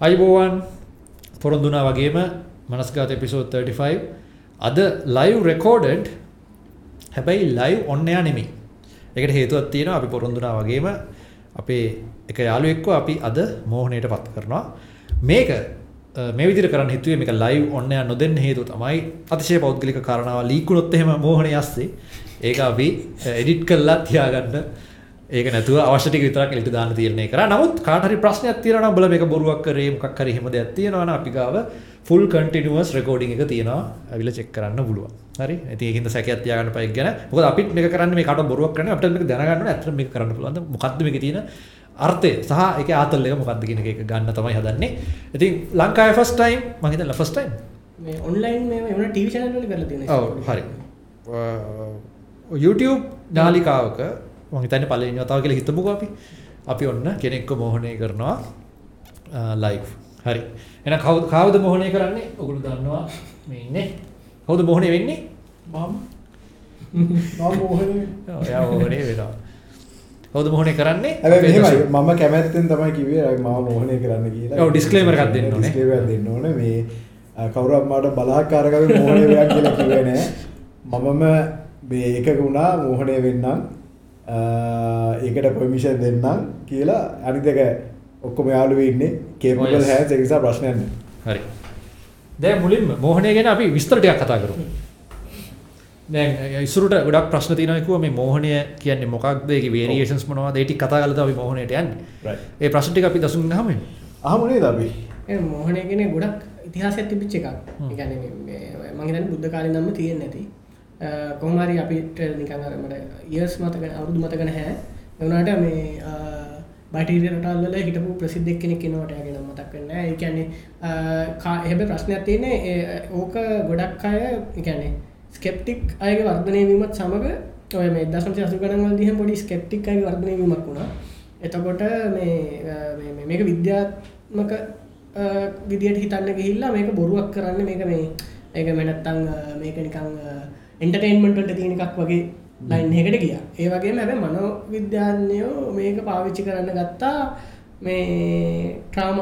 අයිබෝවන් පොරොන්දුනා වගේම මනස්ගාත එපිසෝඩ් 35 අද ලයිව් රෙකෝඩඩ් හැබැයි ලයිව් ඔන්නයා නෙමෙයි. ඒකට හේතුවක් තියෙනවා අපි පොරොන්දුනා වගේම අපේ එක යාළුවෙක්ව අපි අද මෝහණයට පත් කරනවා. මේක මේ විදිහට කරන්න හිතුවේ මේක ලයිව් ඔන්නයා නොදෙන්න හේතුව තමයි අතිශය පෞද්ගලික කාරණාව ලීක් වුණොත් එහෙම මෝහණේ යස්සේ ඒක අපි එඩිට් කරලා තියාගන්න ඒක නැතුව අවශ්‍ය ටික විතරක් එලිට දාන්න තීරණය කරා. නමුත් කාට හරි ප්‍රශ්නයක් තියෙනවා නම් උඹලා මේක බොරුවක් කරේ මොකක් හරි එහෙම දෙයක් තියෙනවා නම් අපි ගාව ෆුල් කන්ටිනියුවස් රෙකෝඩින් එක තියෙනවා. අවිල චෙක් කරන්න පුළුවන්. හරි? ඉතින් ඒකින්ද සැකයක් තියාගන්න පයි ගැන. මොකද අපිත් මේක කරන්නේ මේ කාට බොරුවක් කරන්නේ අපිට මේක දැනගන්න ඕනේ. ඇත්තට මේක කරන්න පුළුවන්ද? මොකද්ද මේකේ තියෙන අර්ථය සහ ඒකේ ආතල් එක මොකද්ද කියන එක ගන්න තමයි හදන්නේ. ඉතින් ලංකාවේ ෆස්ට් ටයිම් මම හිතන්නේ ෆස්ට් ටයිම් මේ ඔන්ලයින් මේ වෙන ටීවී channel වල කරලා තියෙනවා. ඔව් හරි. YouTube නාලිකාවක මම හිතන්නේ පළවෙනි වතාව කියලා හිතමුකෝ අපි. අපි ඔන්න කෙනෙක්ව මෝහණය කරනවා ලයිව්. හරි. එහෙනම් කවුද කවුද මෝහණය කරන්නේ? ඔගොල්ලෝ දන්නවා මේ ඉන්නේ. කවුද මෝහණය වෙන්නේ? මම මම මෝහනේ ඔව් එයා මෝහණය වෙනවා. කවුද මෝහණය කරන්නේ? මම කැමැත්තෙන් තමයි කිව්වේ මම මෝහනය කරන්න කියලා එකක් දෙන්න දෙන්න ඕනේ මේ අ, කවුරුත් මට බලාත්කාරකව මෝහනය වෙයක් කියලා කිව්වේ නෑ මමම මේ එකක වුණා මෝහනය වෙන්නම් ඒකට පර්මිෂන් දෙන්නම් කියලා අනිත් එක ඔක්කොම යාළුවෝ ඉන්නේ Oh, කේපබල් yes. හැස් ඒ නිසා ප්‍රශ්නයක් නෑ හරි. දැන් මුලින්ම මෝහණය ගැන අපි විස්තර ටිකක් කතා කරමු. දැන් ඉස්සරට ගොඩක් ප්‍රශ්න තියෙනවා කිව්වා මේ මෝහණය කියන්නේ මොකක්ද ඒකේ වේරියේෂන්ස් මොනවද ඒ ටික කතා කරලා තමයි අපි මෝහණයට යන්නේ. ඒ ප්‍රශ්න ටික අපි දසුන් ගහමු. අහමු නේද අපි ඒ මොහොනේ කියන්නේ ගොඩක් ඉතිහාසයක් තිබිච්ච එකක්. ඒ කියන්නේ මේ මම හිතන්නේ බුද්ධ කාලේ නම්ම තියෙන්නේ නැති. කොහොම හරි අපිට නිකන් අර මට ඉයර්ස් මතක අවුරුදු මතක නැහැ. ඒ වුණාට මේ බටීරිය රටවල් වල හිටපු ප්‍රසිද්ධ එක්කෙනෙක් ඉන්නවට එයාගේ නම මතක් වෙන්නේ නැහැ. ඒ කියන්නේ හැබැයි ප්‍රශ්නයක් තියෙන්නේ ඒ, ඕක ගොඩක් අය කියන්නේ ස්කෙප්ටික් අයගේ වර්ධනය වීමත් සමග ඔය මේ 1980 ගණන් වලදී හැම පොඩි ස්කෙප්ටික් අයගේ වර්ධනය වීමක් වුණා. එතකොට මේ මේක විද්‍යාත්මක විදියට හිතන්න ගිහිල්ලා මේක බොරුවක් කරන්න මේක මේ ඒක මෙනත්තං මේක නිකං එන්ටර්ටේන්මන්ට තියෙන එකක් වගේ ලයින් එකට ගිය ඒ වගේ හැබ මනෝ විද්‍යාඥයෝ මේක පාවිච්චි කරන්න ගත්තා මේ ට්‍රාම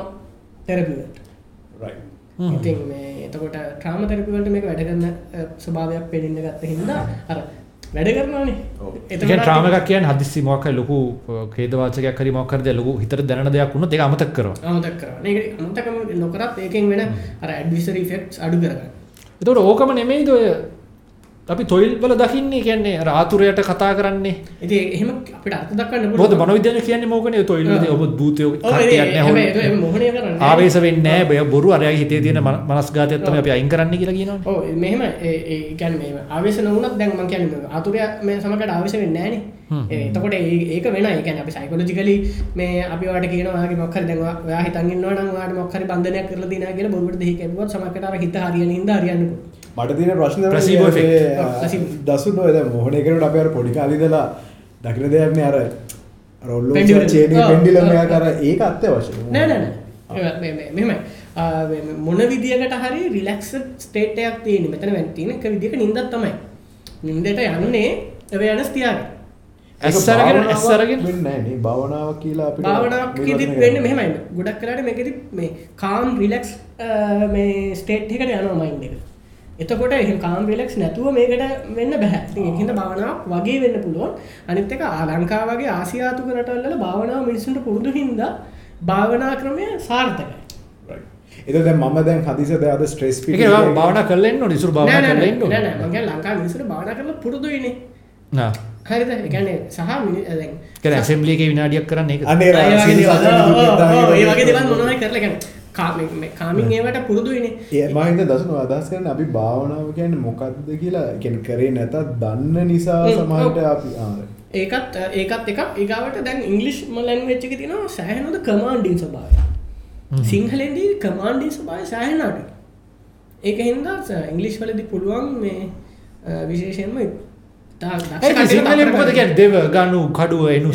right හ්ම්. ඉතින් මේ එතකොට ට්‍රාම තෙරපිවලට මේක වැඩ කරන්න අ, ස්වභාවයක් පෙනෙන්න ගත්ත හින්දා අර වැඩ කරනවානේ. එකක් කියන්නේ හදිස්සි මොකක් හරි ලොකු ඛේදවාචකයක් හරි මොකක් හරි දෙයක් ලොකු හිතට දැනෙන දෙයක් වුණොත් ඒක අමතක කරනවා. අමතක් අමතකම නොකරත් ඒකෙන් වෙන අර ඇඩ්විසරි ෆෙක්ට්ස් අඩු කරගන්න. එතකොට ඕකම නෙමෙයිද ඔය අපි තොයිල් වල දකින්නේ කියන්නේ අර ආතුරයට කතා කරන්නේ. ඉති එහෙම අපිට අර්ථ දක්වන්න මොකද මනෝවිද්‍යාඥ කියන්නේ මොකනේ? තොයිල් වලදී ඔබ භූතයෝ කට්ටියක් ආවේශ වෙන්නේ නැහැ. බොරු අරයාගේ හිතේ තියෙන මන- මනස්ගාතයක් තමයි අපි අයින් කරන්න කියලා කියනවනේ. ඕ මෙහෙම ඒකැන් මේ ආවේශ නොවනත් දැන් මං කියන්නේ අතුරය මේ සමකට ආවේශ වෙන්නේ. නෑනේ එතකොට ඒ- ඒක වෙන ඒ කියන්නේ අපි සයිකොලොජිකලි මේ අපි වාට කියනවා ඔයාගේ මොකක් හරි දැන් ඔයා- හිතන් ඉන්නවා නම් ඔයාට මොකක් හරි බන්ධනයක් කරලා දිනා කියලා බොරුවට දෙහි කැපුවත් සමහරකට අර හිත හරියන හින්දා හරියන්නේ. මට තියෙන ප්‍රශ්න. දසුන් ඔය දැන් මොහොනේ කරනකොට අපි අර පොඩි කාලේ ඉඳලා දකින දෙයක් නේ අර රොල්ලෝ. චේනි ඔව්, පෙන්ඩිලම් ඔව්, එකක් අර ඔව්. ඒක අත්‍යවශ්‍යයි නෑ නෑ නෑ. ඒ- මේ- මේ- මෙහෙමයි. ආ, මේ- මේ මොන විදියකට හරි රිලැක්ස් ස්ටේට් එකක් තියෙන්නේ. මෙතන වෙන් තියෙන එක විදියක නිින්දක් තමයි. නිින්දට යන්නේ එව යන ස්තියාගේ ඇස් අරගෙන ඇස් අරගෙන. වෙන්නේ භාවනාවක් කියලා භාවනාවක් වෙන්න. මෙහෙමයි. ගොඩක් කරට මේකෙදි මේ කාම් රිලෙක්ස් මේ ස්ටේට් එකට යනවා මයින්ඩ් එක එතකොට එහෙම කාම් රිලෙක්ස් නැතුව මේකට වෙන්න බෑ ඉතින් ඒකින්ද භාවනාවක් වගේ වෙන්න පුළුවන් අනිත් එක ආ- ලංකාව වගේ ආසියාතුක රටවල් වල භාවනාව මිනිස්සුන්ට පුරුදු හින්දා භාවනා ක්‍රමය සාර්ථකයි දැන් මම දැන් හදිසියේ දැන් අද ස්ට්‍රෙස් ඒක ඔයා භාවනා කරලා ඉන්න ඕනේ. ඉසුරු නෑ භාවනා නෑ කරලා නෑ ඉන්න නෑ ඕනේ. නෑ මම කියන්නේ ලංකාවේ මිනිස්සුන්ට භාවනා කරලා පුරුදුයිනේ. හරිද ඒ කියන්නේ සහ එකේ විනාඩියක් කරන්නේ ඒක. අනේ ඒ වගේ දේවල්- ඔව්, ඔව්, කාමින් ඒවට පුරුදුයිනේ ඒ මම හිතන දසුන අදහස් කරන්නේ අපි භාවනාව කියන්නේ මොකක්ද කියලා. කියන්නේ කරේ නැතත් දන්න නිසා ඔව්. අපි ඒකත් ඒකත් එකක්. ඒගාවට දැන් ඉංගලිෂ් ලැන්වෙච් එක තියෙනවා සෑහෙනද කමාන්ඩින් ස්වභාවය. සිංහලෙන්දී කමාන්ඩින් ස්වභාවය සෑහෙන අඩු ඒක හින්දා ඉංගලිෂ් වලදී පුළුවන් මේ විශේෂයෙන්ම මොකද කිය දෙව ගනු කඩුව එනු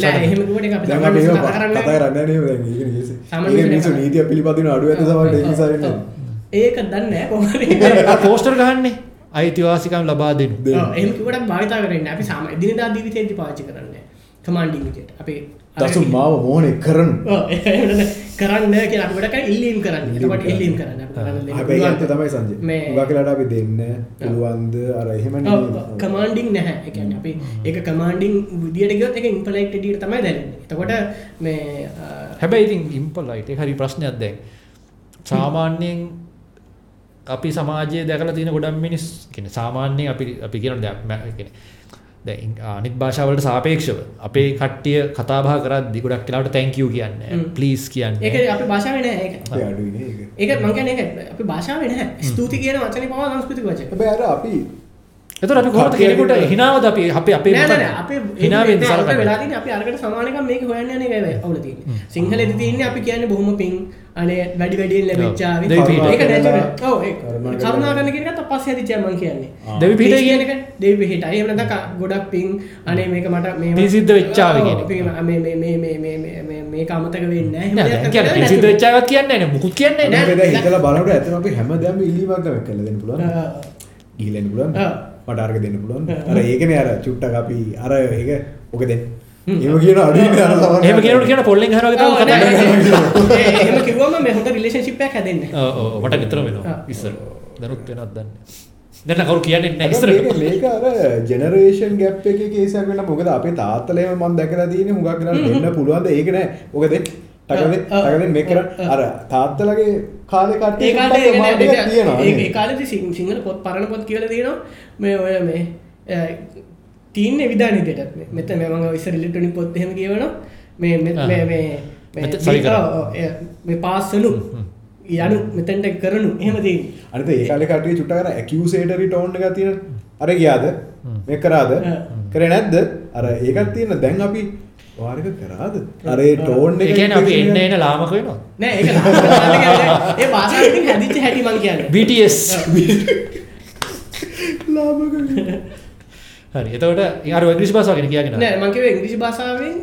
නීතිය පිළිපතින අඩුව ඇත ඒක දන්න පෝස්ටර් ගහන්නේ. අයිතිවාසිකම් ලබා දෙනු. එමකට භාවිතා කරන්න අපි සාම දිනදා දීවිතේති පාචි කරන්න කමන්ඩිට අපේ දසු මාව මෝනේ කරනු. කරන්න කිය අපට ඉල්ලීම් කරන්න. ට ඉල්ලීම් කරන්න. ඇත්ත තමයි සංජ ගකලට අපි දෙන්න පුළුවන්ද? අර එහෙම කමාන්ඩිං නැහැ. එකන අපි ඒක කමාන්ඩිං විදිට ගත් එක ඉම්පලෙක්ට ඩීට තමයි දැන්න එතකොට මේ හැබැයි ඉතින් ඉම්පලයිට හරි ප්‍රශ්නයක් දැන්. සාමාන්‍යයෙන් අපි සමාජය දැකල තියෙන ගොඩම් මිනිස් කියන සාමාන්‍යයෙන් අපි අපි කියන දෙයක් මැ- දැන් ඉං- අනිත් භාෂාවලට සාපේක්ෂව අපේ කට්ටිය කතාබා කරද්දි ගොඩක් කියලාට තැංකියු කියන්න. ප්ලීස් ඒක කියන්න. අපි භාෂාව නෑ ඒක. අඩුවනේ ඒක. ඒක මංගන එක අපි භාෂාව නෑ. ස්තුති කියන වචන පවා සංස්කෘති වච හැබැයි අර අපි එතකොට අපි කොහොමද කෙනෙකුට හිනාවද අපි අපි අපේ නෑ අප හිනාවෙන් සලකන්නේ වෙලාදී අපි අරකට සමානක මේක හොයන්න යන එක අවුල තියෙන සිංහල තියන්නේ අපි කියන්න බොහොම පින් අනේ වැඩි වැඩියෙන් ලැබිච්චාව කරුණා. කරන කියෙනකත් පස්ස ඇති චයමන් කියන්නේ. දෙවි පිට කියනක දෙවි හිට ඒමට දක ගොඩක් පින් අනේ මේක මට මේ සිද්ධ වෙච්චාව මේ කාමතක වෙන්න සිද වෙච්චාව කියන්න න මුකුත් කියන්නේ හිතල බලට ඇතම අපි හැමදම ඉල්ලීමක් කලදෙන පුලන ගීලෙන් පුලන් පටාර්ග දෙන්න පුළුවන්. අර ඒකන අර චුට්ටක අපි අර ඒක ඕකදෙන් ඒම කියන අඩ එම කෙනට කියන පොල්ලෙන් හර එම කිවම මෙහොට රිලේශිපයක් හැදන්න වට විතර වෙන ඉස්සර දරුත් වෙනත් දන්න දැන කවරු කියන්නේ නැස්තර ලේකාර ජනරේෂන් ගැප් එක කේසක් වෙන මොකද අපේ තාත්තලේම මන් දැකලා දීන හුඟක් කරන්න එන්න පුළුවන්ද ඒකනෑ මොකද ටකද ටකද මේ කර අර තාත්තලගේ කාලෙ කට්ටේ කාලේ සිංහල පොත් පරණ පොත් කියල දීනවා මේ ඔය මේ තියන්න විධානීතයටත් මෙත මෙම විසර ලිටනි පොත්හම කියවන මේ පාස්සලු යනු මෙතැන්ට කරනු. එහමති අනත ඒකාල කටේ චුටාර ඇකිවසේටරි ටෝන්් එක තියෙන. අර ගියාද? මේ කරාද? කර නැද්ද? අර ඒකත් තියන්න දැන් අපි වාර්ග කරාද? අරේ ටෝන් එක අපි එන්න එන ලාමක වෙනවා. නෑ ඒ පාස හැදිච හැටිමන් කියන්න. බිටස් ලාමක හරි එතකොට අර ඉංග්‍රීසි භාෂාව ගැන කියගෙන නෑ මං කිව්වේ ඉංග්‍රීසි භාෂාවෙන්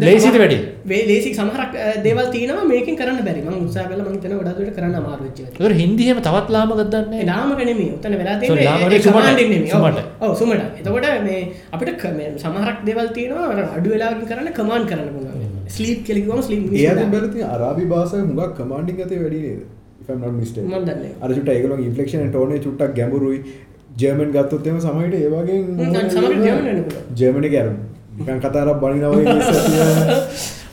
ලේසිද වැඩි? වේ ලේසි සමහරක් දේවල් තියෙනවා මේකෙන් කරන්න බැරි මං උත්සාහ කළා මං හිතනවා ගොඩක් දුරට කරන්න අමාරු වෙච්ච ඒවා. එතකොට හින්දි එහෙම තවත් ලාමකක් දන්නේ ඒ ලාමක නෙමෙයි. උතන වෙලා තියෙන්නේ ඒ- ඒ නෙමෙයි, නෙමෙයි. ඔව්. ඔව් සුමට. එතකොට මේ අපිට මේ සමහරක් දේවල් තියෙනවා අඩු වෙලාවකින් කරන්න කමාන්ඩ් කරන්න පුළුවන්. ස්ලීප් කියලා කිව්වම ස්ලීප් ඒ අතින් බලලා තියෙන අරාබි භාෂාවේ හුඟක් කමාන්ඩින් ගතේ වැඩි නේද if i'm not mistaken මම දන්නේ අර චුට්ට ඒගොල්ලෝගේ ඉන්ෆ්ලෙක්ෂන් tone එක චුට්ටක් ගැඹුරුයි ජර්මන් ගත්තොත්තම සමයිට ඒවාගේ ජර්මණ ගැරම් නිකන් කතාරක් බනිනව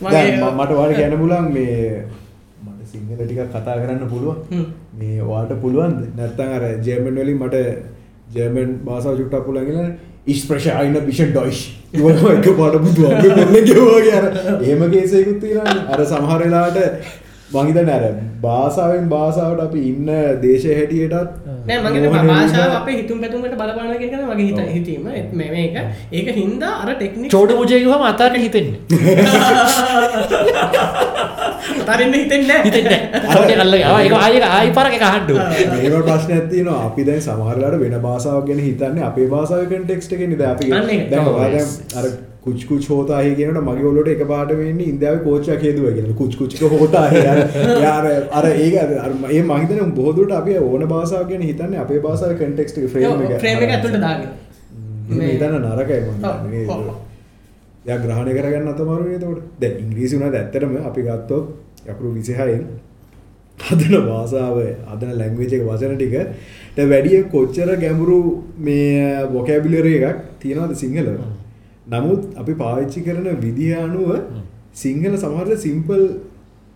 මට වාට ගැන පුලන් මේ මට සිංහල ටිකක් කතා කරන්න පුළුවන්. මේ වාට පුළුවන් නැත්තන් අර ජර්මන් වලින් මට ජර්මන් බාසා චුට්ටක් පුළගෙන ඉස්ප්‍රශ අයින පිෂන් ඩොයිශ් එක පාට පුතුවා ගවා ගැර ඒම කේසයකුත්තිලා අර. සමහරලාට මහිතන අර භාසාාවෙන් භාසාාවට අපි ඉන්න දේශ හැටියටත් භාෂාව අප හිතුම් පැතුමට බලපාන කියන වගේ හිත හිතීම. මේක. ඒක හින්දා අර ටෙක්නි චෝඩ පුජයකම අතාට හිතෙන්න. තරන්න හිතෙන්න හිතෙන්න ල්ල ආය ආයි පරක කහඩ්ඩු ඒට ප්‍රශ්න ඇතින අපි දැන් සමහරලාට වෙන භාසාාව ගැන හිතන්න අපේ භාසාාවකෙන් ටෙක්ස්ට එක නිද අපි අර කුච්කුච් හෝතා කියනට මගේ ඔලොට එක පාට වෙන්න ඉන්දාව කෝච්චා හේදුව කියෙන කුච්කුච්ක හෝතා යාර අර ඒක ඒ මහිතන බොහදුට අපේ ඕන බාසා කියෙන හිතන්න අපේ බාසාව කටෙක්ට ඉතන්න නරකයි ය ග්‍රහණ කරගන්න අතමරු තට දැ ඉංග්‍රීසි වුණ ඇත්තරම අපි ගත්තෝ යකුරු විසිහයෙන් හදන වාසාාව අදන ලැංවේජක වචන ටිකට වැඩිය කොච්චර ගැඹුරු මේ බොකැබිලරේ එකක් තියෙනද සිංහලවා? නමුත් අපි පාවිච්චි කරන විදිහ අනුව සිංහල සමහරට සිම්පල්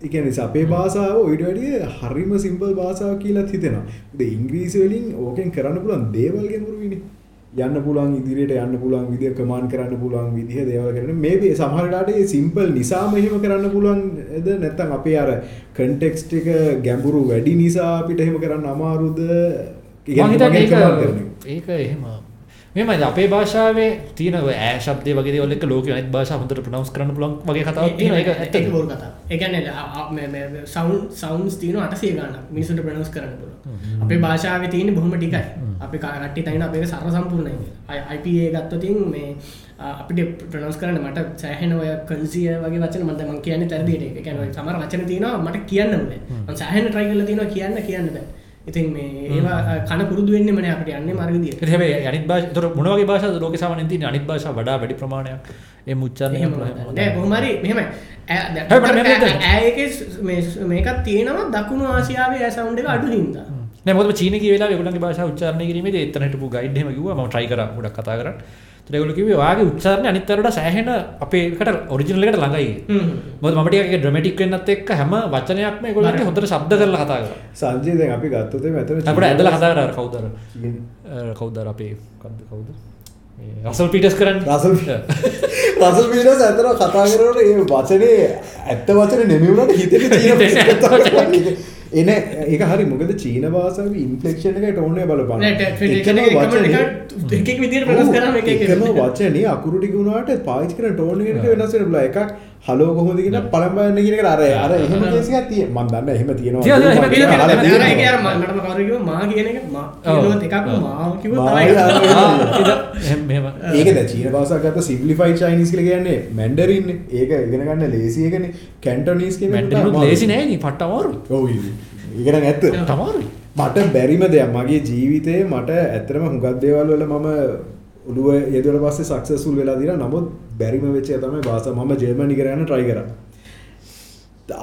එකන අපේ භාෂාව ඔයිට වැඩිය හරිම සිම්පල් භාෂාව කියලත් හිතෙනවා. ද ඉංග්‍රීසි වලින් ඕකෙන් කරන්න පුළුවන් දේවල් ගැඹුරුවිනි යන්න පුළුවන් ඉදිරියට යන්න පුළුවන් විදිහ කමාන්ඩ් කරන්න පුළුවන් විදිහ දේවල් කරන මේ සමහරලාට සිම්පල් නිසාම එහෙම කරන්න පුළුවන්ද නැත්තම් අපේ අර කන්ටෙක්ස්ට් එක ගැඹුරු වැඩි නිසා අපිට එහෙම කරන්න අමාරුද? ඒක එහෙම මෙමයි අපේ භාෂාවේ තියෙන ඔය ඈ ශබ්දය වගේ දේවල් එක්ක ලෝකෙ අනිත් භාෂා හොඳට ප්‍රොනවුන්ස් කරන්න පුළුවන් වගේ කතාවක් තියෙනවා ඒක ඒක ඇත්තද බොරු කතාව. ඒ කියන්නේ සවුන්ඩ් සවුන්ඩ්ස් තියෙනවා 800 ගාණක් මිනිස්සුන්ට ප්‍රොනවුන්ස් කරන්න පුළුවන්. අපේ භාෂාවේ තියෙන බොහොම ටිකයි. අපි කට්ටිය තනින් අපේක සරල සම්පූර්ණයි කියලා. IPA ගත්තොත් මේ අපිට ප්‍රොනවුන්ස් කරන්න මට සෑහෙන ඔය කන්සිය වගේ වචන දැන් මම කියන්නේ තරදියට ඒක. ඒ කියන්නේ සමහර වචන තියෙනවා මට කියන්න සෑහෙන කරලා තියෙනවා කියන්න කියන්න බෑ. ඉතින් මේ ඒවා කන පුරුදු වෙන්න මන අපට යන්න මර්ගදිය එ අනිත් භාෂ තොර මොනවගේ භාෂ ලෝක සාමන ති අනිත් භාෂ වඩා වැඩි ප්‍රමාණයක්. ඒ මුච්චරය බොහමරි මෙහෙම ඇයක මේකත් තියෙනවා දකුණු ආසියාවේ ඇසවුන්ඩ එක අඩු හින්ද. නැමොද චීනක වෙලා ගොලගේ භාෂ උච්චාරණය කිරීම එතනට ගයිඩ්ම කිව ම ට්‍රයි කර ගොඩක් කතා කරන්න ටෙගුල කිව වාගේ උච්චාරණ අනිතරට සෑහෙන අපේකට ඔරිජිනලකට ළඟයි. මොද මටගේ ඩ්‍රමටික් වෙන්නත් එක් හැම වචනයක්ම ගොලට හොඳට ශබ්ද කරලා කතා කර. සංජීද අපි ගත්තතේ මැතර අපට ඇදල කතා කර කවුදර කවුදර අපේ කද කවුද? රසල් පිටස් කරන්න. රසල් රසල් පිටස් ඇතර කතා කරට ඒ වචනේ ඇත්ත වචන නෙමවුණට හිතට එන ඒක හරි මොකද චීන භාසාව ඉන්ෆලෙක්ෂණ එකට ඕනේ බලපන්න එකම වචනේ. අකුරු ටික වුණාට පාවිච්චි කරන ටෝන් එකට වෙනස් වෙන බලා එකක් හලෝ කොහොමද කියන පළඹන්න කියන එක අර අර එහෙම කේස් එකක් තියෙන මම දන්න එහෙම තියෙනවා මටම කවුරු කිව්ව මා කියන එක මා කියනවත් එකක් මා කිව්ව තමයි ඒක දැන් චීන භාෂාව ගත්ත සිම්ප්ලිෆයිඩ් චයිනීස් කියලා කියන්නේ මැන්ඩරින් ඒක ඉගෙන ගන්න ලේසි එකනේ. කැන්ටොනීස් කියන මැන්ඩරින් ලේසි නෑ නේ පට්ට අමාරුයි. ඔව් ඉගෙන ඇත්ත. තමාරුයි මට බැරිම දෙයක්. මගේ ජීවිතේ මට ඇත්තටම හුඟක් දේවල් වල මම ඔළුව යෙදුවට පස්සේ සක්සස්ෆුල් වෙලා දිනා නමුත් බැරිම වෙච්ච තමයි භාෂා. මම ජර්මනි කරන්න try කරා.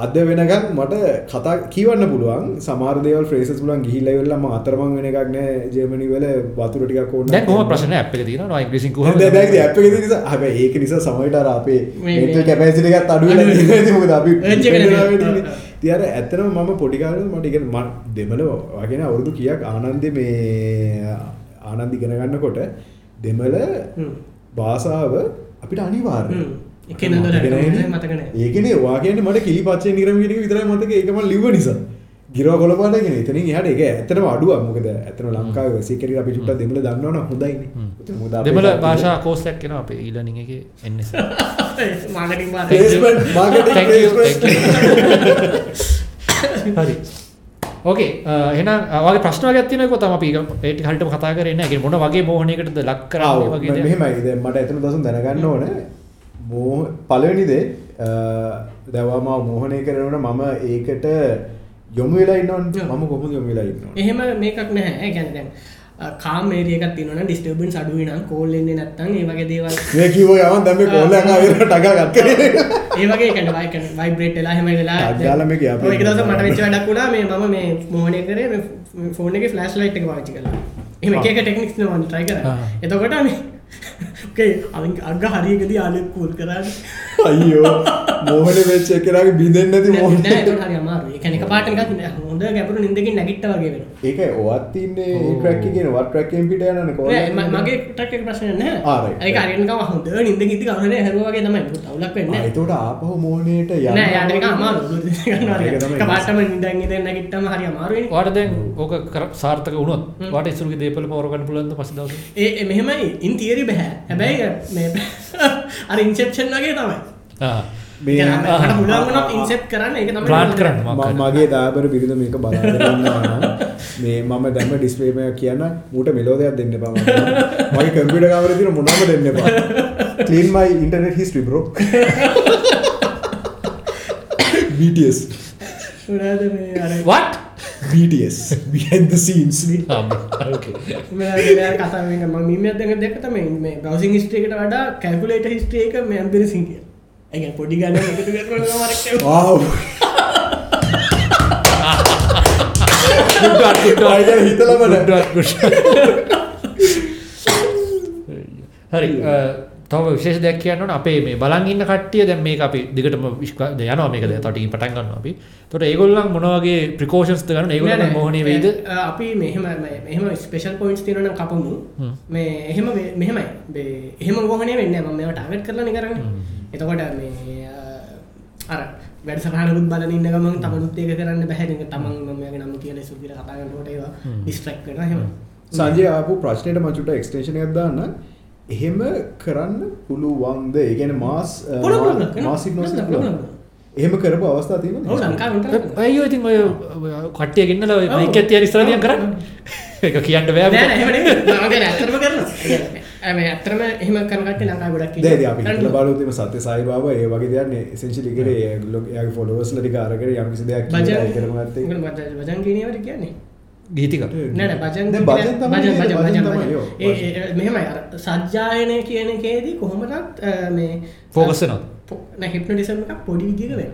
අද වෙනකන් මට කතා කියවන්න පුළුවන්. සමහර දේවල් ෆ්‍රේසස් පුළුවන් ගිහිල්ලා ඉවරලා මම අතරමං වෙන එකක් නෑ ජර්මනි වල. වතුර ටිකක් ඕන දැන් කොහොම ප්‍රශ්න? ඇප් එක තියෙනවා ඉංග්‍රීසියෙන් කොහොමද දැන් දැන් ඇප් එක තියෙන නිසා හැබැයි ඒක නිසා සමහරට අර අපේ මෙන්ටල් කැපැසිටි එකත් අඩු වෙලා තියෙනවා. මොකද අපි තියර ඇත්තනම මම පොඩි කාලේ මට ඉගෙන මම දෙමළ වගේ අවුරුදු කීයක් ආනන්දේ මේ ආනන්ද ඉගෙන ගන්නකොට දෙමළ භාෂාව අපිට අනිවාර්ය ඒකන වාගේන මට කිලි පච්චේ නිරමිටික විතර මතක. ඒකම ලිව නිසා. ගිරව කොලපාටගෙන එතන හට එක. ඇතන අඩුව මොකද ඇතන ලංකාව සේකර අපි චුට්ට දෙමල දන්නවන හොඳයි දෙමල භාෂා කෝස්යක් කෙන අපේ ඊලනිං එක. එන්න හරි ඕකේ එන වගේ ප්‍රශ්න ගත්තිනක තම අපි ඒට හට කතා කරන්න ගේ මොන වගේ මෝහනයකටද ලක්කරාව වගේ මෙහෙමයි. මට එතන දසුන් දැනගන්න ඕන. මෝ පලවෙනිදේ දැවම මෝහනය කරනට මම ඒකට යොමු වෙලා ඉන්නවන්. මම කොහොම යොමු වෙලා ඉන්න එහෙම මේකක් නැහැ ගැන කාමේරියක තිනන ඩිස්ටබන් සඩුවනම් කෝල්ලෙන්නේ නැත්තන් ඒවගේ දේවල්. කිව යවන් දම කොල්ල ටගත් ඒවගේ කැටවයි වයිබ්‍රේට් එලා හෙම වෙලා යාලම දස මට වෙච්ච වැඩක්ුණා මේ මම මේ මෝහනය කරේ ෆෝන එක ෆලස් ලයිට් පාචි කලා එම එක ටෙක්නික්ස් වන් ට්‍රයි කර එතකොට අග හරියකදී අලෙක් කුල් කරන්න අයියෝ මෝහන වෙච්ච කරගේ බිඳෙන් නැති මෝහ එක පාට හොඳ ගැපරු නිදකින් නැගිට වගේ වෙන ඒක ඔවත් ඉන්නේ ක්‍රක්කිගෙන වත් ක්‍රක්කෙන් පිට යන කො මගේ ටක් ප්‍රශ්න ඒ අරක හොඳ නිද ගිති කවන හැරවාගේ තමයි. අවුලක් වෙන්න එතට ආපහු මෝනයට යන පාටම නිදන්ගේ නැගිටම හරි අමාරුව වාට දැන් ඕක කර සාර්ථක වුණොත් වාට ඉසුරගේ දේපල පවරගන්න පුලන්ද පසදව ඒ මෙහෙමයි. ඉන් තිේරි බැහැ හැබැයි අර ඉන්සෙප්ෂන් වගේ තමයි. ඉන්සෙප් කරන්න එක ප්ලාන්් කරන්න මගේ දාබර පිරිද මේක බලාගන්න මේ මම දැම ඩිස්පේම කියන්න මූට මෙලෝදයක් දෙන්න පම මගේ කම්පිට කාවර තින මොනම දෙන්න පා කලීන්මයි ඉන්ටනෙට හිස් විබරෝ BTS what BTS behind the scenes. කතා මීම දෙක දෙකතම මේ බවසින් ස්ටේකට වඩා කැල්කුලේට හිස්ටේක මේ අම්පිරි සිටිය ඇ පොඩි ගන්න හරි තව විශේෂ දෙයක් කියන්න අපේ මේ බලන් ඉන්න කට්ටිය දැන් මේක අපි දිගටම යනවා මේක දැන් තටින් පටන් ගන්නවා අපි. ඒතකොට ඒගොල්ලන් මොන වගේ ප්‍රිකෝෂන්ස්ද ගන්න ඒගොල්ලන් මොහොනේ වෙයිද? අපි මෙහෙම මෙහෙම ස්පෙෂල් පොයින්ට්ස් තියෙනවා නම් කපමු. මේ එහෙම මෙහෙමයි. මේ එහෙම මොහොනේ වෙන්නේ නැහැ. මම මේවා ටාගට් කරලා නේ කරන්නේ. එතකොට මේ අර වැඩසටහනකුත් බලන ඉන්න ගමන් තමනුත් ඒක කරන්න බැහැ නේද? තමන් මම යගේ නම කියලා ඉස්සු කියලා කතා කරනකොට ඒවා ඩිස්ට්‍රැක්ට් වෙනවා එහෙම. සංජය ආපු ප්‍රශ්නෙට මම චුට්ට එක්ස්ටේෂන් එකක් දාන්න. එහෙම කරන්න පුළුවන්ද ඒ කියන්නේ මාස් මාස් හිප්නොසිස් එහෙම කරපු අවස්ථා තියෙනවද? අයියෝ ඉතින් ඔය කට්ටිය ගෙන්නලා ඔය මයික් එකක් තියන ඉස්සරහ තියන් කරන්නේ. ඒක කියන්න බෑ නෑ නෑ එහෙම නෙමෙයි. මම කියන්නේ ඇත්තටම කරනවා. මේ ඇත්තටම එහෙම කරන කට්ටිය ලංකාවේ ගොඩක් ඉන්නවා. දැන් අපි හිතලා බලුවොත් එimhe සත්‍ය සායි බාබා ඒ වගේ දෙයක් නේ. එසෙන්ෂියලි කරේ එයාගේ ෆොලෝවර්ස්ලා ටික අරගෙන යම් කිසි දෙයක් කියලා කරමු නැත්තේ වජන් කියනවට කියන්නේ ගීතික. අර සජ්ජායනය කියන එකේදී කොහොමටත් මේ ෆෝකස්සනවා හිප්නටිසම එකක් පොඩි විදික වෙන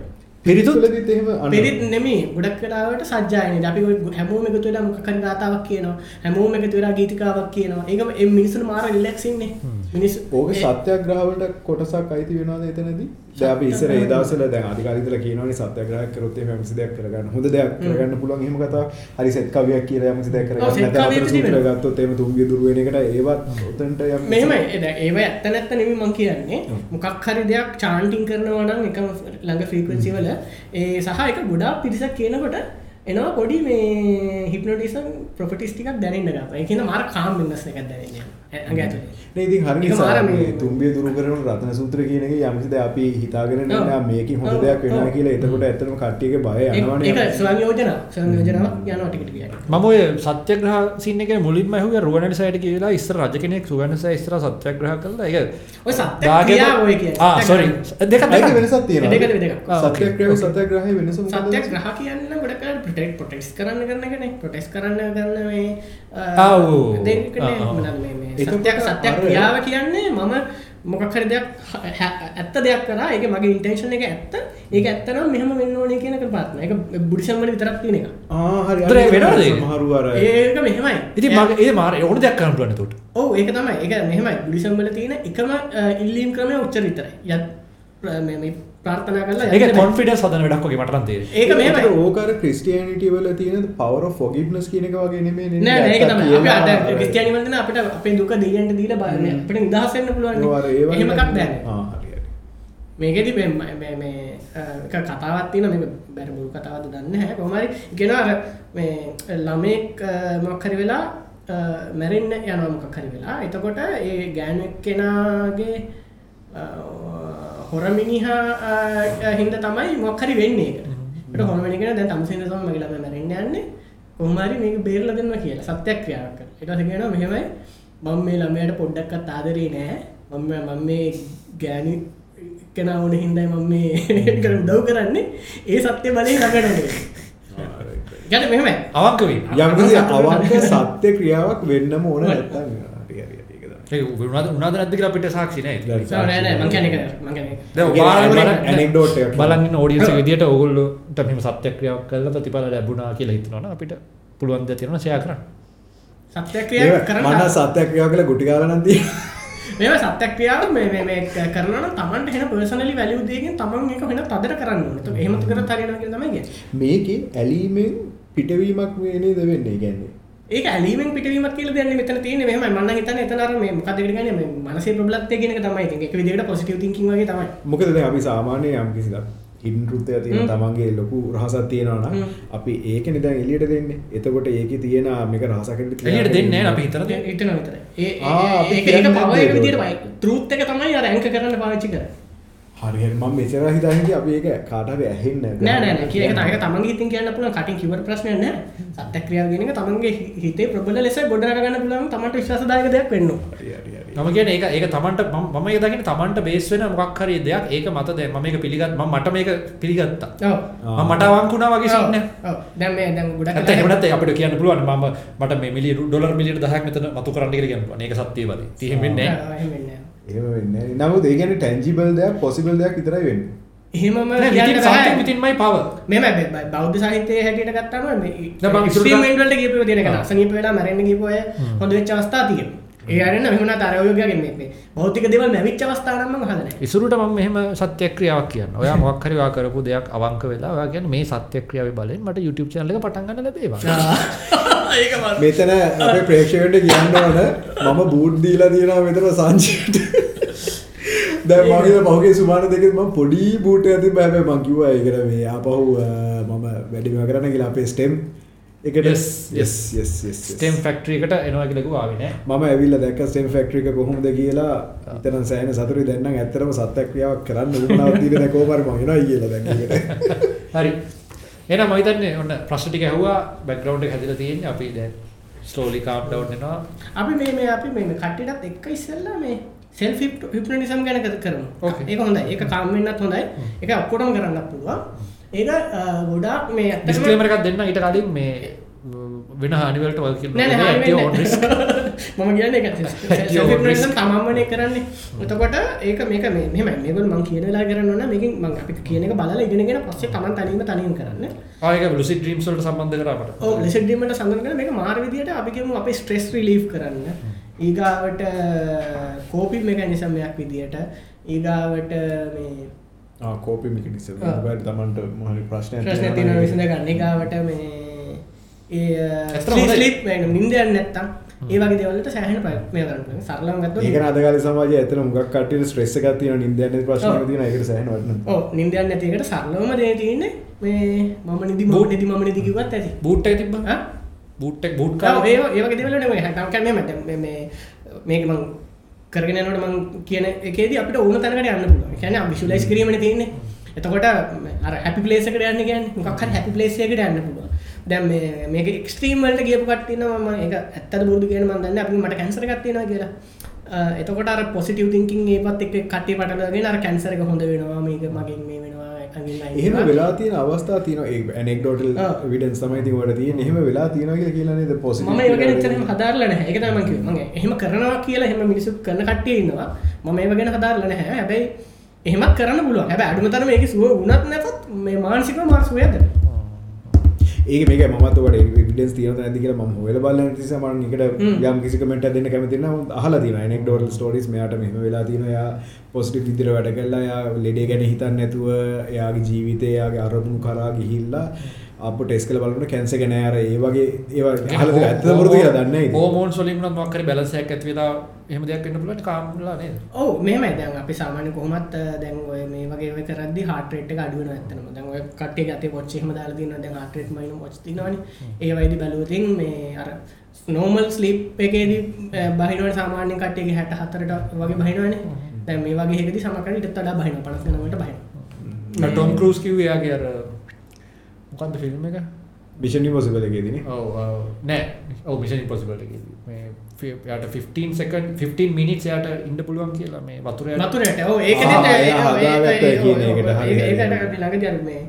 අන්න. පිරිත් නෙමේ ගොඩක් කලාවට සජ්ජායන අපි හැමෝම එකතු වෙලා මොකක් හරි ගාතාවක් කියනවා. හැමෝම එකතු වෙලා ගීතිකාවක් කියනවා. ඒකම ඒ මිනිස්සුන් මාර රිලැක්ස් ඉන්නේ. මිනිස්සු ඕක සත්‍යග්‍රහවලට කොටසක් අයිති වෙනවද එතනදී? දැන් අපි ඉස්සර ඒ දවස්වල දැන් අධිකාරී ඉඳලා කියනවනේ සත්‍යග්‍රහයක් කරොත් එහෙම යම්කිසි දෙයක් කරගන්න. හොඳ දෙයක් කරගන්න පුළුවන් එහෙම කතාව. හරි සෙත් කවියක් කියලා යම්කිසි දෙයක් කරගන්න. නැත්නම් කවියක් අපේ සූත්‍රය තිබෙනවා. ගත්තොත් එහෙම තුම්බිය දුර වෙන එකට ඒවත් උතන්ට යම් මෙහෙමයි දැන් ඒව ඇත්ත නැත්ත නෙමෙයි මම කියන්නේ මොකක් හරි දෙයක් චාන්ටිං කරනවා නම් එකම ළඟ ෆ්‍රීකවෙන්සි වල ඒ සහ එක ගොඩාක් පිරිසක් කියනකොට එනවා පොඩි මේ හිප්නොටිසම් ප්‍රොපර්ටිස් ටිකක් දැනෙන්න ගන්නවා. ඒ කියන්නේ මාර කාම් වෙනස් එකක් දැනෙන්නේ. ඇතුලේ. නේ ඉතින් හරි තුම්බිය දුරු කරන රත්න සූත්‍රය කියන එක යම්කිසි දෙයක් අපි හිතාගෙන මේකෙන් හොඳ දෙයක් වෙනවා ඔව්. කියලා. එතකොට ඇත්තටම කට්ටියගේ බය යනවනේ. ඒක ස්වයං යෝජනා ස්වයං යෝජනාවක් යනවා ටික ටික යනවා. මම ඔය සත්‍යග්‍රහ සින්න එක මුලින්ම ඇහුවේ රුවනට සයිට කියලා ඉස්සර රජ කෙනෙක් සුවන්න සයි ඉස්සර සත්‍යග්‍රහ කළා ඒක ඔය සත්‍යක්‍රියාව ඔය කියන්නේ. ආ සොරි දෙක. ආ, ඕකේ. සත්‍යග්‍රහය සත්‍යග්‍රහය වෙනස? සත්‍යග්‍රහ කියන්නේ ගොඩක් අය ප්‍රොටෙක්ට් ප්‍රොටෙක්ට් කරන්න කරන එකනේ. ප්‍රොටෙක්ට් කරන්න කරන මේ සත්‍යයක් අර- සත්‍යක්‍රියාව කියන්නේ මම මොකක් හරි දෙයක් ඇත්ත දෙයක් කරා ඒක මගේ ඉන්ටෙන්ෂන් එක ඇත්ත ඒක ඇත්ත නම් මෙහෙම වෙන්න ඕනේ කියන එක ප්‍රාර්ථනා. ඒක බුද්ධිසම් වල විතරක් තියෙන එක. ආ හරි. ඒතර ඒ වෙනවද ඒක? මෙහෙමයි. ඉතින් මගේ ඒ මාර ඕන දෙයක් කරන්න පුළුවන් එතකොට ඔව් ඒක තමයි. ඒක මෙහෙමයි. බුද්ධිසම් වල තියෙන එකම ඉල්ලීම් ක්‍රමය උච්චර විතරයි. යත් ප්‍ර- මේ මේ ප්‍රාර්ථනා කරලා ඒක. කොන්ෆිඩන්ස් හදන වැඩක් වගේ මට නම් තේරෙන්නේ ඒක මෙහෙමයි. ඒකට ඕක අර ක්‍රිස්ටියානිටි වල තියෙන power of forgiveness කියන එක වගේ නෙමෙයි නේද? නෑ නෑ ඒක තමයි. අපි අද. ක්‍රිස්තියානි වල දෙන අපිට අපේ දුක දෙයියන්ට දීලා බලන්න. අපිට නිදහස් වෙන්න පුළුවන්. එහෙම එකක් බෑ. ආ හරි හරි. මේකෙදි මේ මේ මේ එක කතාවක් තියෙනවා මේක බැර මුළු කතාවක්ද දන්නේ නැහැ. කොහොම හරි කියනවා අර මේ ළමෙක් මොකක් හරි වෙලා මැරෙන්න යනවා මොකක් හරි වෙලා. එතකොට ඒ ගෑනු එක්කෙනාගේ අ, හොර මිනිහා හින්දා තමයි මොකක් හරි වෙන්නේ ඒකට. ඒකට හොර මිනිහා දැන් තමුසෙන් තමයි මගේ ළමයා මැරෙන්න යන්නේ. කොහොම හරි මේක බේරලා දෙන්න කියලා. ඊට පස්සේ කියනවා මෙහෙමයි. මම මේ ළමයාට පොඩ්ඩක්වත් ආදරේ නෑ. මම මම මේ ගෑනු කෙනා ඕන හින්දයි මම මේ කර උදව් කරන්නේ. ඒ සත්‍ය බලය ළඟට ගැන මෙහෙමයි. අවංක වෙන්න යම්කිසි අවංක සත්‍ය ක්‍රියාවක් වෙන්නම ඕන නැත්තම් හරි හරි හරි ඒක තමයි. ඒක උනාද නැද්ද කියලා අපිට සාක්ෂි නැහැ. නෑ නෑ මං කියන්නේ ඒක මං කියන්නේ දැන් ඒක බලන්න- anecdote එකක්. බලන් ඉන්න ඔඩියන්ස් එක විදියට ඕගොල්ලෝට මෙහෙම සත්‍යක්‍රියාවක් කළා ප්‍රතිඵල ලැබුණා කියලා හිතනවනම් අපිට පුළුවන් දේ තියෙනවා ෂෙයා කරන්න. සත්‍යක්‍රියාව ඒක කරන්න මට සත්‍ය ක්‍රියාව කියලා ගුටි ගාලා නම් තියෙනවා. මේව සත්‍යක්‍රියාව මේ මේ මේ කරනවා නම් Tamanට එන පර්සනලි වැලියු දෙකකින් Taman මේක වෙන තදට කරන්න ඕනේ. ඒක එහෙම කරත් හරියනවා කියලා තමයි කියන්නේ. මේකේ ඇලීමෙන් පිටවීමක් වේ නේද වෙන්නේ කියන්නේ. ඒක ඇලීමෙන් පිටවීමක් කියලා දෙන්නේ මෙතන තියෙන්නේ මෙහෙමයි මම නම් හිතන්නේ එතන අර මේ මොකක්ද ඒකට කියන්නේ මේ මානසික ප්‍රබලත්වය කියන එක තමයි ඉතින් ඒක විදිහට පොසිටිව් තින්කින් වගේ තමයි මොකද දැන් අපි සාමාන්‍ය යම් කිසි ටෘත් එක තියෙන. තමන්ගේ ලොකු රහසක් තියෙනවා නම්. අපි ඒකනේ දැන් එළියට දෙන්නේ. එතකොට ඒකේ තියෙන මේක රහසක් එළියට එළියට දෙන්නේ නැහැ අපි හිතන දේ. හිතන විතරයි ඒ ඒක ඒක කියන්නේ පව නැද්ද එක ඒක? විදිහට ට්‍රූත් එක තමයි අර ඇන්ක කරන්න පාවිච්චි කරන්නේ හරි මම මෙච්චර හිතා හිටියේ අපි ඒක කාට හරි ඇහෙන්නේ නෑ නෑ නෑ. කියන එක තමයි ඒක තමන්ගේ හිතින් කියන්න පුළුවන්. කටින් කිව්වට ප්‍රශ්නයක් නෑ. සත්‍යක්‍රියාව කියන එක තමන්ගේ හිතේ ප්‍රබල ලෙස ගොඩනගා ගන්න පුළුවන් තමන්ට විශ්වාසදායක දෙයක් වෙන්න ඕන. හරි හරි හරි. මම කියන්නේ ඒක ඒක තමන්ට මම දකින්නේ තමන්ට බේස් වෙන මොකක් හරි දෙයක්. ඒක මත දැන් මම මේක පිළිගත් මම මට මේක පිළිගත්තා. ඔව්. මම මට අවංක වුණා වගේ සීන් නෑ. ඔව්. දැන් මේ දැන් ගොඩක් නැත්නම් එහෙම නැත්නම් අපිට කියන්න පුළුවන් මම මට මේ මිලියන ඩොලර් මිලියන 10ක් මෙතන මතු කරන්න කියලා කියන්න පුළුවන්. ඒක සත්‍යවාදී. ඉතින් එහෙම වෙන්නේ. නමුත් ඒ කියන්නේ tangible දෙයක් possible දෙයක් විතරයි වෙන්නේ. එහෙමම my power. මෙම බෞද්ධ සාහිත්‍යයේ හැටියට ගත්තාම දැන් තියෙන එක ආ. අසනීප වෙලා මැරෙන්න ගියපු අය හොඳ වෙච්ච අවස්ථා තියෙනවා. ඒ අරගෙන මෙහෙම නැත අර ඔය වගේ මේ මේ භෞතික දේවල් මැවිච්ච අවස්ථා නම් මම අහලා නැහැ. ඉසුරුට මම මෙහෙම සත්‍යක්‍රියාවක් කියන්න. ඔයා මොකක් හරි ඔයා කරපු දෙයක් අවංක වෙලා ඔයා කියන්නේ මේ සත්‍යක්‍රියාවේ බලෙන් මට YouTube channel එක පටන් ගන්න ලැබේවා. මෙතන අපේ ප්‍රේක්ෂකයන්ට කියන්න ඕන මම බූට් දීලා තියෙනවා මෙතන සංජීට. දැන් හිතුවා පහුගිය සුමාන දෙකේ මම පොඩි බූට් තිබ්බා හැබැයි මම කිව්වා ඒකට මේ ආපහු මම වැඩිම කරන්න කියලා අපේ ස්ටෙම් එකට. ස්ටෙම් ෆැක්ටරි එකට එනවා කියලා කිව්වා ආවේ නෑ. මම ඇවිල්ලා දැක්ක ස්ටෙම් ෆැක්ටරි එක කොහොමද කියලා හිතනම් සෑහෙන සතුටුයි දැන් නම් ඇත්තටම සත්‍යක්‍රියාවක් කරන්න හරි මම එනවා කියලා ඒකට. හරි. එහෙනම් මම හිතන්නේ ඔන්න ප්‍රශ්න ටික ඇහුවා බෑග්ග්‍රවුන්ඩ් එක හැදිලා තියෙන්නේ අපි දැන් slowly calm down වෙනවා. අපි මේ මේ අපි මේ කට්ටියටත් එක්ක ඉස්සෙල්ලා මේ self hypnotism ගැන කතා කරමු. ඒක හොඳයි. ඒක කාම් වෙන්නත් හොඳයි. ඒක ඔක්කොටම කරන්නත් පුළුවන්. ඒක ගොඩාක් මේ ඇත්තටම ඩිස්ක්ලේමර් එකක් දෙන්න ඊට කලින් මේ වෙන හනිවලට වල් නෑ නෑ මම කියන්නේ ඒක At your own risk. තමම්මනේ කරන්නේ. එතකොට ඒක මේක මේ මේගොල්ලෝ මං කියන වෙලාව කරන්න මේකෙන් මං අපි කියන එක බලලා ඉගෙනගෙන පස්සේ තමන් තනියම තනියම කරන්න. ආයක ලුසි ඩ්‍රීම්ස් වලට සම්බන්ධ කරාමට ඔව් ලෙසඩ් ඩීමන්ට සඳහන් කරන මේක මාර විදියට අපි කියමු අපේ ස්ට්‍රෙස් රිලීෆ් කරන්න. ඊගාවට කෝපි මෙකනිසමයක් විදියට ඊගාවට මේ කෝපි මික නිස ආ. තමන්ට මහරි ප්‍රශ්නය ප්‍රශ්න තින විසඳ ගන්න එකවට මේ ඇත්තටම හොඳයි. ස්ලිප් නින්දයන් නැත්තම් ඒ වගේ දෙවලට සෑහන ප්‍රයත්නය කරන්න සරලම් ගත්ත ඒක අදකාල සමාජ ඇතන මුගක් කට ස්ට්‍රෙස් එකක් තියෙන නින්දයන ප්‍රශ්න ඔව්. තින එකට සහන වන්න ඕ නින්දයන් නැතිකට සරලවම දේ තියන්නේ මේ මම නිදි මෝට නිදි ම නිදිකිවත් ඇති. බූට් තිබ ආ? බූට්ටක් බූට් ඒ ඒවගේ දෙවලට මේ හැටම් කරන්නේ මට මේ මේක මං කරගෙනනට මං කියන එකේද අපිට ඕන තැනකට යන්න පුළුව කියන විශුලයිස් කිරීමට තියන්නේ. එතකොට අර හැපි පලේසකට යන්න ගැන් මොකක් හැපි පලේසයකට යන්න පුළුව දැම් මේක එක්ස්ට්‍රීම්වලට කියපු කට්ටින ම එක ඇත්තද බුදු කියන මන්දන්න අපි මට කැන්සර ගත්තියෙන කියලා. එතකොට අර පොසිටව තිංකින් ඒපත් එක් කටේ පටලගෙන අර කැන්සර එක හොඳ වෙනවා මේක මගින් මේ වෙනවා එහෙම. වෙලා තියෙන අවස්ථා තියන ඇනෙක්ඩෝටල්. විඩන් සමයිති වට තිය එහෙම වෙලා තියෙන කියල කියලනද පොසි හදාරලන ඒක මම කිව්වේ. මම එහෙම කරනවා කියලා එහෙම මිනිස්සු කරන කට්ටිය ඉන්නවා. මම ඒව ගැන හදාරලා නැහැ. හැබැයි එහෙමත් කරන්න පුළුවන්. හැබැයි අඩුම තරම මේක සුව වුණත් නැතත් මේ මානසිකව මාර සුවයක් දෙනවා ඒ මේක මතවට විඩස් තියන ඇති කියල ම හොල බල තිස මන් එකට. යම් කිසිකමට දෙන්න කැමතින හල තින නෙක් ඩෝල් ස්ටෝරිස් මෙයාට මෙම වෙලා තිනයා පොස්ටි විදිර වැඩ කල්ලා යා ලෙඩේ ගැන හිතන්න නැතුව එයාගේ ජීවිතයයාගේ අරමුණු කරා ගිහිල්ලා අප ටෙස් කල බලට කැන්ස ගැනෑර ඒ වගේ ඒවා හල ඇත්ත පුරදු දන්න හෝමෝන් සොලින්ත් මක්කර බැලසයක් ඇත්වෙලා එහම දෙයක් එන්න පුලට කාම්ලා නේද ඔව් මෙහෙමයි දැන් අපි සාමාන්‍ය කොහොමත් දැන් ඔය මේ වගේ ඔය කරද්දි heart rate එක අඩු වෙනවා ඇත්තටම. දැන් ඔය කට්ටිය ගතේ watch එහෙම දාලා තියෙනවා දැන් rate මයින් watch තියෙනවනේ. ඒ වයිදි බැලුවොතින් මේ අර normal sleep එකේදී අ, බහිනවනේ සාමාන්‍ය කට්ටියගේ 64ට වගේ බහිනවනේ. දැන් මේ වගේ එකදී සමහර ඊටත් වඩා බහිනවා 59ට බහිනවා. ටොම් කරස් කිව් යාගේ අර මොකන්ද ෆිල්ම් එක? විෂණි පොසිබලගේ දින ඔව නෑ. ඔව මිෂන් පොසිබලට මේ යට 15 සකන් 15 මිනිස් යට ඉන්න පුළුවන් කියලා මේ වතුර වතුරට? ඔව් ඒක- හදාගත්තා ඒ- කියන ඔව්, එකට. ඔව්, හරි, හරි, ඒකට හරි. අපි ළඟදී අර මේ.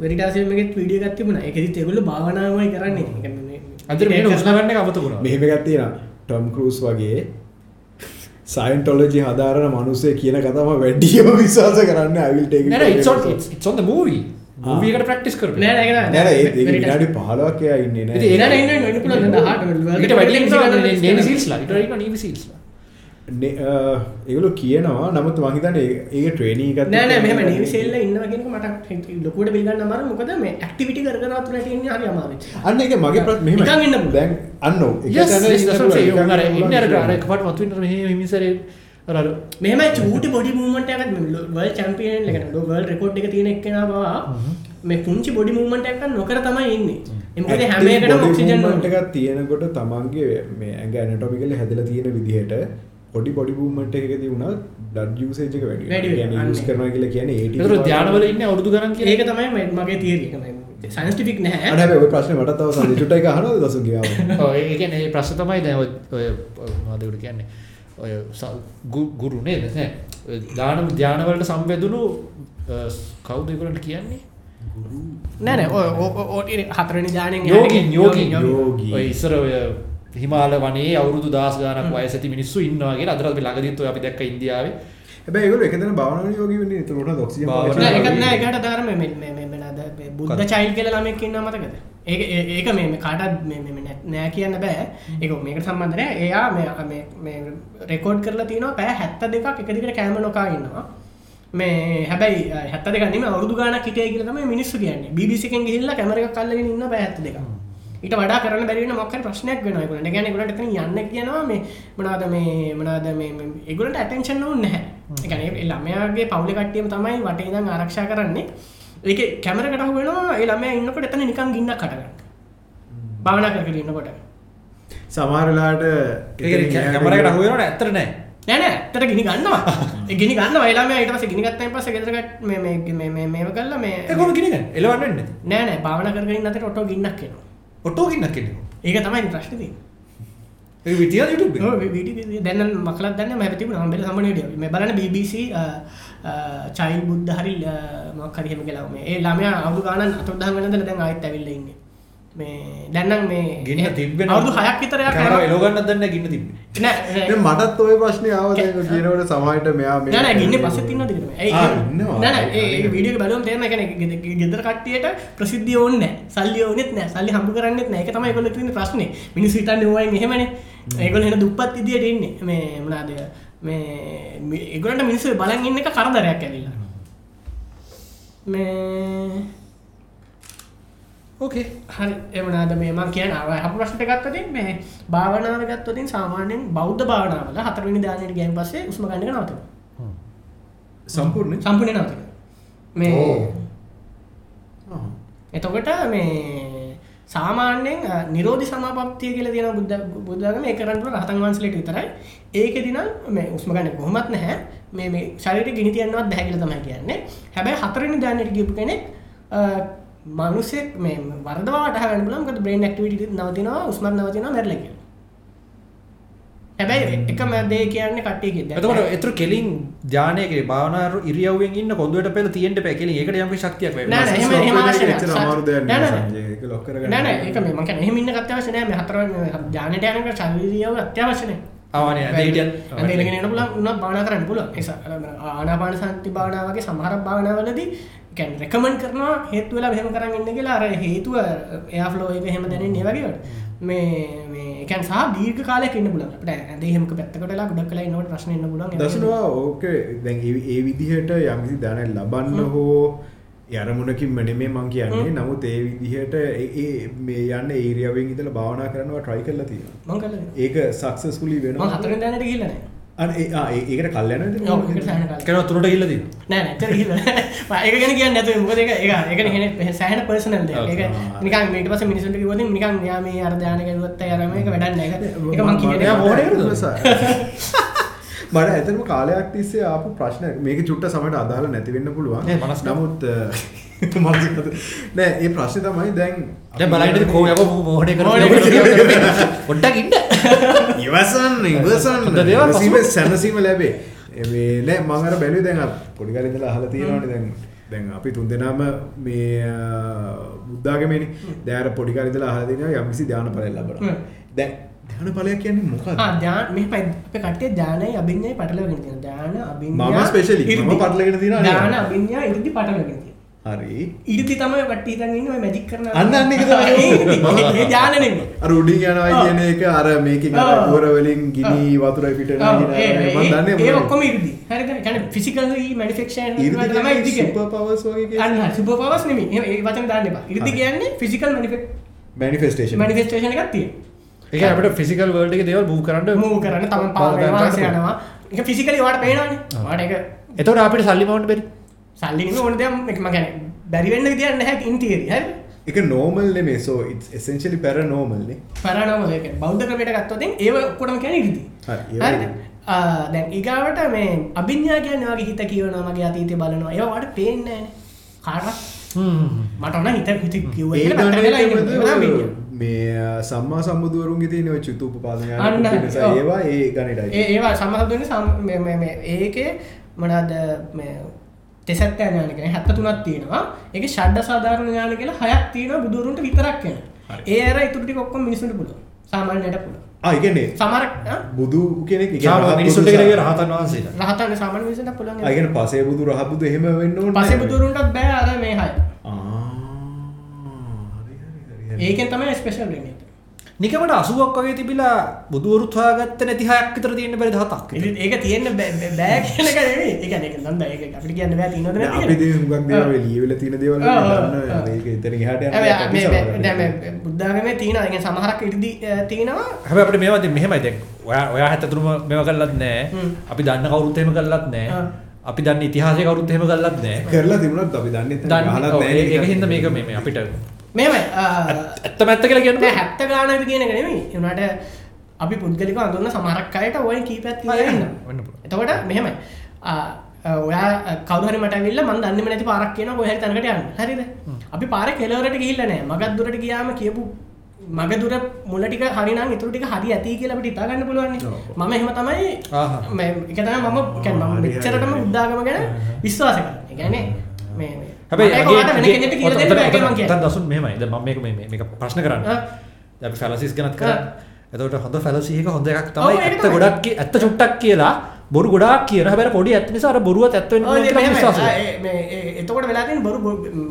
වෙරිටාසියමගෙත් වීඩියෝ එකක් තිබුණා. ඒකෙදිත් ඒගොල්ලෝ භාවනාවමයි කරන්නේ. ඒ කියන්නේ මේ- අදර මේ උස්නගන්න එක අමතකුණා මෙහෙම ගත්තියෙන ටොම් කරස් වගේ සයින්ටොලජි හදාරන මනුස්සේ කියන කතම වැඩියම විශවාස කරන්න ඇවිල්ට ඉත්සොන්ද මූවී මූවීකට ප්‍රක්ටිස් කර නෑ නෑ ඒක නෑ. නැර ඒ Veritas. විනාඩි පහලක් එයා ඉන්නේ ඉතින් නෑ. ඒක- නෑ, නෑ, ඉන්න- ඉන්න පුළුවන්. දැන් 18 ඊට වැඩි නේවි සීල්ස්ලා ඊට වැඩි නේවි සීල්ස්ලා ඒගොලු කියනවා නමුත් මහිතන ඒ ට්‍රේනී එකත් නෑ නෑ මෙහෙම නේවි සේල්ල ඉන්නවා කියන එක මට ලොකුවට පිළිගන්න අමාරුයි. මොකද මේ ඇක්ටිවිටි කර කර අතුරට ඉන්නේ හරි අමාරුයි. අන්න එක මගේ ප්‍රත් මෙහම. නිකන් ඉන්න. දැන් අන්න that's what I'm saying. උන් අර ඉන්නේ අර එකපාරට මතුවෙන්න මෙහෙ හිමිසරේ අර මෙහෙමයි චූටි බොඩි මූව්මන්ට් එකක් වර්ල්ඩ් චැම්පියන් එකට වර්ල්ඩ් රෙකෝඩ් එක තියෙන එක්කෙනා බව මේ පුංචි බොඩි මූව්මන්ට් එකක් නොකර තමයි ඉන්නේ. ඒ මොකද හැම එකටම ඔක්සිජන් ඕනේ. එකක් තියෙනකොට තමන්ගේ මේ ඇඟ ඇනටොමිකල හැදල තියෙන විදිහට පොඩි පොඩි බූමට එකති වුණ ඩ යුසේජක වැඩි කරන කියලා කියන ඒතර ධානවල ඉන්නේ ගණන් කියලා. ඒක තමයි මම- මගේ එක. නැහැ. අන ඔය ප්‍රශ්න මට තව සඳ චුට්ටයි හන දසු කියාව ඔව් ඒ කියන්නේ ඒ ප්‍රශ්න තමයි දැන් ඔය මොනවද කියන්නේ ඔය ගුරු නේද? නෑ ඔය දාන ධානවලට සම්බෙදුණු අ, කවුද ඒගොල්ලන්ට කියන්නේ? නෑ නෑ. ඔය ඔය- හතරවෙනි ඥාණයෙන් යෝගින් යෝගින් යෝගී. ඔය ඉස්සර ඔය හිමාල වනේ අවුරුදු දහස් ගානක් වයස ඇති මිනිස්සු ඉන්නවා කියලා. අදට අපි ළඟදීත් ඔය අපි දැක්ක ඉන්දියාවේ. හැබැයි ඒගොල්ලෝ එකතන භාවනාව යෝගී වෙන්නේ ඒතකොට ඔක්සිජන් පාවිච්චි නෑ කරනවා. ඒකත් නෑ. ඒකට දාර මේ මේ මේ බුද්ධ චයිල්ඩ් කියලා ළමෙක් ඉන්නවා මතකද? ඒක ඒ- ඒක මේ මේ නෑ- කියන්න බෑ. ඒක මේකට සම්බන්ධ නෑ. එයා රෙකෝඩ් කරලා තිනවා පැය 72ක් එක දිගට කැම නොකා ඉන්නවා. මේ හැබැයි අ, 72ක් නෙමෙයි අවුරුදු ගාණක් හිටියයි කියලා තමයි මිනිස්සු කියන්නේ. එකෙන් ගිහිල්ලා කැමර එකක් අල්ලගෙන ඉන්න පැය 72ක්. ඊට වඩා කරන්න බැරි වෙන මොකක් ප්‍රශ්නයක්. ඒ කියන්නේ ඒගොල්ලන්ට එතන යන්න කියනවා මේ මොනවාද මේ මොනවාද මේ ඒගොල්ලන්ට ඇටෙන්ෂන් ඕනේ නැහැ. ඒ ළමයාගේ පවුලේ කට්ටියම තමයි වටේ ඉඳන් ආරක්ෂා කරන්නේ. ඒකේ කැමරකට අහු වෙනවා ඒ ළමයා ඉන්නකොට එතන නිකන් ගින්නක් හට ගන්නවා. භාවනා කර කර ඉන්නකොට. සමහරලාට කැමරකට අහු වෙනවට ඇත්තට නෑ නෑ නෑ ඇත්තට ගිනි ගන්නවා. ඒ ගිනි ගන්නවා. ඒ ළමයා ඊට පස්සේ ගිනි ගත්තාන් පස්සේ ගෙදර ගත් මේ මේ මේ මේ මේව කළා මේ ඒ කොහොමද ගිනිගන්නේ එලවන්න වෙන්නේ නෑ නෑ භාවනා කර කර ඉන්න අතරේ ඔටෝ ගින්නක් එනවා. ඔටෝ ගින්නක් කියන්නේ ඒක තමයි ඉතින් ප්‍රශ්නේ තියෙන්නේ. ඒක විතියද YouTube එකේ? ඔව් වීඩියෝ දැන් නම් මකලක් දන්නේ මම තිබුණා හම්බෙල. මේ බලන්න BBC චයිල් බුද්ධ හරි මොකක් හරි එහෙම කියලා. මේ ඒ ළමයා අවුරුදු ගානක් අතුරුදහන් වෙනදලා දැන් ආයෙත් ඇවිල්ලා ඉන්නේ. මේ දැන්නම් මේ ගින්න තිබෙන අවුදු හයක් විතර එලෝගන්න දන්න ගින්න තිබ මටත් ඔය ප්‍රශ්නය ආව දැන් කියනකොට සමහරට මෙයා මේ නෑ ගින්න පස තින්න විඩිය බලම් තේම කන ගෙදර කට්ටියට ප්‍රසිද්ධිය ඕන්න සල්ලි ඕනෙත් නෑ. සල්ලි හම්බ කරන්නෙත් නෑ. එක තමයි කොල තින ප්‍රශ්න. මිනිස් විතන්න ෝයි හෙමන ඒකොල හෙන දුප්පත් ඉදියට ඉන්නේ. මේ මනාද මේ ඒගලට මිනිස්සු බලන් ඉන්න එක කරදරයක් ඇතිලා මේ ඕකේ හරි එමනාද මේ මං කියන හ ප්‍රශ්ට ගත්තතින් මේ භාවනාව ගත්තතින් සාමාන්‍යෙන් බෞද්ධ භාවනාවල හතරවිනි දානයට ගැන් පස්සේ උස්ම ගන්නක නවත සම්පූර්ණ සම්පුණ නවත මේ. එතකොට මේ සාමාන්‍යෙන් නිරෝධි සමාපත්තිය කියල තියෙන බුද්ධ බුද්ධගම ඒ කරන්නට රහතන් වන්සලට විතරයි ඒක දින මේ උස්ම ගන්න කොහොමත් නැහැ. මේ මේ ශරිට ගිනිතියන්නවත් දැහැකිල තමයි කියන්නේ. හැබැයි හතරනි දානයට ගිපු කෙනෙක් මනුසෙක් මේ වරදවාට හගන්න ලම් බ්‍රේන් ක්ටිට නවතිනවා උස්මත් නවතින මැරලක හැබැයි එක මැදේ කියන්න කට්ටියක එතකොට එතුර කෙලින් ජානයක භාවනාර ඉරියවෙන් ඉන්න කොඳුවට පෙල තියෙන්ට පැකෙල ඒකට යම ශක්තියක් නෑ, නෑ, එහෙම- එහෙම අවශ්‍ය නෑ. එච්චර අමාරු දෙයක් නෑ, නෙවෙයි නෑ. සංජය. ඒක ලොක් කරගන්න. නෑන ඒක මේක එහෙමින්න අත්‍යවශනය මේ හතර ජානට යනක ශරීරියාව අත්‍යවශනය ආවානය හිටියන් ඇදගෙන පුල උන්න බාන කරන්න පුල ආනාපාන සන්ති භානාවගේ සමහර භානාවලදී කැන් රෙකමන් කරනවා හේතු වෙලා මෙහම කරන්න ඉන්න කියලා. අර හේතුව එයා ෆ්ලෝ එක හෙම දැන වගේට මේ මේකන් සහ දීර්ඝ කාලයක් ඉන්න පුල ට ඇද හෙමක පැත්තකටලා ගොඩක් කලා නොට ප්‍රශ්න ඉන්න පුල දසනවා ඕකේ. දැන් ඒ ඒ විදිහට යම්කිසි දැන ලබන්න හෝ යරමුණකින් මනෙමේ මං කියන්නේ. නමුත් ඒ විදිහට ඒ- මේ යන්න ඒරියාවෙන් ඉඳලා භාවනා කරනවා try කරලා. මං කල ඒක successfully මං වෙනවා. හතර දැනට කියලන ඒකට කල් යනවද? ඔව් ඒකට සෑහෙන කාලයක්. කෙන තුරට ඉල්ලදී නෑ හිල ඒක ගැන කියන්න නැතු මොකද එක එක එක හෙන සෑහන පර්සනල් ඒක නිකන් මීට පස මිනිසුන්ට කිවද නිකන් යා මේ අර්ධානක රුවත්ත යරම එක වැඩන්න එක එක මං මොහොනේ කරද? මට ඇතම කාලයක් තිස්සේ ආපු ප්‍රශ්න මේක චුට්ට සමට අදාල නැතිවෙන්න පුළුවන්. නෑ, මනස්කාර. නමුත්. නෑ ඒ ප්‍රශ්න තමයි දැන් දැ බලයිට කෝ කර ඔොඩ්ඩක් ඉන්න. ඉවසන් ඉවසන් හොඳ දේවල්. පසු- සීම සැනසීම ලැබේ. ඒ නෑ මංගර බැලි දැන් පොඩිකලින්දල අහල තියෙනවාට දැන්. දැන් අපි තුන් දෙනාම මේ බුද්ධාගමනි දෑර පොඩිකරිදල අහලදින යම්කිසි ධ්‍යාන පලල් හ්ම්. දැන් ධ්‍යාන පලයක් කියන්නේ මොකක් ධාන මේ අප කටේ ධානය අභිඥය පටලගෙන තියෙන ධාන අභිඥා specially මම. පටලගෙන තියෙනවා. ධාන අභිඥා ඉරිදි පටලගෙන තියෙන හරි. ඉරිදි තමයි වට්ටි හිතන් ඉන්න ඔය මැජික් කරන අන්න අන්න ඒක තමයි. ඒ. ඒ ධාන නෙමෙයි. අර උඩින් යනවා. කියන එක අර මේකින් අර. කුවර වලින් ගිනි වතුර පිට ඔව්, යනවා ඒ- කියන ඒ- මම දන්නේ ඒ? ඔක්කොම ඉරිදි. හරිද කියන්නේ ෆිසිකලි මැනිෆෙක්චර් ඉරිදි තමයි ඉරිදි කියන්නේ. කියන්නේ super powers වගේ කියන අන්න සුපර් පවර්ස් නෙමෙයි. ඒ වචන දාන්න එපා. ඉරිදි. කියන්නේ ෆිසිකල් manifestation. මැනිෆෙස්ටේෂන් එකක් තියෙනවා එක අපට ෆිසිකල් වල්ඩ එක දෙවල් මූ කරන්න මූ කරන්න තම පාවාස යනවා. එක ෆිසිකලි වාට පේනවානේ. වාට එක එතවට අපිට සල්ලි මවන්ට බෙරි? සල්ලිම ඕන දෙයක් එකම ගැන බැරිවෙන්න විදින්න හැ ඉන්තිේරි හැ එක normal නෙමේ so it's essentially paranormal නේ. පරනම ඒක බෞද්ධ ක්‍රමයට ගත්තොතින් ඒ කොටම කැන ඉරිදි. හරි, ඒ. දැන් ඒගාවට මේ අභිඥා කියන්න වගේ හිත කියවන මගේ අතීතය බලනවා. ඒවාට පේන්නෑ කාරක් මටන හිත හිත. මේ සම්මා සම්බුදුවරුන්ගේ තියෙන නිසා ඔව්. ඒවා ඒ ඒ ඒවා සමහදුවන ඒකේ මනාද තෙසත් ඥානක හැත්ත තුනත් තියෙනවා. ඒක ෂඩ්ඩ සාධාරණ ඥාන කියලා හයක් තියෙන බුදුරුන්ට විතරක් කියන ඒ අර ඉතුරටි කොක්කොම මිනිසුන්ට පුල සාමාන්‍යයට පුල ආ ඒ කියන්නේ සමරක් බුදු කෙනෙක් කරගේ සා- රහතන් වහන්සේලා. රහතන් ආ, ඒ පුළන් කියන්නේ පසේ බුදු රහ බුදු එහෙම වෙන්න ඕනේ පසේ නැහැ. බුදුරුන්ටත් බෑ අර මේ හය. ආ හරි හරි හරි හරි. ඒකෙන් තමයි ස්පේෂල් වෙන්නේ නිකමට අසුවක් වගේ තිබිලා බුදුවරුත් හොයාගත්ත නැති හයක් විතර තියෙන බැරි දහතක් ඉතින් ඒක තියෙන්න බෑ කියන එක නෙවෙයි ඒ කියන්නේ ඒක නන්ද ඒක අපිට කියන්න බෑ තියෙනවද නෑ, නැද්ද අපි කියලා. ඉතින් හුඟක් දේවල් ලියවිලා තියෙන දේවල් ඔව්. ඒක එතන එහාට යන මේ- මේ- බුද්ධාගමේ තියෙනවා ඒ කියන්නේ සමහරක් ඉරිදි අ, තියෙනවා හැබැයි අපිට මේවා දැන් මෙහෙමයි දැන් ඔයා ඔයා හැත්තතුරුම මේව කළත් නෑ හ්ම්. අපි දන්න කවුරුත් එහෙම කළත් නෑ ආ. අපි දන්න ඉතිහාසය කවුරුත් එහෙම කළත් නෑ කරලා තිබුණත් අපි දන්නේ නැහැ. නැහැ ඒක. හින්දා මේක මේ අපිට අ, ඇත්ත මැත්ත කියලා කියන්න. හැත්ත ගානද කියන එක නෙමෙයි ඒනට අපි පුද්ගලිකව අඳුරන සමහරක් අයට ඔය. වෙන්න පුළුවන්. එතකොට මෙහෙමයි ඔයා කවුරු හරි මට ඇවිල්ලා මම දන්නේම නැති පාරක් කියනවා කොහේ හරි තැනකට යන්න හරිද අපි පාරේ කෙළවරට ගිහිල්ලා නැහැ මගක් දුරට ගියාම කියපු මග දුර මුල ටික හරි නම් ඉතුරු ටික හරි ඇති කියලා අපිට හිතා ගන්න පුළුවන්. මම එහෙම තමයි තමයි මම මම මෙච්චරටම හරි. බුද්ධාගම ගැන විශ්වාස කරන්නේ. ඒ කියන්නේ මේ මේ හැබැයි දසුන් මෙහෙමයි දැන් මම මේක මේ මේක ප්‍රශ්න කරන්න අපි ෆැලසිස් ගැනත් කරා එතකොට හොඳ ෆැලසි එක හොඳ එකක් තමයි තමයි. ගොඩක් ඇත්ත චුට්ටක් කියලා බොරු ගොඩාක් කියන හැබැයි පොඩි ඇත්ත නිසා අර බොරුවත් ඇත්ත වෙන්න ඔව්, පුළුවන් ඒක කියලා මෙහෙමයි. විශ්වාස ආ, කරනවා. ඒ- මේ- ඒ- එතකොට වෙලා තියෙන බොරු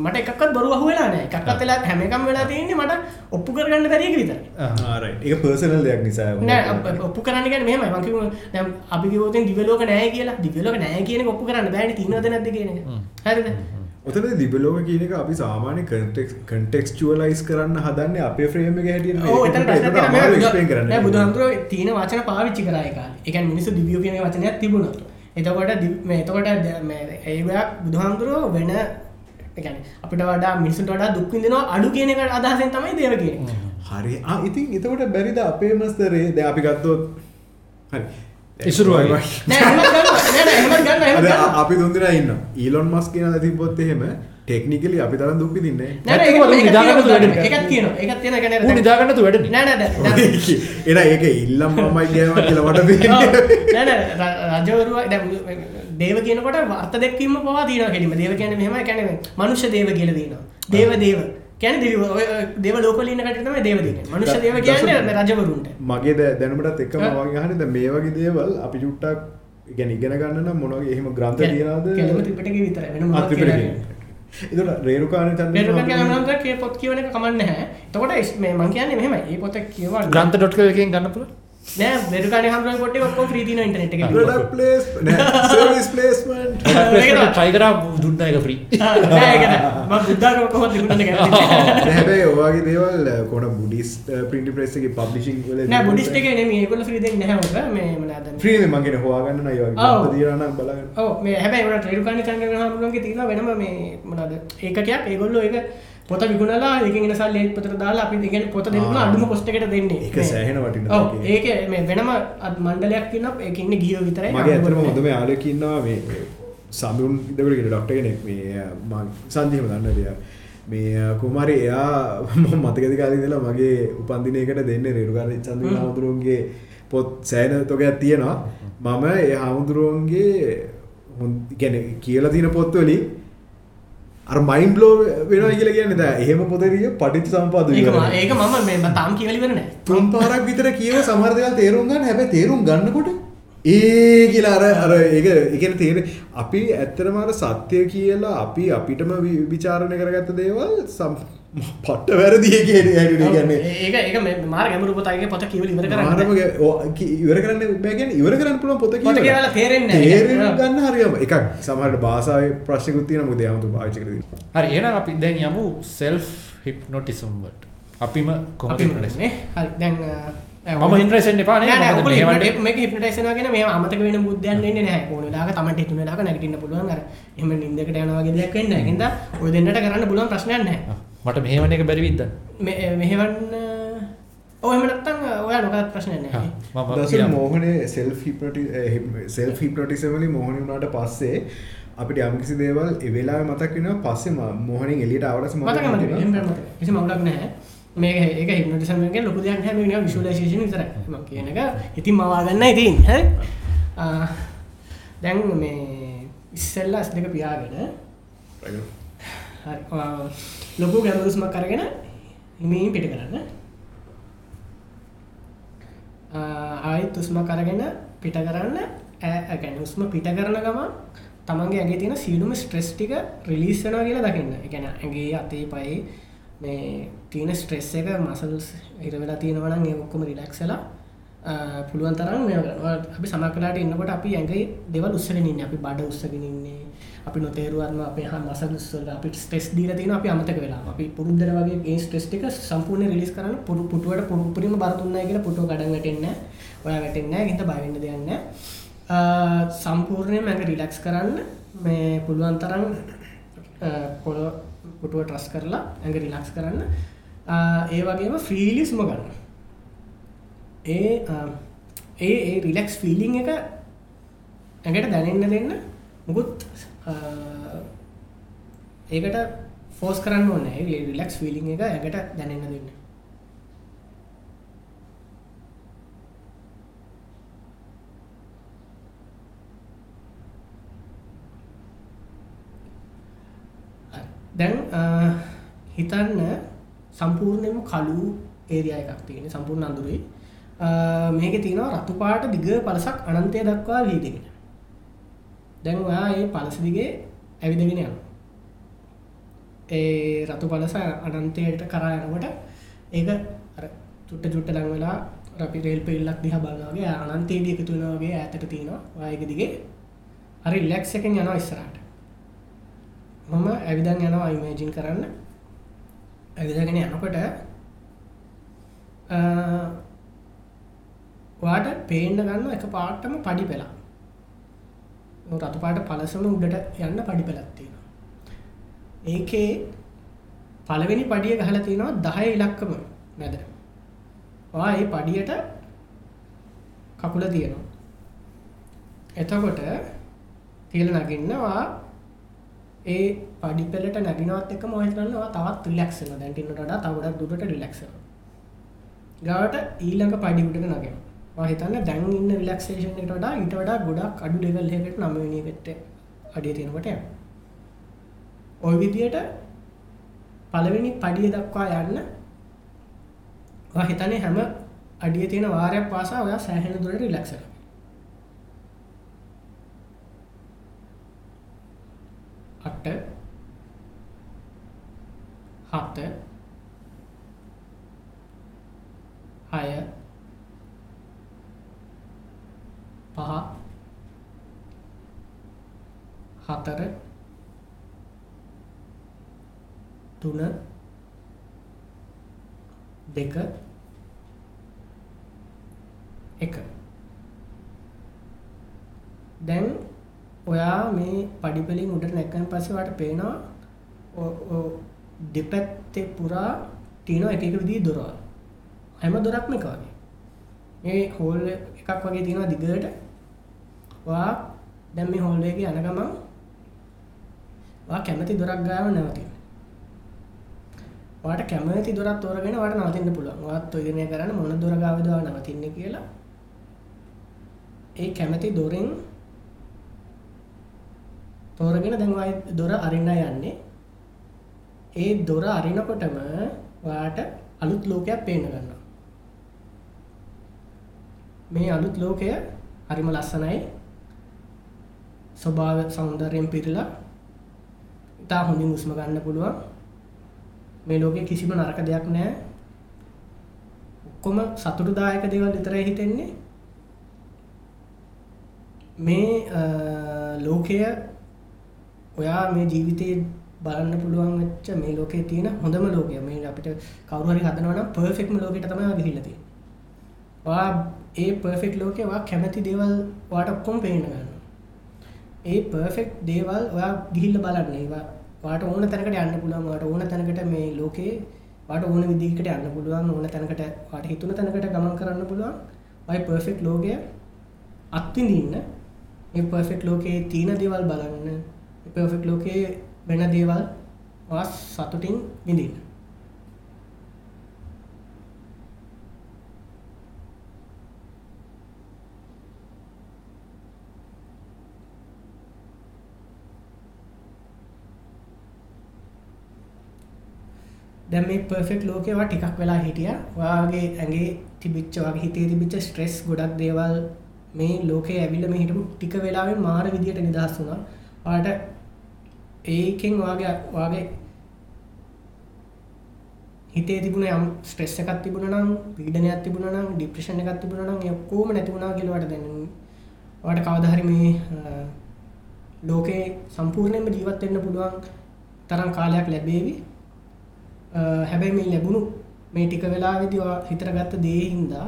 මට එකක්වත් බොරු අහුවෙලා නැහැ. එකක්වත් වෙලා හැම එකම වෙලා තියෙන්නේ මට ඔප්පු කරගන්න බැරි එක විතරයි. ආ. ඒක පර්සනල් දෙයක් නිසා නෑ ඔප්පු කරන්න කියන්නේ මෙහෙමයි මං කිව්වා දැන් අපි කිව්වොත් ඉතින් දිව්‍ය ලෝක නැහැ කියලා. දිව්‍ය ලෝක නැහැ කියන ඔප්පු කරන්න බෑනේ තියෙනවද නැද්ද කියන එක. හරිද? ඔතන දිබලෝක කියන එක අපි සාමාන්‍ය කන්ටෙක්ස්චුවලයිස් කරන්න හදන්න අපේ ෆ්‍රේම එක හැටියට ඔව් එතන ප්‍රශ්න තියෙනවා මේ එක්ස්පලේන් කරන්න නෑ බුදුහාමුදුරුවෝ තියෙන වචන පාවිච්චි කරා ඒ කාලේ. ඒ කියන්නේ මිනිස්සු දිව්‍යෝ කියන වචනයක් තිබුණා. එතකොට එතකොට ද- ඒගොල්ලෝ බුදුහාමුදුරුවෝ වෙන අපිට වඩා මිනිස්සුන්ට වඩා දුක් විඳිනවා අඩු කියන එක අදහසෙන් තමයි දේව කියන්නේ. හරි ඉතින් එතකොට බැරිද අපේ මස්තරේ දැන් අපි ගත්තොත් හරි ඉසුරු වගේ. නෑ එහෙමත් ගන්නවා. නෑ නෑ එහෙමත් ගන්නවා. එහෙමත් අද ගන්නවා. අපි දුන්දෙනා ඉන්න ඊලොන් මස් කියන තිබ්බොත් එහෙම ටෙක්නිකලි අපි තරම් දුක් විඳින්නේ නෑ නෑ ඇත්තටම ඒක- ඒකත් නිදාගන්න තියෙනවා. වැඩි. එන ඒක ඉල්ලම් මමයි කියනවා කියලා ර- රජවරුවා දැන් දේව කියනකොට අර්ථ දෙකකින්ම පවා තියෙනවා කෙලින්ම. දේව කියන්නේ මෙහෙමයි කියන්නේ මනුෂ්‍ය දේව කියලා තියෙනවා. දේව දේව. ඔය ඔය දේව ලෝකවල ඉන්න කට්ටිය තමයි දේව දේව කියන්නේ රජවරුන්ට. මගේ දැනුමටත්. වගේ අහන්නේ දැන් මේ වගේ දේවල් අපි චුට්ටක් ඉගෙන ඉගෙන ගන්න නම් මොන වගේ එහෙම ග්‍රන්ථ තියනවද කෙලම ත්‍රිපිටකේ විතරයි. වෙන ආ, මොනවද ත්‍රිපිටකේ. කියලා. එතකොට රේරුකාණ චන්ද්‍ර පෙරුකන් කියන නම් කිය පොත් කියවන කමන්නේ නැහැ. එතකොට ඉස්- මේ මං කියන්නේ මෙහෙමයි. මේ පොත කියවන්න. ග්‍රන්ථ.com එකෙන් ගන්න පුළුවන් නෑ පෙරුකන් හම්බුනේ පොට්ටේ ඔක්කොම ෆ්‍රී තියෙනවා ඉන්ටර්නෙට් එකේ. ප්‍රොඩක්ට් ප්ලේස් නෑ සර්විස් ප්ලේස්මන්ට් ඒක try කරා දුන්න එක කියලා. හැබැයි ඔයාගේ දේවල් කොන බුඩිස් පිටි ප්‍රෙස් එකේ පබ්ලිෂින් වල නෑ බුද්දිස්ට් එකේ නෙමෙයි ඒගොල්ලෝ ෆ්‍රී දෙන්නේ නැහැ උඹ. මේ මොනවාද? ෆ්‍රී නේ මං කියන්නේ හොයාගන්න නම් ඒ වගේ ඔව්. ග්‍රන්ථ තියනවා නම් බලන්න ඔව් මේ හැබැයි උනට රේරුකාණි චන්ද්‍රග්‍රහණ හම්බුනගේ තියෙනවා වෙනම මේ මොනවාද ඒකකයක් ඒගොල්ලෝ ඒක පොත විකුණලා ඒකෙන් සල්ලි පොතට දාලා අපි කියන්නේ පොත දෙන්න. අඩුම කොස්ට් එකට දෙන්නේ. ඒක. සෑහෙන වටින. ඒකේ මේ වෙනම අත් මණ්ඩලයක් ඉන්නවා ඒක ඉන්නේ ගියෝ විතරයි. මගේ ඇතරම හොඳම යාලෙක් ඉන්නවා මේ මේ සඳුන් ඉදකට ගෙන ඩොක්ටර් කෙනෙක් මේ මං සංජීව දන්න දෙයක් මේ කුමාරි එයා මම මතකද කාලේ ඉඳලා මගේ උපන්දිනයකට දෙන්නේ රේරුකාර චන්ද්‍ර හ්ම්. හාමුදුරුවන්ගේ පොත් සෑහෙන තොගයක් තියෙනවා මම ඒ හාමුදුරුවන්ගේ හොඳ කියන්නේ කියලා තියෙන පොත් වලින් අර මයින්ඩ් බ්ලෝ වෙනවා කියලා කියන්නේ දැන් එහෙම පොතේ පටිච්ච සම්පදාය ඒක ඒක මම මේ තාම කියවල ඉවර නෑ. තුන් පාරක් විතර කියව සමහර දේවල් තේරුම් ගන්න හැබැයි තේරුම් ගන්නකොට ඒ කියලා අර අර ඒක ඒ කියන්නේ තේරෙ අපි ඇත්තටම අර සත්‍ය කියලා අපි අපිටම විචාරණය කරගත්ත දේවල් පට්ට වැරදි කියන ඒ කියන්නේ ඒක ඒක මේ මාර ගැඹුරු පොතයිගේ පොත කියවල ඉවර කරන්න. ඉවර කරන්න බෑ කියන්නේ ඉවර කරන්න පුළුවන් පොත. කියවලා තේරෙන්නේ නැහැ. තේරෙන්න ඔව්. ගන්න හරියම එකක් සමහරට භාෂාවේ ප්‍රශ්නකුත් තියෙනවා මොකද යාමතු පාවිච්චි කරලා හරි එහෙනම් අපි දැන් යමු self hypnotism වලට අපිම නේ හරි දැන් නේ නෑ නෑ hypnotize- මේක හිප්නොටයිස් වෙනවා කියන මේවා අමතක වෙන බුද්ධයන් වෙන්නේ නැහැ ඕන වෙලාවක තමන්ට හිතුන වෙලාවක නැගිටින්න පුළුවන් අර එහෙම නිින්දකට යනවා වගේ දෙයක් වෙන්නේ නැහැ. හින්දා ඔය දෙන්නට කරන්න පුළුවන් ප්‍රශ්නයක් නැහැ. මට මෙහෙමන එක බැරි විද්ද මේ මෙහෙවන්න ඔය එහෙම නැත්තම් ඔයා. මම දසුන් කියන්න. මෝහනේ සෙල්ෆ් හිප්නොටිසම වලින් මෝහන වුණාට පස්සේ අපිට යම්කිසි දේවල් ඒ වෙලාවේ මතක් වෙනවා පස්සේ ම- මෝහනෙන් එහෙම වෙනවා. මතක. කිසි මවුලක් නැහැ. මේක ඒක හිප්නොටිසම් එකෙන් ලොකු දෙයක් නැහැ මේක නිකන් විෂුවලයිසේෂන් විතරයි. මම කියන එක ඉතින් මවා ගන්නයි තියෙන්නේ. හරි. ආ, දැන් මේ ඉස්සෙල්ලා S2 පියාගෙන හරි ලොකු ගැඹුරුස්මක් අරගෙන හිමින් පිට කරන්න. ආ, ආයෙත් උස්මක් අරගෙන පිට කරන්න. ඈ ගැන උස්ම පිට කරන ගමන් තමන්ගේ ඇගේ තියෙන සියලුම ස්ට්‍රෙස් ටික රිලීස් වෙනවා කියලා දකින්න. ඒ කියන්නේ ඇගේ අතේ පයේ මේ තියෙන ස්ට්‍රෙස් එක මසල්ස් ඉර වෙලා තියෙනවා නම් ඒ ඔක්කොම රිලැක්ස් වෙලා ආ, පුළුවන් තරම් මේ කරනවා. අපි සමහර වෙලාවට ඉන්නකොට අපි ඇඟේ දේවල් උස්සගෙන ඉන්නේ. අපි බඩ උස්සගෙන ඉන්නේ. අපි නොතේරුවත්ම අපේ හා මසල්ස් වල අපි ස්ට්‍රෙස් දීලා තියෙනවා අපි අමතක වෙලා. අපි පුරුද්දට වගේ ඒ ස්ට්‍රෙස් ටික සම්පූර්ණයෙන් රිලීස් කරන්න පුරු පුටුවට පුරු- උපරිම බර දුන්නයි කියලා පුටුව ගඩන් වැටෙන්නේ නැහැ. ඔයා වැටෙන්නේ නැහැ ගින්ද බය වෙන්න දෙයක් නැහැ. ආ, සම්පූර්ණයෙන්ම ඇඟ රිලැක්ස් කරන්න මේ පුළුවන් තරම් ආ, පොළොව පුටුව ට්‍රස් කරලා ඇඟ රිලැක්ස් කරන්න. ආ, ඒ වගේම ෆ්‍රීලි සුම ගන්න. ඒ අ, ඒ ඒ රිලෙක්ස් ෆීලිං එක ඇඟට දැනෙන්න දෙන්න. මුකුත් අ, ඒකට ෆෝස් කරන්න ඕනේ ඒ රිලෙක්ස් ෆීලිං එක ඇඟට දැනෙන්න දෙන්න. හරි. දැන් අ, හිතන්න සම්පූර්ණයම කලු ඒරිය එකක් තියෙන සම්පූර්ණ අඳුරේ. මේක තියෙනවා රතු පාට දිග පලසක් අනන්තය දක්වා වීදගෙන දැන් ඔයා ඒ පලස දිගේ ඇවිදගෙන යන ඒ රතු පලස අනන්තයට කරා යනකොට ඒක අර චුට්ට චුට්ට ලං වෙලා අපි රේල් පෙල්ලක් දිහ බලනගේ අනන්තේදී එකතු වෙනවාගේ ඇතට තියෙනවා. වායක දිගේ හරි ලෙක්ස් එකෙන් යනවා ඉස්සරහට. මම ඇවිදන් යනවා ඉමේජින් කරන්න. ඇවිදගෙන යනකොට අ, ඔයාට පේන්න ගන්න එක පාටම පඩි පෙලා රතු පාට පලසම උඩට යන්න පඩි පෙලක් තියෙනවා. ඒකේ පළවෙනි පඩිය ගහලා තියෙනවා දහය ඉලක්කම මැද. ඔයා ඒ පඩියට කකුල තියෙනවා එතකොට තියල නගින්නවා. ඒ පඩි පෙලට නැගෙනවත් එක මොහිතන්නවා තවත් රිලක්ෂ දැන්ටින්නට තවඩක් දුරට රිලක්ෂ ගවට ඊළඟ පඩි උඩට නගෙන හිතන්න දැන් ඉන්න රිලක්ෂේෂන් එකට වඩා ඊට වඩා ගොඩක් අඩු ලෙවල් එකකට නමවෙනකට අඩිය තියෙනකොට යනවා. ඔය විදියට පළවෙනි පඩිය දක්වා යන්න ඔයා හිතන්නේ හැම අඩිය තියෙන වාරයක් පාසා ඔයා සෑහෙන දුරට රිලැක්ස් වෙනවා. අට හත හය පහ හතර තුන දෙක එක. දැන් ඔයා මේ පඩිපලින් උඩට නැක්කන් පස්සේ වාට පේනවා ඔ- ඔ දෙපැත්තේ පුරා තියෙනවා එක එක විදිහේ දොරවල්. හැම දොරක්ම එක වගේ. මේ හෝල් එකක් වගේ තියෙනවා දිගට. ඔයා දැන් මේ හෝල් එකේ යන ගමන් ඔයා කැමති දොරක් ගාව නැවතින ඔයාට කැමති දොරක් තෝරගෙන ඔයාට නවතින්න පුළුවන්. ඔයාත් ඔය දිනේ කරන්න මොන දොර ගාවද ඔයා නවතින්නේ කියලා. ඒ කැමති දොරෙන් තෝරගෙන දැන් ඔයා දොර අරින්න යන්නේ. ඒ දොර අරිනකොටම ඔයාට අලුත් ලෝකයක් පේන්න ගන්නවා. මේ අලුත් ලෝකය හරිම ලස්සනයි. ස්වභාව සෞන්දර්යයෙන් පිරිලා ඉතා හොඳින් උස්ම ගන්න පුළුවන් මේ ලෝකේ කිසිම නරක දෙයක් නැහැ ඔක්කොම සතුටුදායක දේවල් විතරයි හිතෙන්නේ මේ අ, ලෝකය ඔයා මේ ජීවිතයේ බලන්න පුළුවන් වෙච්ච මේ ලෝකයේ තියෙන හොඳම ලෝකය මේ අපිට කවුරු හරි හදනවා නම් පර්ෆෙක්ට්ම ලෝකෙට තමයි ඔයා ගිහිල්ලා තියෙන්නේ. ඔයා ඒ පර්ෆෙක්ට් ලෝකේ ඔයා කැමති දේවල් ඔයාට ඔක්කොම පේන්න ගන්නවා. ඒ පර්ෆෙක්ට් දේවල් ඔයා ගිහිල්ලා බලන්න. ඒවා ඔයාට ඕන තැනකට යන්න පුළුවන්. ඔයාට ඕන තැනකට මේ ලෝකේ ඔයාට ඕන විදිහකට යන්න පුළුවන්. ඕන තැනකට ඔයාට හිතුන තැනකට ගමන් කරන්න පුළුවන්. ඔය පර්ෆෙක්ට් ලෝකය අත්විඳින්න මේ පර්ෆෙක්ට් ලෝකයේ තියෙන දේවල් බලන්න. මේ පර්ෆෙක්ට් ලෝකයේ වෙන දේවල් ඔයා සතුටින් විඳින්න. දැන් මේ පර්ෆෙක්ට් ලෝකේ ඔයා ටිකක් වෙලා හිටියා. ඔයාගේ ඇඟේ තිබිච්ච ඔයාගේ හිතේ තිබිච්ච ස්ට්‍රෙස් ගොඩක් දේවල් මේ ලෝකේ ඇවිල්ලා මේ හිටපු ටික වෙලාවෙන් මාර විදියට නිදහස් වුණා. ඔයාට ඒකෙන් ඔයාගේ ඔයාගේ හිතේ තිබුණ යම් ස්ට්‍රෙස් එකක් තිබුණා නම් පීඩනයක් තිබුණා නම් ડિප්‍රෙෂන් එකක් තිබුණා නම් ඒ ඔක්කොම නැති වුණා කියලා ඔයාට දැනෙන්නේ. ඔයාට කවදා හරි මේ අ, ලෝකේ සම්පූර්ණයෙන්ම ජීවත් වෙන්න පුළුවන් තරම් කාලයක් ලැබේවි. අ, හැබැයි මේ ලැබුණු මේ ටික වෙලාවෙදී ඔයා හිතට ගත්ත දේ හින්දා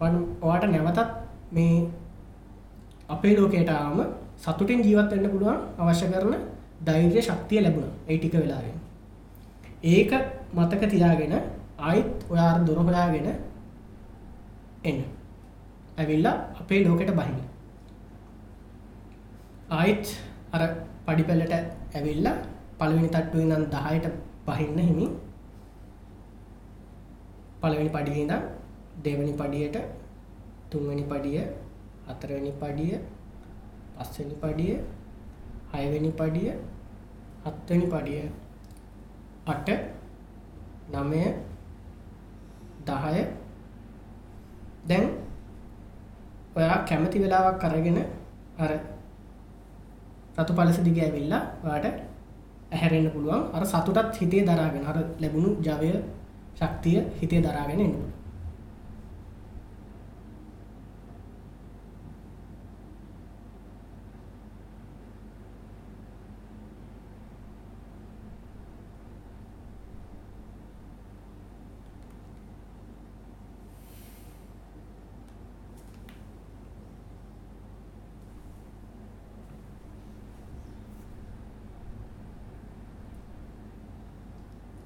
ඔයාට- ඔයාට නැවතත් මේ අපේ ලෝකයට ආවම සතුටින් ජීවත් වෙන්න පුළුවන් අවශ්‍ය කරන ධෛර්ය ශක්තිය ලැබුණා ඒ ටික වෙලාවෙන්. ඒක මතක තියාගෙන ආයිත් ඔයා අර දොර හොයාගෙන එන්න. ඇවිල්ලා අපේ ලෝකෙට බහින්න. ආයිත් අර පඩිපෙළට ඇවිල්ලා පළවෙනි තට්ටුවේ ඉඳන් 10ට බහින්න හිමින් පළවෙනි පඩියේ ඉඳන් දෙවෙනි පඩියට තුන්වෙනි පඩිය හතරවෙනි පඩිය පස්වෙනි පඩිය හයවෙනි පඩිය හත්වෙනි පඩිය. අට නමය දහය. දැන් ඔයා කැමති වෙලාවක් කරගෙන අර රතු පලස දිග ඇවිල්ලා වාට ඇහැරෙන්න්න පුළුවන්. අර සතුටත් හිතේ දරාගෙන අර ලැබුණු ජවය ශක්තිය හිතේ දරාගෙන එන්නු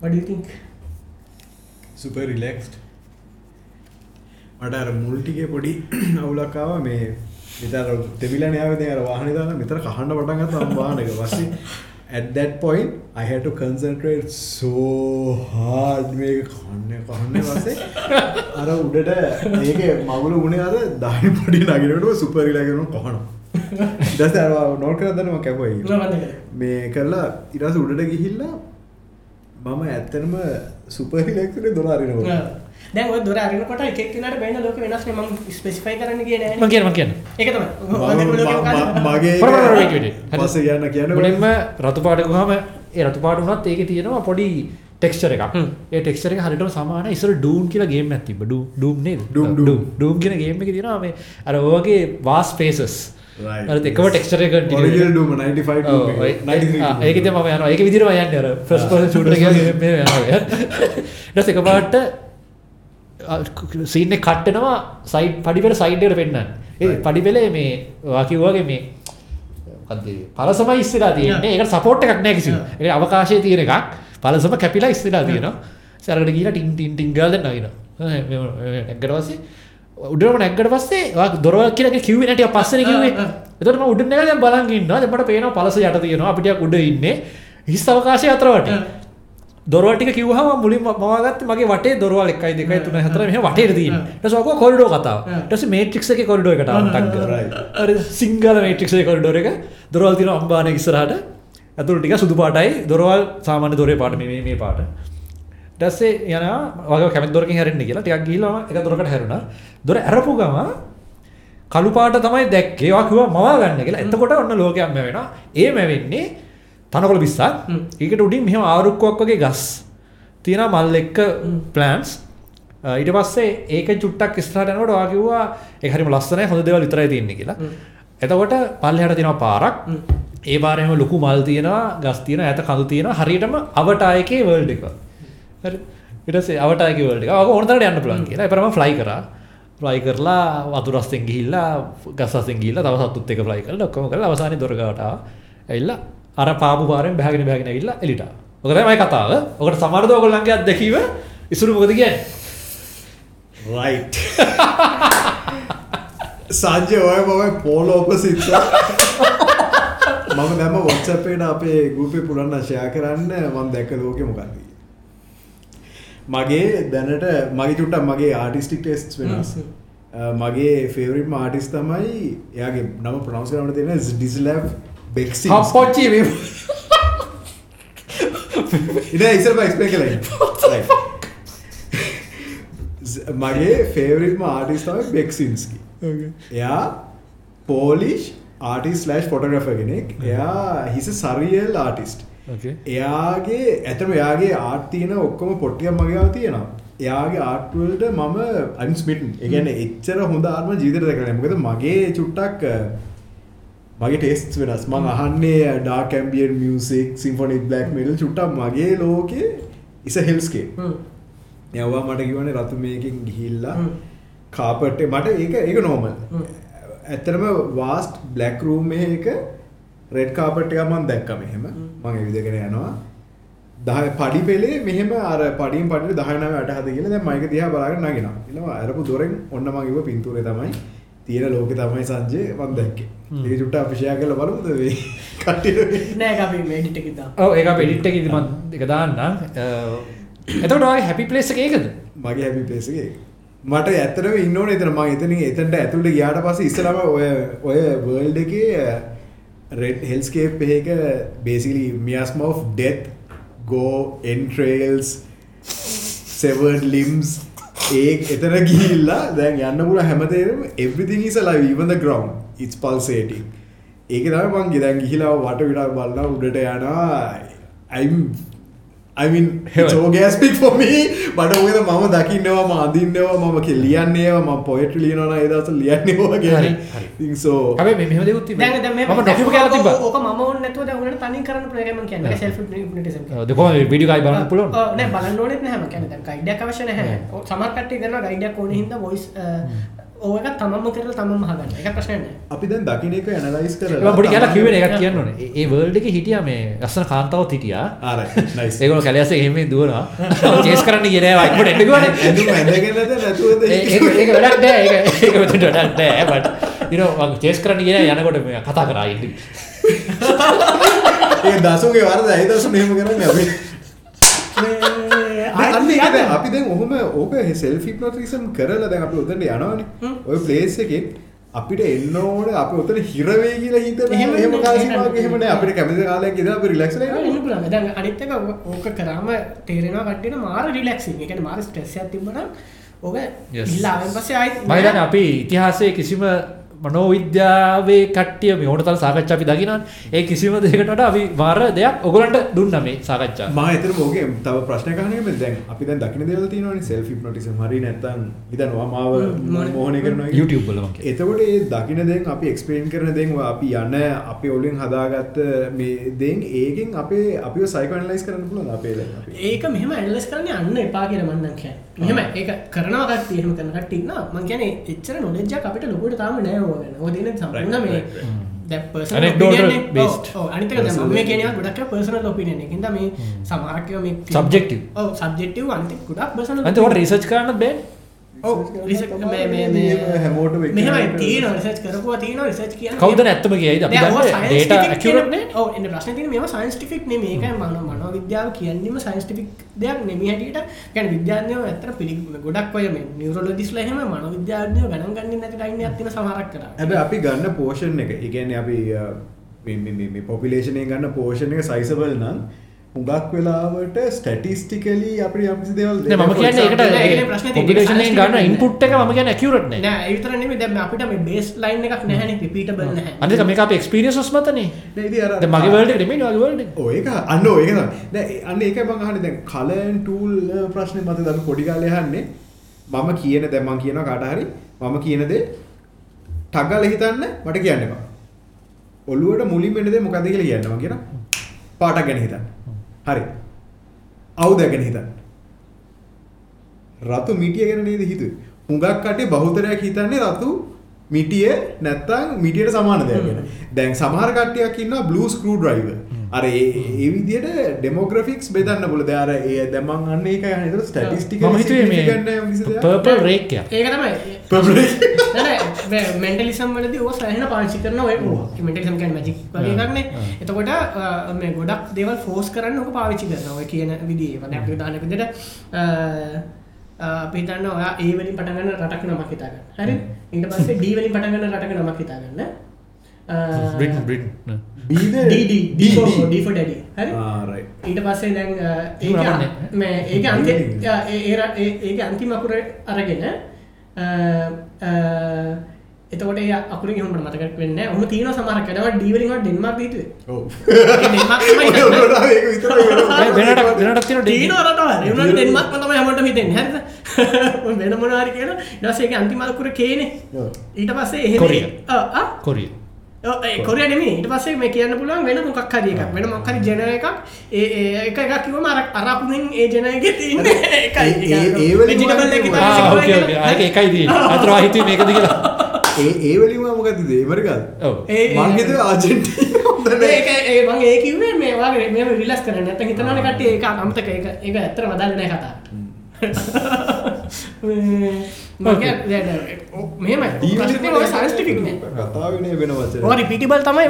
What do you think? සුප රිලෙක්ස්ඩ් මට අර මුල්ටිගේ පොඩි අවුලක්කාව මේ විතර දෙවිල නයාවද අර වාහන දාන මෙතර කහන්න පටන්ගත් අම්වානක වස්සේ at that point I had to concentrate so hard. මේ කන්න කහන්න. වස්සේ අර උඩට ඒක මගුල උුණේ අර දානි පොඩි නගෙනට සුපරිලාගෙන කොහන දස නොල් කරදනම කැපයි මේ කරලා ඉරස උඩට ගිහිල්ලා මම ඇත්තනම සුපරිලෙක්ට දොලාරිනවා දැන් ඔය දොර අරිනකොට එකක් කෙනට බැන ලෝක වෙනස් ම ස්පෙසිෆයි කරන්න කියන මම කියන එක මගේ පස කියන්න කියන මුලින්ම රතු පාටකුහම ඒ රතු පාට වුණත් ඒක තියෙනවා පොඩි ටෙක්ස්චර එකක්. ඒ ටෙක්ස්චර එක හරිට සමාන ඉසර ඩූම් කියලා ගේම් ඇතිබ ඩූම් නේ Doom, Doom. ඩූම් කියන ගේම එක තියෙනවා මේ අර ඔයගේ වාස් පේසස් එකම ටෙක්ස්චර එක ඔරිජිනල් ඩූම 95 ඔව්, ඔය- ආ, ඒක ඉතින් මම යනවා. ඒක විදිහටම යන්නේ අර එක මේ යනවා. ඊට පස්සේ එකපාරට සීන් එක කට් වෙනවා සයිඩ් පඩිපෙළ සයිඩ් එකට පෙන්නන්න. ඒ. පඩිපෙළේ මේ ඔයා කිව්වාගේ මේ මොකද්ද පරසමයි ඉස්සරහා තියෙන්නේ. ඒකට සපෝට් එකක් නැහැ කිසිම. ඒක අවකාශයේ තියෙන එකක්. පරසම කැපිලා ඉස්සරහා තියෙනවා. සරකට ගිහිලා ටින් ටින් ටින් ගාලා දෙන්න නගිනවා නැග්ගට පස්සේ උඩරම නැග්ගට පස්සේ දොරවල් කියලා එක කිව්වේ නැටිය පස්සේනේ කිව්වේ. ආ, ආ. එතකොට මම උඩින් නැගලා දැන් බලන් ඉන්නවා. දැන් මට පේනවා පළස යට තියෙනවා. අපි ටිකක් උඩ ඉන්නේ. හිස් අවකාශය අතර වටේ දොරවල් ටික කිව්වහම මුලින්ම මවාගත්තේ මගේ වටේ දොරවල් 1 2 3 4 මෙහෙම වටේට තියෙන්නේ. ඊට පස්සේ ඔකෝ කොරිඩෝ කතාව. පස්සේ මේට්‍රික්ස් එකේ කොරිඩෝ එකට ආවා ටක් Right. කරලා. හරි සිංගල මේට්‍රික්ස් එකේ කොරිඩෝර එක. දොරවල් තියෙනවා අම්බානේ ඉස්සරහට. ඇතුළට ටික සුදු පාටයි. දොරවල් සාමාන්‍ය දොරේ පාට මේ පාට ඊට පස්සේ යනවා වගේ කැමති දොරකින් හැරෙන්න කියලා. ටිකක් ගිහිල්ලා එක දොරකට හැරුණා. දොර ඇරපු ගම කළු පාට තමයි දැක්කේ. ඔයා කිව්වා මවා ගන්න කියලා. එතකොට ඔන්න ලෝකයක් මැවෙනවා. ඒ මැවෙන්නේ තනකොළ පිස්සක්. හ්ම්. ඒකට උඩින් මෙහෙම ආරුක්කුවක් වගේ ගස් තියෙනවා මල් එක්ක ප්ලෑන්ට්ස් ඊට පස්සේ ඒක චුට්ටක් ඉස්සරහට යනකොට ඔයා කිව්වා ඒක හරිම ලස්සනයි හොඳ දේවල් විතරයි තියෙන්නේ කියලා. එතකොට පල්ලෙහාට තියෙනවා පාරක්. ඒ පාරේම ලොකු මල් තියෙනවා ගස් තියෙනවා ඈත කඳු තියෙනවා. හරියටම අවටායකේ වර්ල්ඩ් එක පස්සේ අවටායකේ වර්ල්ඩ් එක. ඔක ඕන තරකට යන්න පුළුවන් කියලා. ඒපරම ෆ්ලයි කරා. ෆ්ලයි කරලා වතුර රස්තෙන් ගිහිල්ලා ගස් රස්තෙන් ගිහිල්ලා තව සතුත් එක ෆ්ලයි කරලා ඔක්කොම කරලා අවසානයේ දොර ගාවට ආවා. ඇවිල්ලා අර පාපු පාරෙන් බහගෙන බහගෙන ඇවිල්ලා එළිට ඔක තමයි කතාව. ඔකට සමහරද ඔයගොල්ලන්ගේ අත්දැකීම ඉසුරු මොකද කියන්නේ? රයිට් සංජය ඔය බවයි පෝල ඔපසිත් මම දැම වොත්සපේට අපේ ගුපේ පුරන්න ශයා කරන්න. මන් දැක ලෝක මොකක්ද මගේ දැනට මගේ චුට්ටක් මගේ ආටිස්ටික් ටෙස්ට් වෙනස්. මගේ ෆේවරිට් ආටිස් තමයි එයාගේ නම ප්‍රනවස් කරන තියෙන ඩිස්ලබ් බෙක්සි ඉන ඉසර එක්ස්පේ කල මගේ ෆේවරිටම ආටිස් තමයි බෙක්සින්ස්කි එයා පෝලිෂ් ආටිස් ලෑශ් ෆොටග්‍රෆ කෙනෙක්. එයා හිස සරියල් ආටිස්ට් එයාගේ ඇතම එයාගේ ආර්තියන ඔක්කොම පොට්ටිය මගේව තියෙනවා. එයාගේ ආටවල්ට මම අන්ස්මිටන් එකගැන එච්චර හොඳ ආත්ම ජීතර කරන මොකද මගේ චුට්ටක් මගේ ටෙස්ට වෙනස්. මං අහන්නේ ඩා කැම්බියන් මියසික් සිම්ෆොනික් බ්ලක් මෙල් චුට්ටක් මගේ ලෝකේ ඉස හෙල්ස්කේ යවා මට කිවන රතු මේකින් ගිහිල්ලා හ්ම්. කාපට් මට ඒක ඒක හ්ම්. ඇත්තරම වාස්ට් බ්ලක් රූම් එක රෙඩ් කාපට් එක මන් දැක්ක මෙහෙම. මං විදගෙන යනවා. දහ පඩි පෙලේ මෙහෙම අර පඩින් පඩි දහනම අට හද කියල දැ මයික දිහා බලාගෙන නගෙන එනවා අරපු දොරෙන් ඔන්න මංගව පින්තුරේ තමයි. තියෙන ලෝක තමයි සංජය වන් දැක්කේ. ඒ චුට්ට අපිෂයා කල බලමුද වේ කට්ට නෑ අපි මේඩිට එකදා ඔව ඒක පෙඩිට් එක ඉදිමත් එක දාන්න එතකොට ඔයාගේ හැපි ප්ලේස් එක ඒකද? මගේ හැපි පේසගේ මට ඇතරම ඉන්නවන එතන. ම එතන එතට ඇතුළට ගයාට පස ඉස්සලම ඔය ඔය වර්ල්ඩ එක රෙඩ් හෙල්ස්කේප් එක basically miasma of death go entrails severed limbs ඒ එතන ගිහිල්ලා දැන් යන්න පුල හැමතේරම everything is alive even the ground it's pulsating. ඒක තමයි මං ගෙදැන් ගිහිලා වට විඩා බලලා උඩට යනවා I'm I mean it's Heaven. orgasmic for me බට ඔයද මම දකින්නවා ම අඳින්නවා මම කෙ ලියන්නේවා ම පොයට ලියනවන ඒදස ගැන හරි. සෝ හැබැයි මෙ- මෙහෙම දෙකුත් තිබෙනවා. දැන් දැන් මේ මම ඩොකියුමන්ට් කරලා තිබ්බා. ඕක මම ඕනේ නැතුව දැන් උනට තනින් කරන්න පුළුවන් එකයි මම කියන්නේ self hypnotism කියන්නේ. ඔව්, දෙකම වීඩියෝ එකයි බලන්න පුළුවන්. ඔව් නෑ බලන්න ඕනෙත් නැහැ මම කියන්නේ දැන් ගයිඩ් එකක් අවශ්‍ය නැහැ. ඔව් සමහර කට්ටිය කරනවා ගයිඩ් එකක් ඕනේ හින්දා වොයිස් ඕක එක තමන්ම කරලා තමන්ම අහගන්න. ඒක ප්‍රශ්නයක් නෑ. අපි දැන් දකින එක ඇනලයිස් කර මම පොඩි කියලා කිව්වේ නේ, එකක් කියන්න ඕනේ. ඒ- වර්ල්ඩ් එකේ හිටියා මේ ලස්සන කාන්තාවත් හිටියා. ආර නයිස් ඒගොල්ලෝ කැලෑසේ එහෙම දුවනවා. චේස් කරන්න. ඇඳුම් ඇඳගෙනද නැතුවද ඒ- ඒක ඒක වැඩක් නෑ. ඒක ඒක මෙතනට වැඩක් නෑ. but you know මම චේස් කරන්න ගියේ නෑ යනකොට මේ කතා කරා. ඒ දසුගේ වරද ඇයි දසු මෙහෙම කරන්නේ දැන් අපි දැන් ඔහොම ඕක සෙල්ෆ් හිප්නොටිසම් කරලා දැන් අපි උතනට යනවනේ. ඔය ප්ලේස් එකේ අපිට එන්න ඕනේ අපි උතන හිර වෙයි කියලා හිතන එහෙම එහෙම කාසිමාවක් එහෙම නෑ. අපිට කැමති කාලයක් ඉඳලා අපි රිලැක්ස් වෙලා ඉන්න පුළුවන්. දැන් අනිත් එක ඕක කරාම තේරෙනවා කට්ටියට මාර රිලැක්සින්. ඒ කියන්නේ මාර ස්ට්‍රෙස් එකක් තිබ්බනම් ඕක Yes. ඉල්ලා ආවෙන් පස්සේ ආයෙත් මම හිතන්නේ අපි ඉතිහාසයේ කිසිම මනෝවිද්‍යාවේ කට්ටිය මේ ඕනතර සාකච්ඡා අපි දකිනවනේ. ඒ කිසිම දෙයකට වඩා අපි මාර දෙයක් ඔයගලන්ට දුන්නා මේ සාකච්ඡාව. මම එතන ඕකේ තව ප්‍රශ්නයක් අහන්න කැමතියි දැන් අපි දැන් දකින්න දේවල් තියෙනවනේ සෙල්ෆ් හිප්නොටිසම් හරි නැත්නම් හිතනවා මාව මෝහනය කරනවා. YouTube වල කියන්නේ. එතකොට ඒ දකින දෙන් අපි එක්ස්පේන් කරන දෙන් ඔය අපි යන අපි ඔලින් හදාගත්ත මේ දෙන් ඒකෙන් අපේ අපිව සයිකෝඇනලයිස් කරන්න පුළුවන් අපේ. ඒක මෙහෙම ඇනලස් කරන්න යන්න එපා කියලා මම නම් කියන්නේ. මෙහෙම ඒක කරනවා කට්ටිය එහෙම කරන කට්ටිය ඉන්නවා. මම කියන්නේ එච්චර එකක් අපිට ලොකුට තාම නැහැ ඕක ගැන. ඔය දින සම්පූර්ණ මේ මම ගොඩක් personal opinion එකකින්ද මේ සමහරක් ඒවා මේ Subjective. ඔව් subjective අනිත් එක ගොඩක් අන්තිමට opinion. රිසර්ච් කරන්නත් බෑ. ඔව් රිසර්ච් මේ මේ මේ හැමෝටම එක මෙහෙමයි තියෙනවා රිසර්ච් කරපුවා තියෙනවා රිසර්ච් කියන්නේ කවුද නැත්තම කියයිද එන්න ප්‍රශ්නේ මේවා සයන්ටිෆික් නෙමෙයි. ඒකයි මනෝ මනෝවිද්‍යාව කියන්නේම සයන්ටිෆික් දෙයක් නෙමෙයි හැටියට. කියන්නේ විද්‍යාඥයෝ ඇත්තට පිළි ගොඩක් අය මේ නියුරොලොජිස්ලා එහෙම මනෝවිද්‍යාඥයෝ ගණන් ගන්නේ නැති ලයින් එකක් තියෙන සමහරක් කරා. හැබැයි අපි ගන්න පෝෂන් එක ඒ කියන්නේ අපි අ, මේ මේ මේ- මේ පොපියුලේෂන් එකෙන් ගන්න පෝෂන් එක සයිසබල් නම් හුඟක් වෙලාවට ස්ටැටිස්ටිකලි අපිට යම්කිසි දේවල් නෑ මම කියන්නේ නෑ, ඒකනේ ඒකට ප්‍රශ්නේ තියෙන්නේ. population එකෙන් ගන්න input එක මම කියන්නේ accurate නෑ. නෑ ඒ විතර නෙමෙයි දැන් අපිට මේ බේස් ලයින් එකක් නැහැනේ රිපීටබල් නැහැ. අනිත් එක මේක අපි experiences මතනේ. නෑ, ඉතින් අර- දැන් මගේ එක ඔයාගේ world එක. ඔය ඒක අන්න ඔය එක තමයි. දැන් ඒ- අන්න ඒකයි මම අහන්නේ දැන් color and tool අ, ප්‍රශ්නේ මත අපි පොඩි කාලේ අහන්නේ මම කියන දැන් මම කියනවා කාට හරි මම කියන දේ ටග්ගල හිතන්න මට කියන්න එපා. ඔළුවට මුලින් වෙන දේ මොකද්ද කියලා කියන්න මම කියනවා. පාටක් ගැන හිතන්න. හරි. ආයුධ ගැන හිතන්න. රතු මිටිය ගැන නේද හිතුවේ. හුඟක් කටේ බහුතරයක් හිතන්නේ රතු මිටිය නැත්තම් මිටියට සමාන දෙයක් ගැන. දැන් සමහර කට්ටියක් ඉන්නවා බ්ලූ ස්ක්‍රූ ඩ්‍රයිවර්. අර ඒ විදිහට ඩෙමෝග්‍රෆික්ස් බෙදන්න. දැන් අර ඒ දැන් මං අන්න එක. ඒක තමයි. පර්පල් නෑ මෙන්ටලිසම් වලදී ඕවා සෑහෙන පාවිච්චි කරනවා ඔය මෙන්ටලිසම් කියන්නේ මැජික් වගේ එකක් නේ. එතකොට මේ ගොඩක් දේවල් ෆෝස් කරන්න ඕක පාවිච්චි කරනවා. ඔය කියන විදිහේ. වද අපි උදාහරණයක් විදිහට අ, අ, අපි හිතන්න ඔයා A වලින් පටන් ගන්න රටක නමක් හිතා ගන්න. හරි? ඊට පස්සේ D වලින් පටන් ගන්න රටක නමක් හිතා ගන්න. අ, For daddy. හරි? ආ රයිට්. ඊට පස්සේ දැන් ඒක. මේ ඒක අන්තිම ඒ ඒ ර- ඒ- ඒක අන්තිම අකුර අරගෙන අ, එතකොට ඒ අකුරින් එහෙම මට මතක වෙන්නේ නැහැ. ඔහොම තියෙනවා සමහරක් කඩවට D වලින් වට ඩෙන්මාර්ක් හිතුවේ. ඔව්. ඒ ඩෙන්මාර්ක් තමයි ඔය හිතන්නේ. ඔය ඒක විතරයි වෙනවා. වෙන. හරිද? වෙන මොනවා හරි කියනවා. ඊට පස්සේ ඒකේ අන්තිම අකුර K නේ. ඔව්. ඊට පස්සේ එහෙම කොරියා. කොරිය. කොරියා නෙමෙයි. ඊට පස්සේ මේ කියන්න පුළුවන් වෙන මොකක් හරි එකක්. වෙන මොකක් හරි ජෙනර් එකක්. ඒ එක එකක් කිව්වම අර අර අකුරෙන් ඒ ජෙනර් එකේ තියෙන්නේ එකයි. ඒ- ඒ වලින් vegetable මොකක්ද එකේ ආ තමයි ඕකේ ඕකේ. ආ, ඒක එකයි තියෙන්නේ. අතර ආ හිතුවේ මේකද කියලා. ඒ ඒ වලින්ම මොකද්ද ඉතින් ඇමරිකාද? ඔව්. ඒ- ඒ- මං හිතුවේ ආජන්ටිනා හොඳ ඒ- නෑ. ඒක ඒ මම ඒ කිව්වේ මේ වගේ මේව රිලැක්ස් කරන්න. නැත්නම් හිතනවනේ කට්ටිය ඒක අමතක ඒක ඒක ඇත්තට වදාන්නේ නැහැ රිපීටබල් තමයි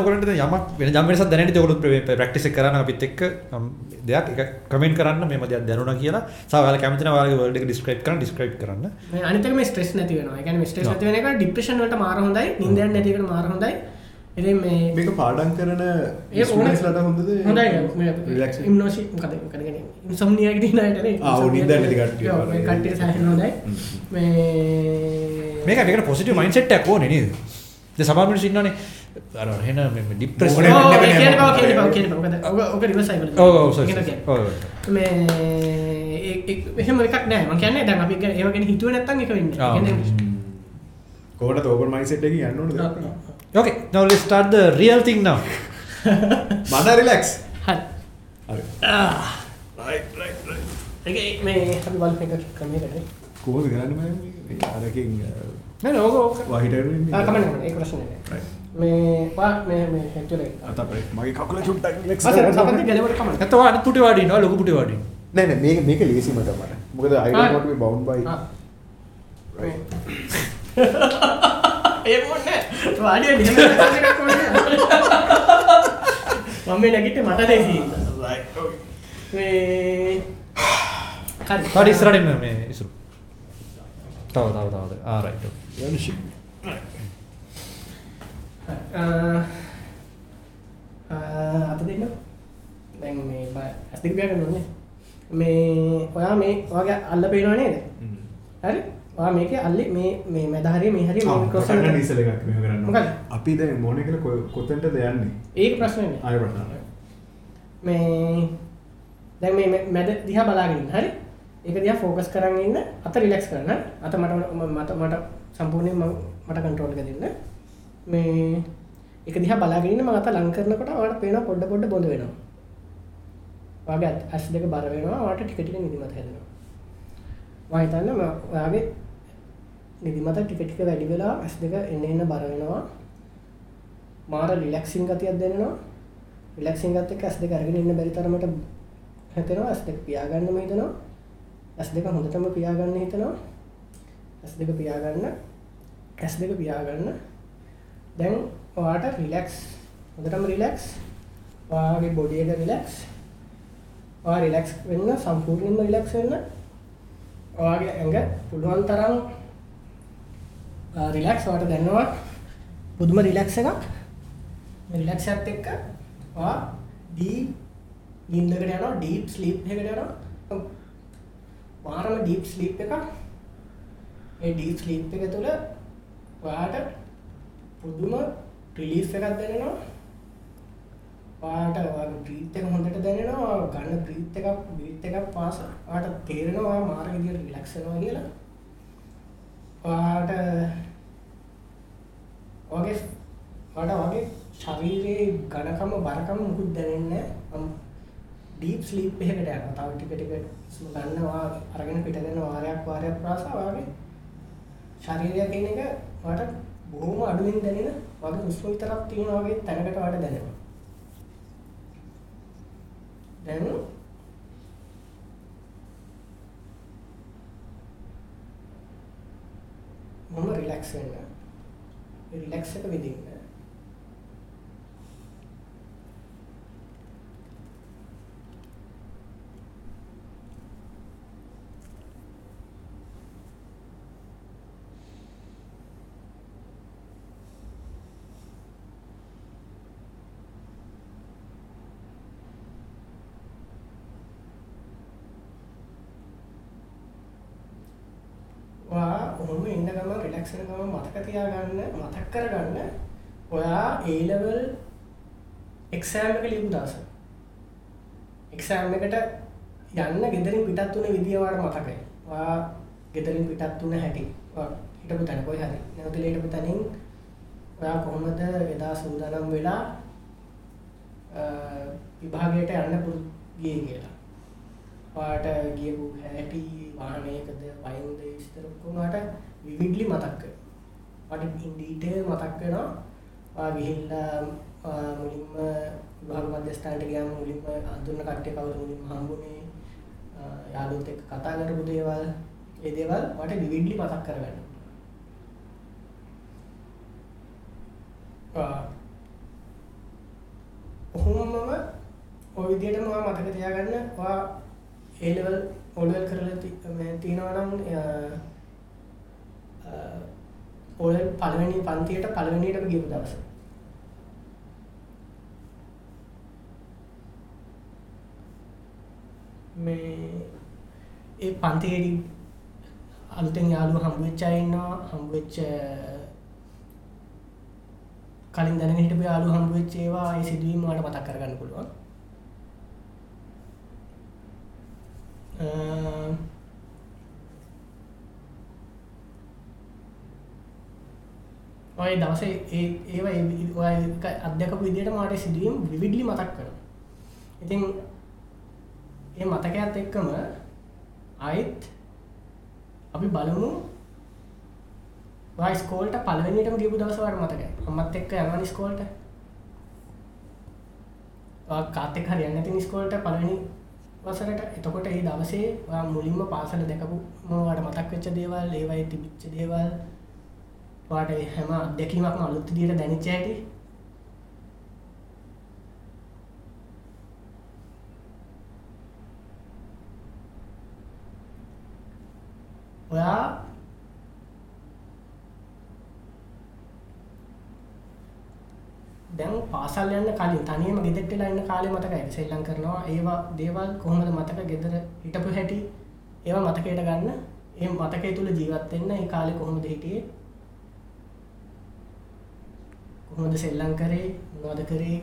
ඔයගලන්ට දැන් යමක් වෙන යම් වෙනසක් දැනෙන්නේ ඔයගොල්ලෝ ප්‍රැක්ටිස් එක කරන්න අපිත් එක්ක මම දෙයක් එක කමෙන්ට් කරන්න මේම දෙයක් දැනුණා කියලා. සහ ඔයාලා කැමති නම් ඔයාලගේ වර්ල්ඩ් එක ඩිස්ක්‍රයිබ් කරන්න ඩිස්ක්‍රයිබ් කරන්න. මේ අනිත් එක මේ ස්ට්‍රෙස් නැති වෙනවා. ඒ කියන්නේ මේ ස්ට්‍රෙස් ඔව්. එක. නිින්ද. ඉතින් මේ මේක පාඩම් කරන ඒ ඕන- ස්ටඩන්ස්ලට හොඳද? හොඳයි රිලක්ස් ඉම්නෝසි කදගෙන ඉම්සම්නියක් නට නින්දා. කට්ටේ සහ හොඳයි. මේ මේක මේක පොසිටිව් මයින්ඩ්සෙට් එකක් ඕනේ නේද? දැන් සමහර මිනිස්සු ඉන්නවනේ අර එන ડિප්‍රෙස් මොනේ- ඕ, වෙන්න ඒ වෙන්න කියන යන්න. බව කියන බව කියන බව මොකද ඔක ඔක රිවර්ස් සයිකල් ඔව් ඔව් sorry, sorry. ඔව් ඔව්. මේ ඒ- ඒ- එහෙම එකක් නෑ. මම කියන්නේ දැන් අපි ගැන- ඒව ගැන හිතුවේ නැත්තම් ඒක වෙන්නේ කෝට ඕපන් මයිසෙට් එක යන්න ඕනද. Okay, now let's start the real thing now. මන රිලක්ස් හරි හරි ඒක මේ අපි බලපු එක ක්‍රමයකට කොහොමද කරන්න මම? අරකින් නෑ නෑ ඕක ඕක. වහිටරුවෙන් ආ කමන්න කමන්න. ඒක ප්‍රශ්නේ නෑ. මේ වා මේ මේ ඇක්චුලි අත අපේ මගේ කකුල චුට්ටක් කරන්න සපන්ති ඕනේ. ගැලවට කමන්න. ඔයා අනිත් පුටේ වාඩි ඉන්නවා ලොකු පුටේ වාඩි. නෑ නෑ මේක මේක ලේසි මට මට. මොකද I don't want to be bound by. ඒ මොන්නේ වාඩිය නිහම එකක් ඕනේ මම මේ නැගිට්ටේ මට දෙසි right okay. මේ හරි එන්න මේ ඉස්සර. තව තව තව. ආ රයිට්. යන්න shit අත දෙන්න. දැන් මේ ඇස් දෙක පියාගන්න ඕනේ. මේ ඔයා මේ ඔයාගේ අල්ල පේනවා නේද? හරි මේකේ අල්ලේ මේ මේ මැද හරිය මේ හරිය මේ ක්‍රොස් කරන්න ඉස්සල එකක් මෙහෙම කරන්න? අපි දැන් මොන එකද කො- කොතෙන්ටද යන්නේ? ඒක ප්‍රශ්නේ ආය ප්‍රශ්න. මේ දැන් මේ මැ- මැද දිහා බලාගෙන හරි? ඒක දිහා ෆෝකස් කරන් ඉන්න. අත රිලැක්ස් කරන්න. හරි? අත මට මට මට සම්පූර්ණයෙන් මම- මට කන්ට්‍රෝල් එක දෙන්න. මේ ඒක දිහා බලාගෙන ඉන්න. මම අත ලං කරනකොට ඔයාලට පේනවා පොඩ පොඩ බොඳ වෙනවා. අත්- ඇස් දෙක බර වෙනවා. ඔයාලට ටික ටික නිදිමත හැදෙනවා. මම හිතන්නේ මම ඔයාගේ නිදිමත ටික ටික වැඩි වෙලා ඇස් දෙක එන්න එන්න බර වෙනවා. මාර රිලැක්සින් ගතියක් දැනෙනවා. රිලැක්සින් ගත් එක්ක ඇස් දෙක අරගෙන ඉන්න බැරි තරමට හැතෙනවා. ඇස් දෙක පියාගන්නම හිතනවා. ඇස් දෙක හොඳටම පියාගන්න හිතනවා. ඇස් දෙක පියාගන්න ඇස් දෙක පියාගන්න. දැන් ඔයාට රිලැක්ස් හොඳටම රිලැක්ස් ඔයාගේ බොඩි එක රිලැක්ස් ඔයා රිලැක්ස් වෙන්න සම්පූර්ණයෙන්ම රිලැක්ස් වෙන්න. ඔයාගේ ඇඟ පුළුවන් තරම් රිලැක්ස් ඔයාට දැනෙනවා. පුදුම රිලැක්ස් එකක්. රිලැක්ස් එකත් එක්ක ඔයා ඩීප් නින්දකට යනවා ඩීප් ස්ලීප් එකකට යනවා. මාරම ඩීප් ස්ලීප් එකක්. ඒ ඩීප් ස්ලීප් එක තුළ ඔයාට පුදුම රිලීෆ් එකක් දැනෙනවා. ඔයාට ඔයාගේ බ්‍රීත් එක හොඳට දැනෙනවා. ඔයා ගන්න බ්‍රීත් එකක් බ්‍රීත් එකක් පාස ඔයාට තේරෙනවා ඔයා මාර විදියට රිලැක්ස් වෙනවා කියලා. ඔයාට ඔයාගේ ඔයාට ඔයාගේ ශරීරයේ ඝනකම බරකම මුකුත් දැනෙන්නේ නැහැ. ඩීප් ස්ලීප් එකකට යනවා. තව ටික ටික හුස්ම ගන්නවා අරගෙන පිට දෙන වාරයක් වාරයක් පාසා ඔයාගේ ශරීරය කියන එක ඔයාට බොහොම අඩුවෙන් දැනෙන වගේ හුස්ම විතරක් තියෙන වගේ තැනකට ඔයාට දැනෙනවා. දැන් මම රිලැක්ස් වෙන්න. රිලැක්ස් එක විඳින්න ඔයා ඔහොම ඉන්න ගමන් රිලැක්ස් වෙන ගමන් මතක තියාගන්න මතක් කරගන්න ඔයා A level එක්සෑම් එක ලියපු දවස එක්සෑම් එකට යන්න ගෙදරින් පිටත් වුණ විදිය ඔයාලට මතකයි. ඔයා ගෙදරින් පිටත් වුණ හැටි. ඔයා හිටපු තැන කොයි හරි. නැවතිලා හිටපු තැනින් ඔයා කොහොමද එදා සූදානම් වෙලා අ, විභාගයට යන්න පුරු ගියේ කියලා. ඔයාට ගියපු හැටි වාහනයකද වයින්ද විස්තර ඔක්කොම ඔයාට විවිඩ්ලි මතක් වෙනවා. ඔයාට ඉන් ඩීටේල් මතක් වෙනවා. ඔයා ගිහිල්ලා අ, මුලින්ම විභාග මධ්‍යස්ථානට ගියාම මුලින්ම අඳුරන කට්ටිය කවුද මුලින්ම හම්බුනේ අ, යාළුවොත් එක්ක කතා කරපු දේවල් ඒ දේවල් ඔයාට විවිඩ්ලි මතක් කරගන්න. ආ ඔහොමම ඔය විදිහටම ඔයා මතක තියාගන්න ඔයා A level O level කරලා ති- මේ තියෙනවා නම් පොල් පළවෙනි පන්තියට පළවෙනියටම ගියපු දවස. මේ ඒ පන්තියේදී අලුතෙන් යාළුවෝ හම්බ වෙච්ච අය ඉන්නවා හම්බ වෙච්ච කලින් දැනගෙන හිටපු යාළුවෝ හම්බ වෙච්ච ඒවා ඒ සිදුවීම් වලට මතක් කරගන්න පුළුවන්. අ, ඔය දවසේ ඒ ඒවා ඒ- ඔය එක අධ්‍යකපු විදියට මට සිදුවීම් විවිඩ්ලි මතක් කර ඉතින් ඒ මතකයත් එක්කම අයිත් අපි බලමු ස්කෝල්ට පලවෙනිටම ගිපු දවසවට මතක අම්මත් එක්ක යමනි ස්කෝල්ට කාතෙක් හරි යන්න ති ස්කෝල්ට පලවෙනි වසරට. එතකොට ඒ දවසේ ඔයා මුලින්ම පාසල දැකපු මවට මතක් වෙච්ච දේවල් ඒවයි තිබිච්ච දේවල් වාට හැම අත්දැකීමක්ම අලුත් දියට දැනිච්ච හැටි. ඔයා දැන් පාසල් යන්න කලින් තනියම ගෙදරට වෙලා ඉන්න කාලේ මතකයි සෙල්ලම් කරනවා. ඒවා දේවල් කොහොමද මතක ගෙදර හිටපු හැටි? ඒවා මතකයට ගන්න. ඒ මතකය තුල ජීවත් වෙන්න ඒ කාලේ කොහොමද හිටියේ? කොහොමද සෙල්ලම් කරේ මොනවද කරේ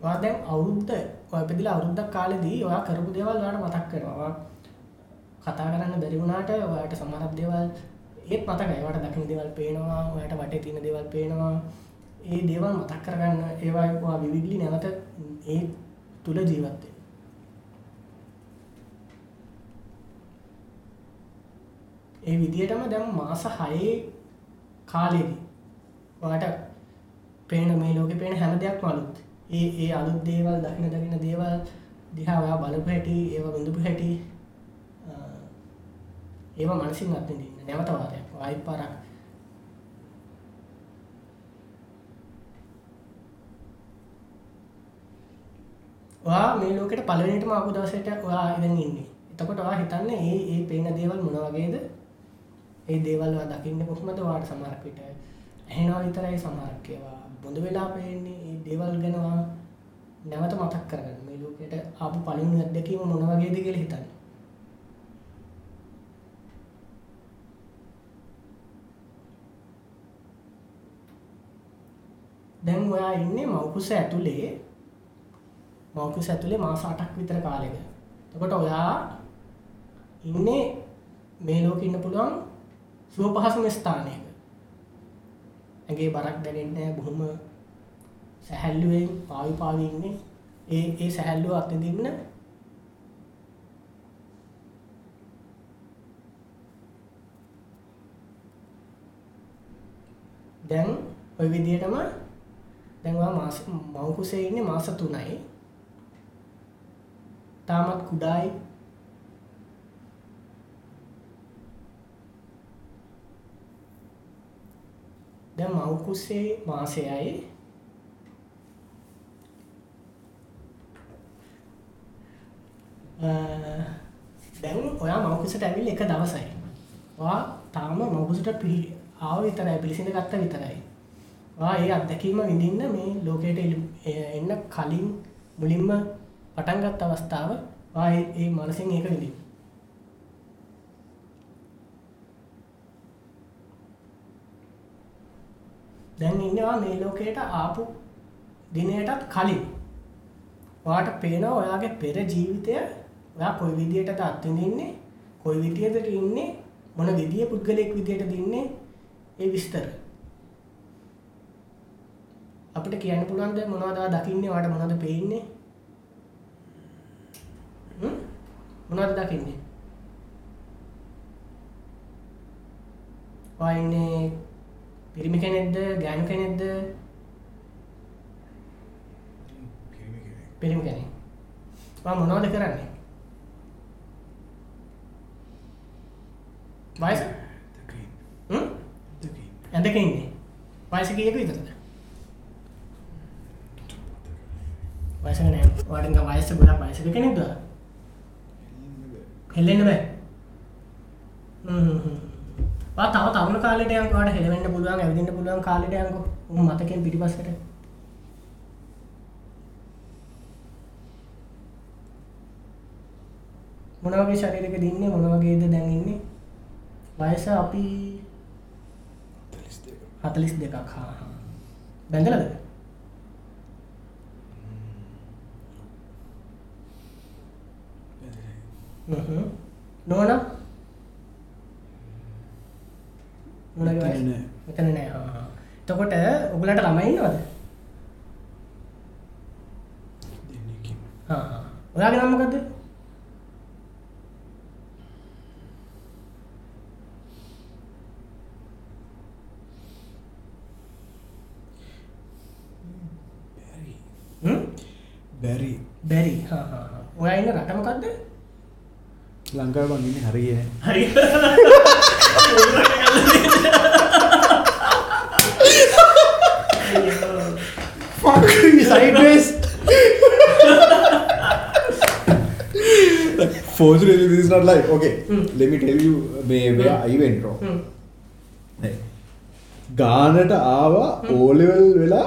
ඔයා දැන් අවුරුද්ද ඔය ඉපදිලා අවුරුද්දක් කාලෙදී ඔයා කරපු දේවල් ඔයාට මතක් කරනවා. ඔයා කතා කරන්න බැරි වුණාට ඔයාට සමහරක් දේවල් ඒත් මතකයි. ඔයාට දකින්න දේවල් පේනවා, ඔයාට වටේ තියෙන දේවල් පේනවා. ඒ දේවල් මතක් කරගන්න ඒවා ඔයා විවිධලි නැවත ඒ තුල ජීවත් වෙන්න. ඒ විදිහටම දැන් මාස 6 කාලෙදී ඔයාට පේන මේ ලෝකේ පේන හැම දෙයක්ම අලුත්. ඒ ඒ අලුත් දේවල් දකින දකින දේවල් දිහා ඔයා බලපු හැටි, ඒවා විඳපු හැටි අ, ඒවා මනසින් අත්විඳින්න නැවත වාරයක්. ආයෙත් පාරක් ඔයා මේ ලෝකෙට පළවෙනිටම ආපු දවසට ඔයා ඉඳන් ඉන්නේ. එතකොට ඔයා හිතන්නේ මේ මේ පේන දේවල් මොන වගේද? ඒ දේවල් ඔයා දකින්නේ කොහොමද? ඔයාට සමහරක් විට ඇහෙනවා විතරයි සමහරක් ඒවා බොඳ වෙලා පේන්නේ. මේ දේවල් ගැන ඔයා නැවත මතක් කරගන්න. මේ ලෝකෙට ආපු පළවෙනි අත්දැකීම මොන වගේද කියලා හිතන්න. දැන් ඔයා ඉන්නේ මව්කුස ඇතුලේ මව්කුස ඇතුලේ මාස 8ක් විතර කාලෙක. එතකොට ඔයා ඉන්නේ මේ ලෝකෙ ඉන්න පුළුවන් සුව පහසුම ස්ථානයක. ඇඟේ බරක් දැනෙන්නේ නැහැ බොහොම සැහැල්ලුවෙන් පාවි පාවි ඉන්නේ. ඒ ඒ සැහැල්ලුව අත්විඳින්න දැන් ওই විදිහටම දැන් ඔයා මාස මව් කුසේ ඉන්නේ මාස 3යි. තාමත් කුඩායි. දැන් මව් කුසේ මාසයයි අ, දැන් ඔයා මව් කුසට ඇවිල්ලා එක දවසයි. ඔයා තාම මව් කුසට පිළි ආව විතරයි පිළිසිඳ ගත්ත විතරයි. ඔයා ඒ අත්දැකීම විඳින්න මේ ලෝකයට එළි- එ- එන්න කලින් මුලින්ම පටන් ගත්ත අවස්ථාව ඔයා ඒ- ඒ මනසින් ඒක විඳින්න. දැන් ඉන්නවා මේ ලෝකයට ආපු දිනයටත් කලින්. ඔයාට පේනවා ඔයාගේ පෙර ජීවිතය ඔයා කොයි විදියටද අත්විඳින්නේ කොයි විදියටද ඉන්නේ මොන විදිය පුද්ගලයෙක් විදියටද ඉන්නේ ඒ විස්තර. අපිට කියන්න පුළුවන්ද මොනවද ඔයා දකින්නේ ඔයාට මොනවද පේන්නේ හ්ම් මොනවද දකින්නේ? ඔයා ඉන්නේ පිරිමි කෙනෙක්ද ගෑනු කෙනෙක්ද? පිරිමි කෙනෙක්. ඔයා මොනවද කරන්නේ? වයස? හ්ම්? ඇඳක ඉන්නේ. වයස කීයක විතරද වයසක නෑ. ඔයාට නිකන් වයස ගොඩක් වයසක කෙනෙක්ද? හෙල්ලෙන්න බෑ. තව තවන කාලට යන්කට හෙළවෙන්න පුළුවන් ඇවිදින්න පුළුවන් කාලට යංක උ මතකෙන් පිටිපස්සට. මොනවගේ ශරීරක දින්නේ මොනවගේද දැන්ඉන්නේ වයස අපි හතලිස් දෙකක්. හා. බැඳලද නොන මෙතන නෑ. තකොට උගලට ළමයින්නවද ඔයාගේ නම්මකක්ද බැරි. බැරි. ඔයා ඉන්න රටමකක්ද ලංකාව ඉන්න හරිය හරි. Sideways. Fortunately this is not like okay Hmm. let me tell you where, where I went wrong. ගානට ආවා ඕලෙවල් වෙලා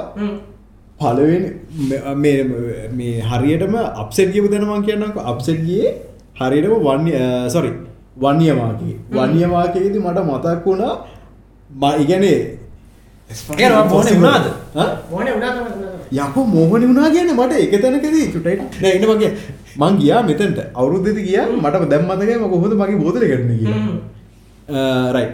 පලවෙනි මේ හරියටම අපසෙට් කියපු දැනමන් කියන්නක. අපසෙට් ගියේ හරියටම වන්‍ය සොරි වන්‍යමාකි වන්‍යමාකයේද මට මතක් වුණා වුණාද? මොන උනා යකෝ මෝහනි වුණා කියන්න මට එක තැනකදී. චුටයිට එන්න මගේ මං ගියා. මෙතන්ට. අවුරුද්ධති කිය මට දැම් මතකය ම කොහොද මගේ බෝතල කරන කිය රයි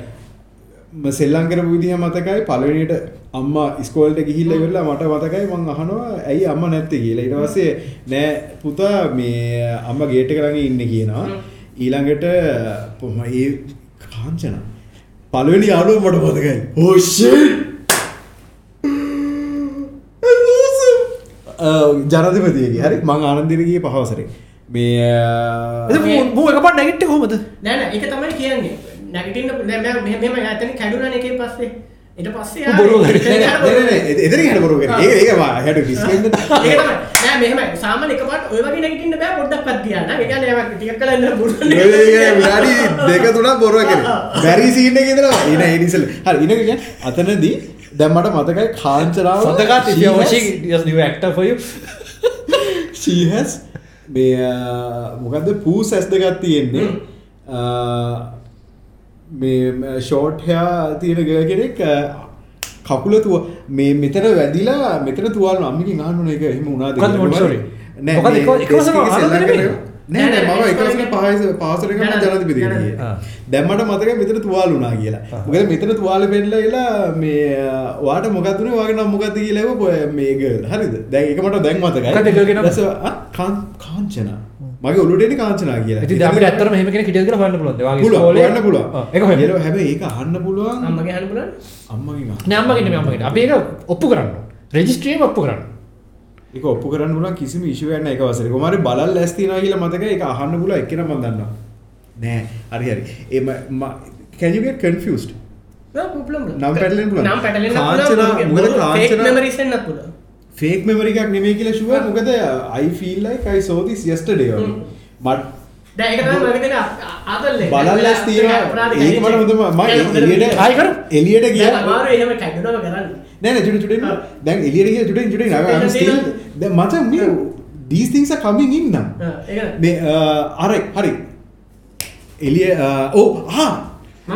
සෙල්ලං කරපු විදිහ මතකයි පලවෙනිට අම්ම ස්කෝල්ට ගිහිල්ල වෙල්ලා මට මතකයි මං අහනවා ඇයි අම්ම නැත්ත කියලා. ඉටවසේ නෑ පුතා මේ අම්ම ගේට කරගේ ඉන්න කියනවා. ඊළඟට පොම ඒ කාංචන. පලවෙනි යාලුව මට මතකයි. ඕෂ ජනතිපතියගේ හරි මං ආනන්දිරගේ පහවසරේ. මේ මූ එකපට නැගිට්ට කොමද නෑන එක තමයි කියන්නේ නැගටින්න මෙම ඇතන කැඩුන එක පස්සේ. එට පස්සේ බොරු එතර හට බොරු ඒවා හැට මෙහම සාමන එකපට ඔයවගේ නැගටින්න බෑ පොඩ්ඩක් පත්තියන එක ටිය කලන්න බොරු විනාඩි දෙක තුනක් බොරුව කර. බැරි සීන ගෙදර එන එනිසල් හරි ඉනක අතනදී දැම්මට මතකයි කාංචරාව සඳකා තිය ක්ට ොය ශීහැස් මේ මොකක්ද පූ සැස් දෙකත් තියෙන්නේ මේ ෂෝට්හයා තියෙන ග කෙනෙක් කකුල තුව මේ මෙතන වැදිලා මෙතන තුවාල් අම්මිකි ගහනුන එක එහෙම උනාද? නෑ නෑ මම එකවසන පහස. ජනතිපති නෑ, නෑ. දැම්මට මතක මෙතන තුවාල් වුනා කියලා. මොකද මෙතන තුවාල පෙන්ලා එලා මේ වාට මොකක්දුනේ වගේ නම් මොකක්ද කියලා පොය මේක හරිද? දැන් ඒක මට දැන් මතකයි. මොකක්ද girl ගේ නම? දැස- ආ, කාං- කාංචනා මගේ ඔලුටෙන කාංචනා කියලා. ඉති අපට ඇත්තර මෙහම කෙන කර හන්න පුලොද පුළුවන් හොයන්න පුළුවන්. එක හො ඒල හැබැයි ඒක අහන්න පුළුවන්. අම්මගේ හන පුලන් අම්මගේ නෑම්මගෙන මමගෙන අප ඒක ඔප්පු කරන්න රෙජිස්ට්‍රියම ඔප්පු කරන්න. ඒක ඔප්පු කරන්න පුළුවන් කිසිම නැහැ ඒක වසරේ. කොහමරි බලල් ලැස් තියනවා කියලා මතකයි ඒක අහන්න පුළුවන්. එක්කෙනා මම දන්නවා. නෑ හරි හරි. ඒ ම- can you get confused? පුලම් නම් පුළුවන්. නම් පැටලෙන්න කාංචනා- කාංචනා- මෙමරිසන්න පුල ෆේක් මෙමරි එකක් නෙමෙයි කියලා ෂුවර් මොකද I feel like I saw this yesterday only. හ්ම්. මට බලල් ලැස් තියෙනවා. ඒක මට හොඳම මම එළියට ආයි කරු. එළියට ගියා. අමාරු එහෙම කැඩුනම කරන්න. නෑ නෑ චුටි චුටි ආ. දැන් එළියට ගියා චුටි චුටි I'm I'm still දැන් මට මේ these things are coming in නම් මේ අර හරි. එලිය ඕ හා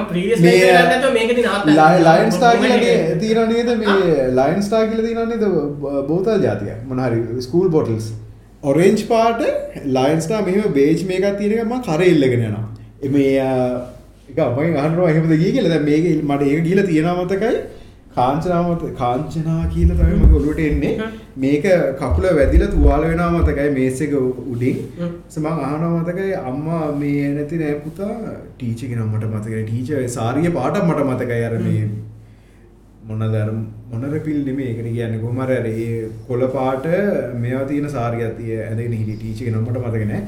ප්‍රීස් මේ මේක ලයින් ස්ටා කියලගේ තියෙන නේද? මේ ලයින් ස්ටා කියල තින නේද? බෝතල් ජාතිය මොනහරි ස්කූල් බොටල්ස් ඔරෙන්ජ් පාට ලයින්ස්ටා මෙහම බේජ් මේකක් තියෙනකම කර ඉල්ලගෙන යනවා. එම එක අපයි අහන්ුව එහෙමද ගී කියල. මේක මට ඒක ගීල තියෙනමතකයි කාංචනාමත කාංචනා කියල තමම ගොලුවට එන්නේ. මේක කකුල වැදිල තුවාල වෙන මතකයි මේස එක උඩින්. සමං අහනමතකයි අම්මා මේ නැති නෑ පුතා. ටීචක නම්මට මතකයි. ටීච සාරිය පාට මට මතකයි. අර මේ මොනදර මොනර පිල් නෙමේ ඒකට කියන්න. කොමර ඒ කොල පාට මෙවා තියෙන සාරියතිය ඇදගෙන හිටි ටීචක නම්මට මතකනෑ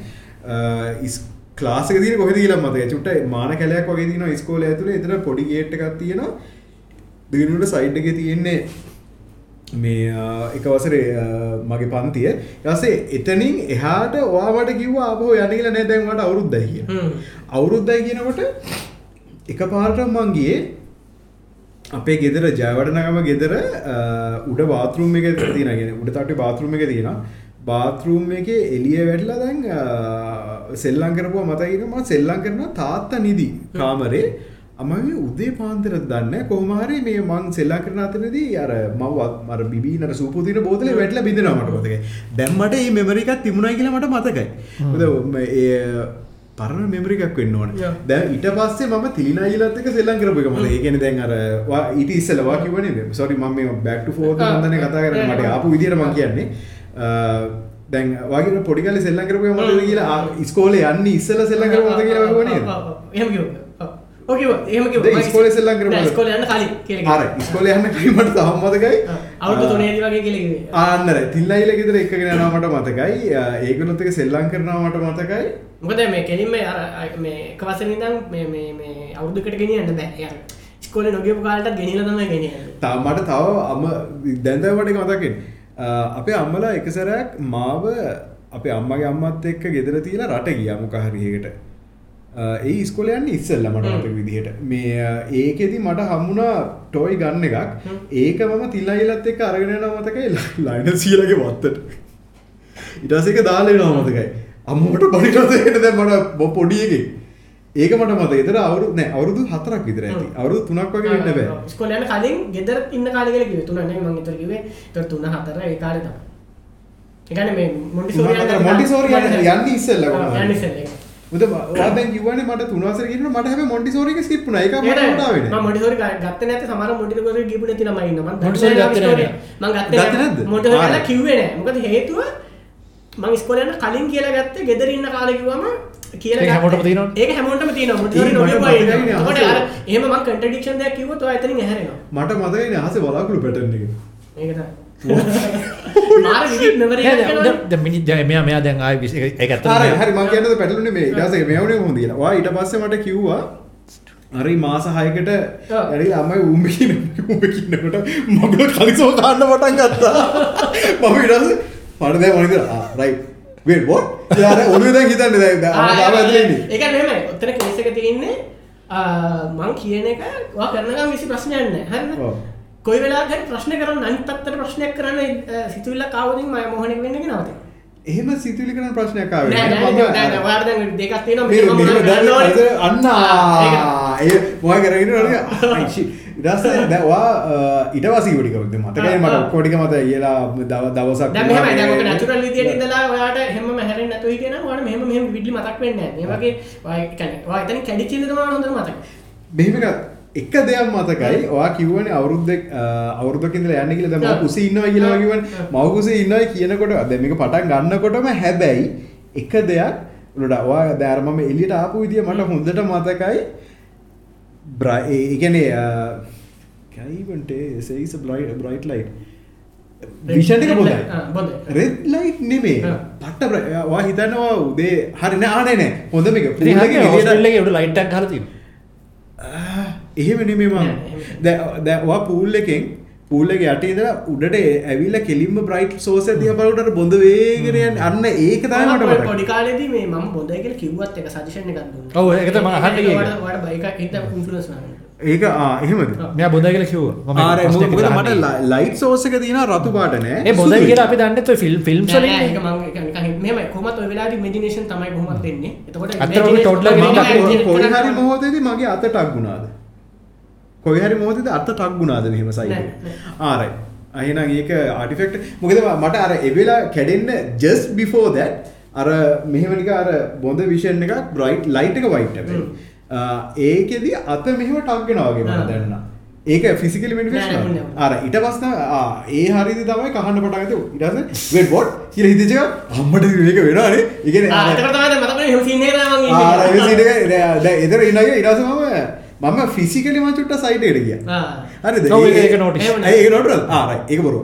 ඉස් ක්ලාසක තිය කොහෙද කියලා මතක චුට්ට මාන කැලයක් වගේ තින ස්කෝල ඇතුළ එතන පොඩි ගේට් එකක් තියෙනවා දිගනුට සයිඩ් එක තියෙන්නේ මේ එක වසරේ මගේ පන්තිය. යසේ එතනින් එහාට ඔයාට කිව අප යනගල නෑ දැන්වට අවුරුද්දයි කිය අවුරුද්දයි කියනකොට එක පාරට මංගේ අපේ ගෙදර ජයවඩනගම ගෙදර උඩ බාතරුම් එක තිනගෙන උඩ තට බාතරුම් එක තියෙන බාතරුම් එක එලිය වැටලා දැන් අ, සෙල්ලං කරපුව මතයින ම සෙල්ලං කරන තාත්තා නිදී කාමරේ අමගේ උදේ පාන්තරත් දන්න කොහමහරි මේ මං සෙල්ලා කරන අතරදී අර මවත් මර බිබීනට සූපතින බෝතල වැටල බිඳෙනමට මතක දැම්මට ඒ මෙමරිකත් තිබුණයි කියලා මට මතකයි. හොඳ ඒ පරණ මෙමරිකක් වෙන්න ඕන. දැ ඉට පස්සේ ම තිලිනයිලත්තක සෙල්ලන් කරපු එක මට ඒගෙන දැන් අර ඉට ඉස්සලවා කිවන සොරි ම බැක්ට. න්දන කතා කරන මට yeah. ආපු විදිර මං කියන්නේ. දැන් වගේ පොඩිකල සෙල්ලන් කරපු මට කියලා ස්කෝල යන්න ඉස්සල සෙල්ලන් කර මත කියලා දැන් ඉස්කෝලේ සෙල්ලම් කරපු ස්කෝල යන්න කලින් කියල අර ස්කෝල යන්න කීමට තහම්මතකයි අවුදු තුනේදී වගේ කියලකිවේ ආන්නර තිල්ලයිල ගෙදර එකගෙන යනමට මතකයි. ඒගලොත්තක සෙල්ලං කරනවට මතකයි. මොකද මේ කෙලින්ම අර මේ එකවසන ඉදම් මේ අවුදුකට ගෙනියන්න බෑ. ස්කෝල නොගපු කාලට ගෙනල තම ගෙනියන්න. තාමට තව අම දැන්දවට මතකෙන් අපේ අම්මලා එකසරයක් මාව අපේ අම්මගේ අම්මත් එක්ක ගෙදර තියලා රට ගිය මොකහරියකට ඒ ස්කොලයන්න ඉස්සල්ල මට විදිහට. මේ ඒකෙදි මට හම්මුණා ටොයි ගන්න එකක්. ඒක මම තිල්ලයිලත් එක්ක අරගෙන නමතකයි ලයින සියලගේ වත්තට. ඉටසක දාලේ නමතකයි අම්මට පනිටසයට දැ මට බො පොඩියගේ ඒක මට මත එතර අවුරු නෑ අවුරුදු හතරක් විතර ඇති. අවුරුදු තුනක් වගේ වෙන්න බෑ. ස්කොලයන කලින් ගෙදර ඉන්න කාලෙක කිව තුනන්නේ මං තර කිවේ තර තුන්න හතර ඒ කාලෙ තම එකන මේ මොන්ටිසෝරි යන්න ඉස්සල්ල යන්න ඉස්සෙල්ල උද වාදැන් කිවන මට තුනවසර කියන මට හැම මොන්ටිසෝරික ස්කිප්න එක මටාවෙන මොටිසෝරි ගත්ත නැත සමර මොටිකර ගිපන තින මයින්න මොන්ටිසෝරි ගත්තේ නැහැ. මං ගත්තේ ගත්ත නැද්ද? මොට ආ. කිව්වේ නෑ. මොකද හේතුව මං ස්කොලයන කලින් කියලා ගත්ත ගෙදර ඉන්න කාලකිවම කියල ඒක හැමෝටම? ඒක හැමෝටම මොටිසෝරි ඒ මට නොබයි මතකයි නේ, කොට අහසේ. අර එහෙම මං කටඩික්ෂන් දෙයක් කිව්ව තෝ ඇතනින් හැරෙනවා මට මතකයි හස බලාකුළු පැටන්න එක මෙයා මෙයා දැන් ආය එක ඇත හරි හරි මං කියන්නද පැටලුනේ මේ ඊටසේ මෙවුනේ කොහොමද කියලා. ඊට පස්සේ මට කිව්වා හරි මාස 6කට ඔව්. ඇරිලා අම්මයි උඹ කියන උඹ කියනකොට මගල කලිසෝ කාන්න පටන් ගත්තා. මම ඊට පස්සේ මට දැන් මොනිද wait what යාර ඔළුවේ දැන් හිතන්නේ දැන් තාම ඇතුලේ ඉන්නේ. ඒක නෙමෙයි. ඔතන කේස් එක තියෙන්නේ මං කියන එක ඔයා කරන ගමන් කිසි ප්‍රශ්නයක් නැහැ. හරිද? කොයි වෙලාවක හරි ප්‍රශ්න කරන්න අනිත් පැත්තට ප්‍රශ්නයක් කරන්න අ, සිතුවිල්ලක් ආවොතින් මම මොහොනෙක වෙන්නේ නවතින. එහෙම සිතුවිලි කරන ප්‍රශ්නයක් ආවේ නෑ නෑ. නෑ මම- නෑ නෑ ඔයාලට දැන් දෙකක් තියෙනවා මේ මෙන්න මම මෙහෙම මොනවද දැන් කරන්න ඕනේ. අන්න ඒ මොකක් කරගෙන ඉරස්සේ දැවා ඉටවාසී ටික මතකයි මට ටික මතකයි කියලා දව දවසක් ඉඳලා ඔයාට හැමම හැරෙන්නේ නැතුව හිටියනම් ඔයාට මෙහෙම මෙහෙම විවිධලි මතක් වෙන්නේ නැහැ. මේ වගේ ඔයා කියන්නේ ඔයා එතනින් කැඩිච්ච ඉඳ තමයි හොඳට මතක. මෙහෙම එකක් එක දෙයක් මතකයි. ඔයා කිව්වනේ අවුරුද්දක් අවුරුද්දක ඉඳලා යන්න කියලා දැන් මම ආ. කුසේ ඉන්නවා කියලා ආ. කිව්වනේ. ආ. මම කුසේ ඉන්නවා කියනකොට දැන් මේක පටන් ගන්නකොටම හැබැයි එක දෙයක් උඩට ඔයා දැන් මම එළියට ආපු විදිය මට හොඳට මතකයි. බ්‍රයි ඒ කියන්නේ කැයිවන්ට සේයිස බ්‍රයිට් බ්‍රයිට් ලයිට් විෂන් එක ආ, බොඳයි. රෙඩ් ලයිට් නෙමේ ආ. පට්ට වා හිතනවා උදේ හරි නෑ ආනේ නෑ හොඳ මේක. හරි එකේ උඩ ලයිට් එකක් ගහලා තියෙනවා. ආ, එහෙම නෙමේ මම දැන් ඔයා පූල් එකෙන් පූල් එක යටේ ඉඳලා උඩට ඇවිල්ලා කෙලින්ම බ්‍රයිට් සෝස් එක දිහා බලනකොට අර බොඳ වේගෙන යන්නේ අන්න ඒක තමයි මට පොඩි කාලේදී මේ මම බොඳයි කියලා කිව්වත් එක සජෙෂන් එකක් දුන්නා. ඔව්, ඒක තමයි මම අහන්න ගියේ. ඔයාලට බයික් එකක් හිට ඉන්ෆ්ලුවන්ස්. ඒක ආ එහෙමද. මෙයා බොඳයි කියලා කිව්වා මම මොකද. මට ලයිට් සෝස් එක තියෙනවා රතු පාට නෑ ඒ බොඳයි සුදුයි. කියලා අපි දන්නේ ඔය ෆිල්ම් ෆිල්ම්ස් වලින් නෑ, ඒක මම ඒක නිකන් මෙහෙමයි කොහොමත් ඔය වෙලාවේදී ඉමේජිනේෂන් තමයි කොහොමත් දෙන්නේ. එතකොට imagination- toddler කෙනෙක් කරන්න හරි. මොහොතේදී මගේ අත ටක් වුණාද කොයි හරි මොහොතේදී අත ටක් වුණාද මෙහෙම එක ආරයි. අහිනම් ඒක ආටිෆෙක්ට් මොකද මට අර එවෙලා කැඩෙන්න just before that අර මෙහෙම නිකන් අර බොඳ විෂන් එකක් බ්‍රයිට් ලයිට් එක වයිට් ඒකෙදි අත මෙහෙම ටක් වෙනවා වගේ මම ආ. දැනුණා. ඒක ෆිසිකලි නෑ. අර ඊට පස්සේ ආ ඒ හරියද තමයි කහන්න පස්සේ wait what? කියලා හිතෙච්ච එක අම්මට මේක වෙනවානේ. දැන් එතන ඉන්නගේ පස්සේ මම ෆිසිකලි මම චුට්ට සයිඩ් එකට ගියා. ආ. හරිද? ඔව්, ඒක- ඒ- ඒක notice. එහෙම ඇයි ඒක නෝටරල් ආ රයිට් ඒක බොරුව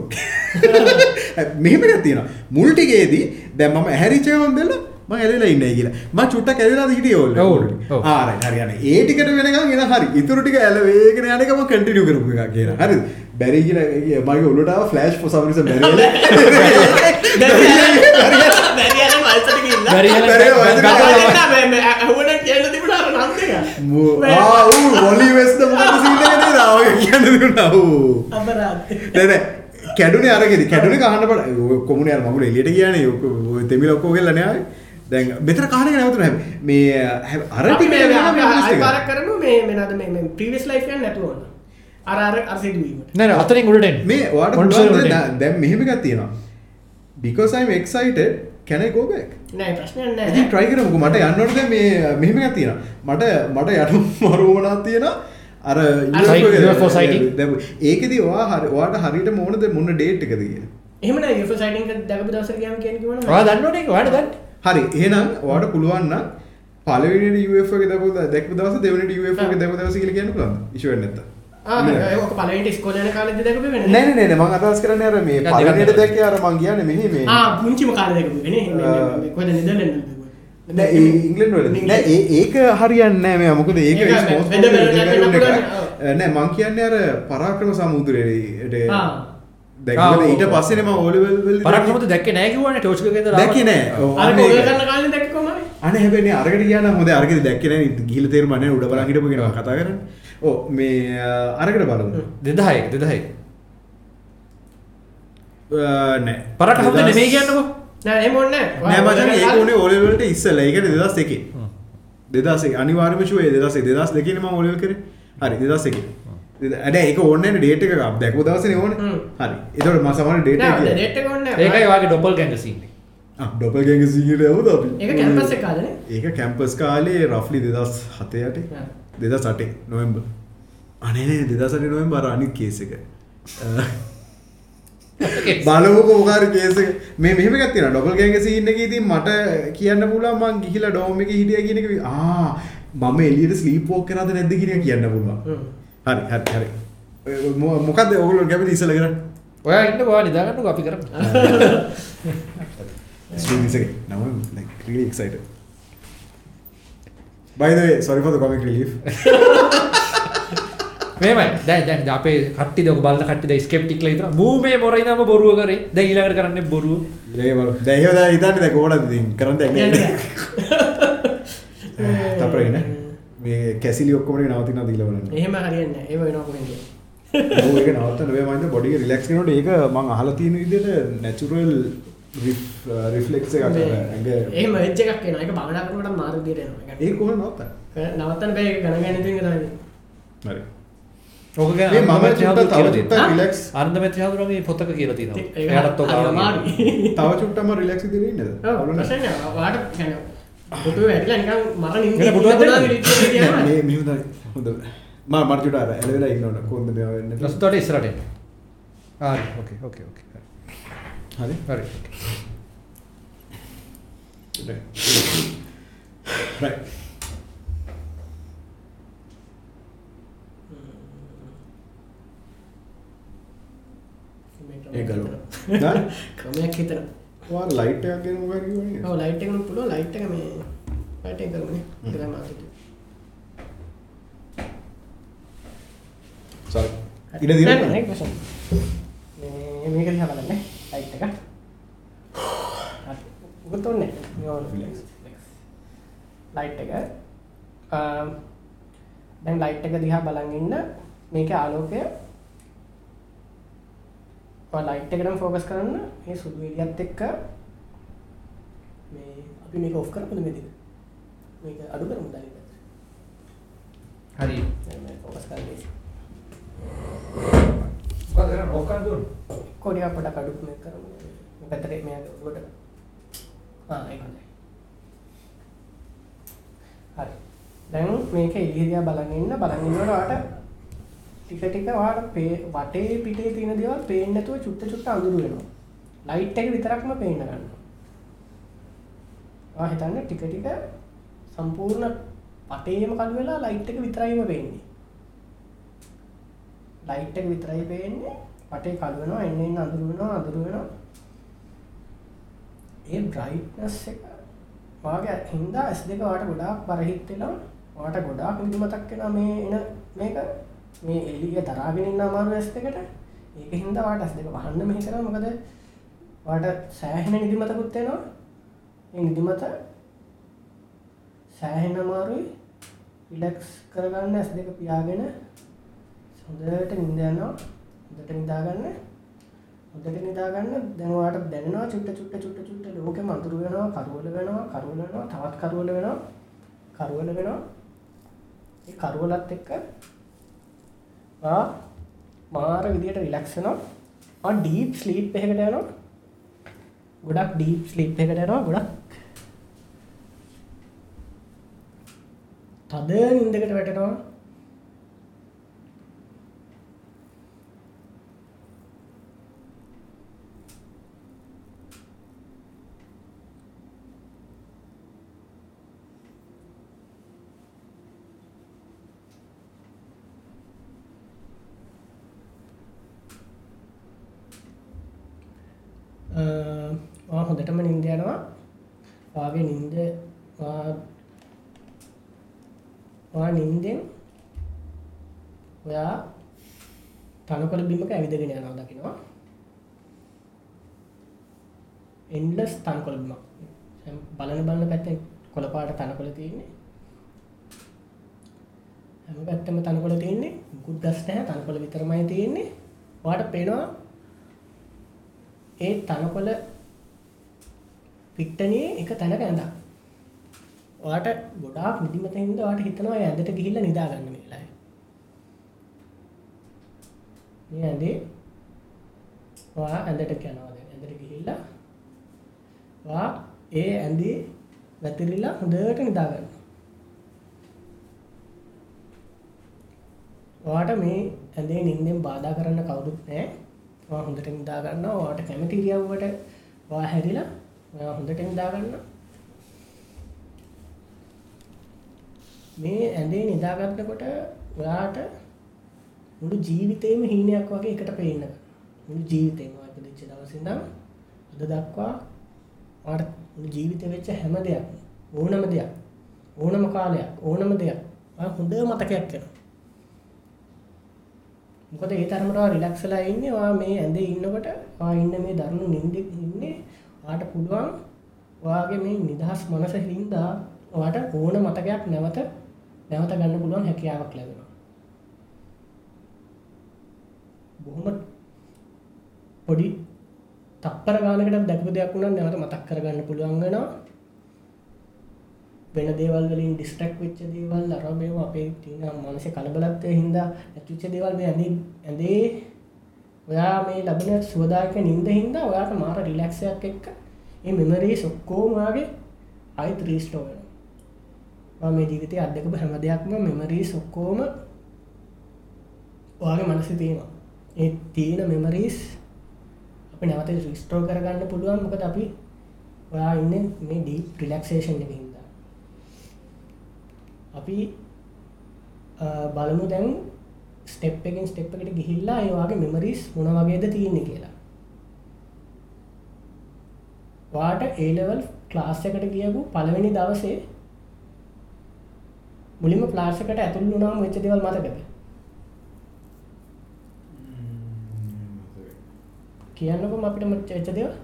මෙහෙම එකක් තියෙනවා. මුල් ටිකේදී දැන් මම ඇහැරිච්ච ගමන් දෙන්න මම ඇලෙලා ඉන්නයි කියලා. මම චුට්ටක් ඇලෙලාද හිටියේ ඕල් ඔව්, ඔව්. ආ රයිට් හරි යන්නේ ඒ ටිකට වෙනකන් එන හරි. ඉතුරු ටික ඇල වේගෙන යන එක මම කන්ටිනියු කරපු කියලා. හරිද? බැරි කියලා මගේ ඔළුවට ආව ෆ්ලෑෂ් for මොලිවෙස්ද නැන කැඩුන අරගෙ කැඩුන කහන්නට කොමුණ මගුල එලියට කියන යොක තෙමි ලොක්කෝ කෙල්ල නෑ දැන් මෙතර කාන නැවතුර හැ මේ අරටි පර කරන මේ මෙනද මේ ප්‍රීවස් ලයිෆ නැතුවන්න අරර අසීීමට නැන අතරින් ගුලට මේ වාට දැම් මෙහෙමිකත් තියෙනවා. Because I'm excited ගෝබක් නෑ ට්‍රයි කරමුකෝ. මට යන්නට මේ මෙහෙමකත් තියෙනවා. මට මට යටු මරුවමනක් තියෙන අර ඒකෙදි ඔයා හරි ඔයාට හරියට මොනද මොන ඩේට් එකද කියලා එහම සයිටන් දැක දවස කියම කියන කිවන ඔයා දන්නවනේ වාට දන්න. හරි එහෙනම් ඔයාට පුළුවන් නම් පළවෙනි UFO එක දැකපු දැකපු දවස දෙවෙනි UFO එක දැකපු දවස කියලා කියන්න පුළුවන් ඉෂුවෙන් නැත්නම් ඕක පලට ස්කෝලන කාල දැක වෙන නෑ නෑ නෑ මම අදහස් කරන්නේ අර මේ දෙකක්. දැක්කේ අර මං කියන්නේ මෙහි මේ. පුංචිම කාල දැක වෙන. කොද නිදලන්න නෑ ඒ ඉංග්ලන්ඩ් වල ඒක හරියන්නේ නෑ මෙයා. මොකද ඒක. නෑ මං කියන්නේ අර පරාක්‍රම සමුද්‍රයේ ආ. දැන් ආ, මොකද ඔව්, ඊට ඔව්. පස්සේ මම ඕලෙවල් වල පරක්‍රමත දැක්කේ. නෑ කිව්වනේ ටෝච් එකක ගෙදර දැක්කේ නෑ. ගොල අනේ හැබැයි නේ අරකට ගියා නම් හොඳ අරකට දැක්කේ නෑ. ගිහිල්ලා තේරුම් නැහැ උඩ බලන් හිටපු කෙනා කතා කරන්නේ ඔව් මේ අරකට බලමු. දෙදහයි දෙදහයි නෑ. පරක්‍රමත දෙදහස්- නෙමෙයි කියන්නකෝ. නෑ එමොන්න නෑ. මචං ඒක උනේ ඕලෙවල් වලට ඉස්සෙල්ලා. ඒක 2001 2001 අනිවාර්යයෙන්ම ෂුවේ 2001 2002 නේ මම ඕලෙවල් කරේ. හරි 2001 අඩ ඒක ඕන්න ඩේට එක දැකපු දවසනේ ඕන. හරි. එතකොට මම සමහර ඩේට් එක ඩේට් එක ඕන්න ඒකයි වාගේ ඩොපල් ගැංග සීන් ඩොපල් ගෑන්ග් සීගියට යමුද අපි. ඒක කැම්පස් එක කාලනේ ඒක කැම්පස් කාලේ රෆ්ලි 2007 යට හා. 2008 නොවැම්බර්. අනේ නේ 2008 නොවැම්බර් අර අනිත් කේස් එක. බලමුකෝ මොකාර කේස් මේ මෙහෙම එකක් තියෙනවා. ඩොපල් ගෑන්ග් සීන් එකේ ඉතින් මට කියන්න පුළුවන් මං ගිහිලා ඩෝම් එකේ හිටියා කියන එක. වි- ආ මම එළියට ස්ලීප් වෝක් කරාද නැද්ද කියන කියන්න පුළුවන්. හරි හරි හරි. ඔය මො- මොකද්ද? ඔයගොල්ලෝ කැමති ඉස්සෙල්ලා කරන්නේ. ඔයා ඉන්න ඔයා නිදාගන්නකෝ අපි කරමු. streaming second. Now I'm like really excited. By the way, sorry for the comic relief. මේමයි දැන් දැන් අපේ කට්ටිය ඔක බලන කට්ටිය දැන් ස්කෙප්ටික්ලා විතර මූ මේ මොරිනම බොරුව කරේ දැන් ඊළඟට කරන්නේ බොරුව ඒ බලු. දැන් එහෙම දැන් හිතන්නේ දැන් කොහොමද ඉතින් කරන්න දෙයක් නැහැ. තපරේ නේ. මේ කැසිලි ඔක්කොම නේ නවතිනවා දීලා බලන්න. එහෙම වෙනවා කොහෙන්ද ඔව් ඒක නවත්තන්න බෑ මම බොඩි කරනකොට ඒක මම අහලා තියෙන විදිහට නැචරල් රිෆලෙක්ස එක ඒ මච්චක් කියන එක බවනා කරනට මාරදිරෙන ඒ කොහ නොත නවත්තන බේ. ගන ගැන ති රයි ඕක රිලෙක්ස් අර්ධම ත්‍යාදුරගේ පොතක කියලා තින ටත් තව චුට්ටම රිලෙක්ස් දිරන්නද වාට පුටු ඇ මර හොඳ. මා මර්ජුටාර ඇලවෙලා ඉන්නට කොන්ද මෙවන්න ස්තට ඉස්රට ආ ඕකේ ඕකේ ඕකේ හරි. හරි right. ඒ ගලව. නෑ? ක්‍රමයක් හිතන ඔයාලා ලයිට් එකක් ගෙන මොකක්ද කිව්වනේ? ඔව් ලයිට් එකනුත් පුළුවන් ලයිට් එක මේ ලයිට් එක කරමුනේ හ්ම්. ඒක තමයි මාකට් sorry. ඉඩ දිනන්න. නෑ ප්‍රශ්න මේ මේක දිහා බලන්න ලයිට් එක. උගත ඔන්නේ Relax. ලයිට් එක. අම්, දැන් ලයිට් එක දිහා බලන් ඉන්න මේකේ ආලෝකය. ඔය ලයිට් එකටම ෆෝකස් කරන්න මේ සුදු එළියත් එක්ක මේ අපි මේක ඔෆ් කරමුද මේ දෙක? මේක අඩු කරමුද අනිත් පැත්ත? හරි. දැන් මේ ෆෝකස් කරන්නේ මොකද කරන්නේ ඕක කරන්න කොඩිය පොඩක් අඩු මේ කරමු. මේ පැත්තට මේ උඩට ආ ඒක හොඳයි. හරි. දැන් මේක එළිය දිහා බලන් ඉන්න බලන් ඉන්නකොට ඔයාලට ටික ටික ඔයාලට පේ වටේ පිටේ තියෙන දේවල් පේන්නේ නැතුව චුට්ට චුට්ට අඳුරු වෙනවා. ලයිට් එක විතරක්ම පේන්න ගන්නවා. ඔයා හිතන්නේ ටික ටික සම්පූර්ණ වටේම කළු වෙලා ලයිට් එක විතරයිම පේන්නේ. ලයිට් එක විතරයි පේන්නේ. වටේ කළු වෙනවා එන්න එන්න අඳුරු වෙනවා අඳුරු වෙනවා. ඒ බ්‍රයිට්නස් එක වාගේ හින්දා S2 වාට ගොඩාක් බරහිත් වෙලා වාට ගොඩාක් නිදිමතක් වෙනවා මේ එන මේක. මේ එළිය දරාගෙන ඉන්න අමාරු S2 කට ඒක හින්දා වාට S2 වහන්න මෙහෙ කරා. මොකද වාට සෑහෙන නිදිමතකුත් එනවා. ඒ නිදිමත සෑහෙන අමාරුයි. රිලැක්ස් කරගන්න S2 පියාගෙන හොඳට නිින්ද යනවා. හොඳට නිදාගන්න හොඳට නිදාගන්න දැන් ඔයාලට දැනෙනවා චුට්ට චුට්ට චුට්ට චුට්ට ලෝකෙ මඳුරු වෙනවා කරවල වෙනවා කරවල වෙනවා තවත් කරවල වෙනවා කරවල වෙනවා. ඒ කරවලත් එක්ක ආ මාර විදියට රිලැක්ස් වෙනවා. ආ ඩීප් ස්ලීප් එකකට යනවා. ගොඩක් ඩීප් ස්ලීප් එකකට යනවා. ගොඩක් තද නින්දකට වැටෙනවා ආ හොඳටම නින්ද යනවා. වාගේ නින්ද වා නින්දෙන් ඔයා තනකොළ බිමක ඇවිදගෙන යනවා දකිනවා. එන්ඩස් තනකොළ බිමක්. බලන බලන පැත්තෙන් කොළපාට තනකොළ තියෙන්නේ. හැම පැත්තම තනකොළ තියෙන්නේ. මුකුත් ගස් නැහැ තනකොළ විතරමයි තියෙන්නේ. ඔයාට පේනවා ඒ තනකොළ පිට්ටනියේ එක තැනක ඇඳක් ඔයාට ගොඩාක් නිදිමත හින්දා ඔයාට හිතනවා ඒ ඇඳට ගිහිල්ලා නිදා ගන්න මේ වෙලාවේ. මේ ඇඳේ ඔයා ඇඳට යනවා දැන් ඇඳට ගිහිල්ලා ඔයා ඒ ඇඳේ වැතිරිලා හොඳට නිදා ගන්න. ඔයාට මේ ඇඳේ නිින්දෙන් බාධා කරන්න කවුරුත් නැහැ. ඔයා හොඳට නිදා ගන්නවා. ඔයාට කැමති ඉරියව්වට ඔයා හැරිලා ඔයා හොඳට නිදා ගන්නවා. මේ ඇඳේ නිදාගන්නකොට ඔයාට මුළු ජීවිතේම හීනයක් වගේ එකට පේන්න මුළු ජීවිතේම ඔයා ඉපදිච්ච දවසේ ඉඳන් අද දක්වා ඔයාට මුළු ජීවිතේ වෙච්ච හැම දෙයක් ඕනම දෙයක් ඕනම කාලයක් ඕනම දෙයක් ඔයා හොඳ මතකයක් වෙනවා මොකද ඒ තරමට ඔයා රිලැක්ස් වෙලා ඉන්නේ ඔයා මේ ඇඳේ ඉන්නකොට ඔයා ඉන්න මේ දරුණු නිින්දේ ඉන්නේ ඔයාට පුළුවන් ඔයාගේ මේ නිදහස් මනස හින්දා ඔයාට ඕන මතකයක් නැවත නැවත ගන්න පුළුවන් හැකියාවක් ලැබෙනවා. බොහොම පොඩි තප්පර ගානකට දැකපු දෙයක් වුණා නැවත මතක් කරගන්න පුළුවන් වෙනවා. වෙන දේවල් වලින් ඩිස්ට්‍රැක්ට් වෙච්ච දේවල් අර මේවා අපේ තියෙන මානසික කලබලත්වයෙන් හින්දා නැතිවෙච්ච දේවල් මේ ඇඳේ ඇඳේ ඔයා මේ ලැබෙන සුවදායක නිින්ද හින්දා ඔයාට මාර රිලැක්ස් එකක් එක්ක මේ මෙමරීස් ඔක්කොම ඔයාගේ ආයිත් රීස්ටෝර් වෙනවා. ඔයා මේ ජීවිතේ අත්දකපු හැම දෙයක්ම මෙමරීස් ඔක්කොම ඔයාගේ මනසේ තියෙනවා. ඒ තියෙන මෙමරීස් අපි නැවත රිස්ටෝර් කරගන්න පුළුවන් මොකද අපි ඔයා ඉන්නේ මේ ඩීප් රිලැක්සේෂන් එකේ හින්දා. අපි බලමු දැන් ස්ටෙප් එකෙන් ස්ටෙප් එකට ගිහිල්ලා ඒ වගේ මෙමරීස් මොන වගේද තියෙන්නේ කියලා. ඔයාට A level ක්ලාස් එකට ගියපු පළවෙනි දවසේ මුලින්ම ක්ලාස් එකට ඇතුල් වුණාම වෙච්ච දේවල් මතකද? කියන්නකො අපිට වෙච්ච දේවල්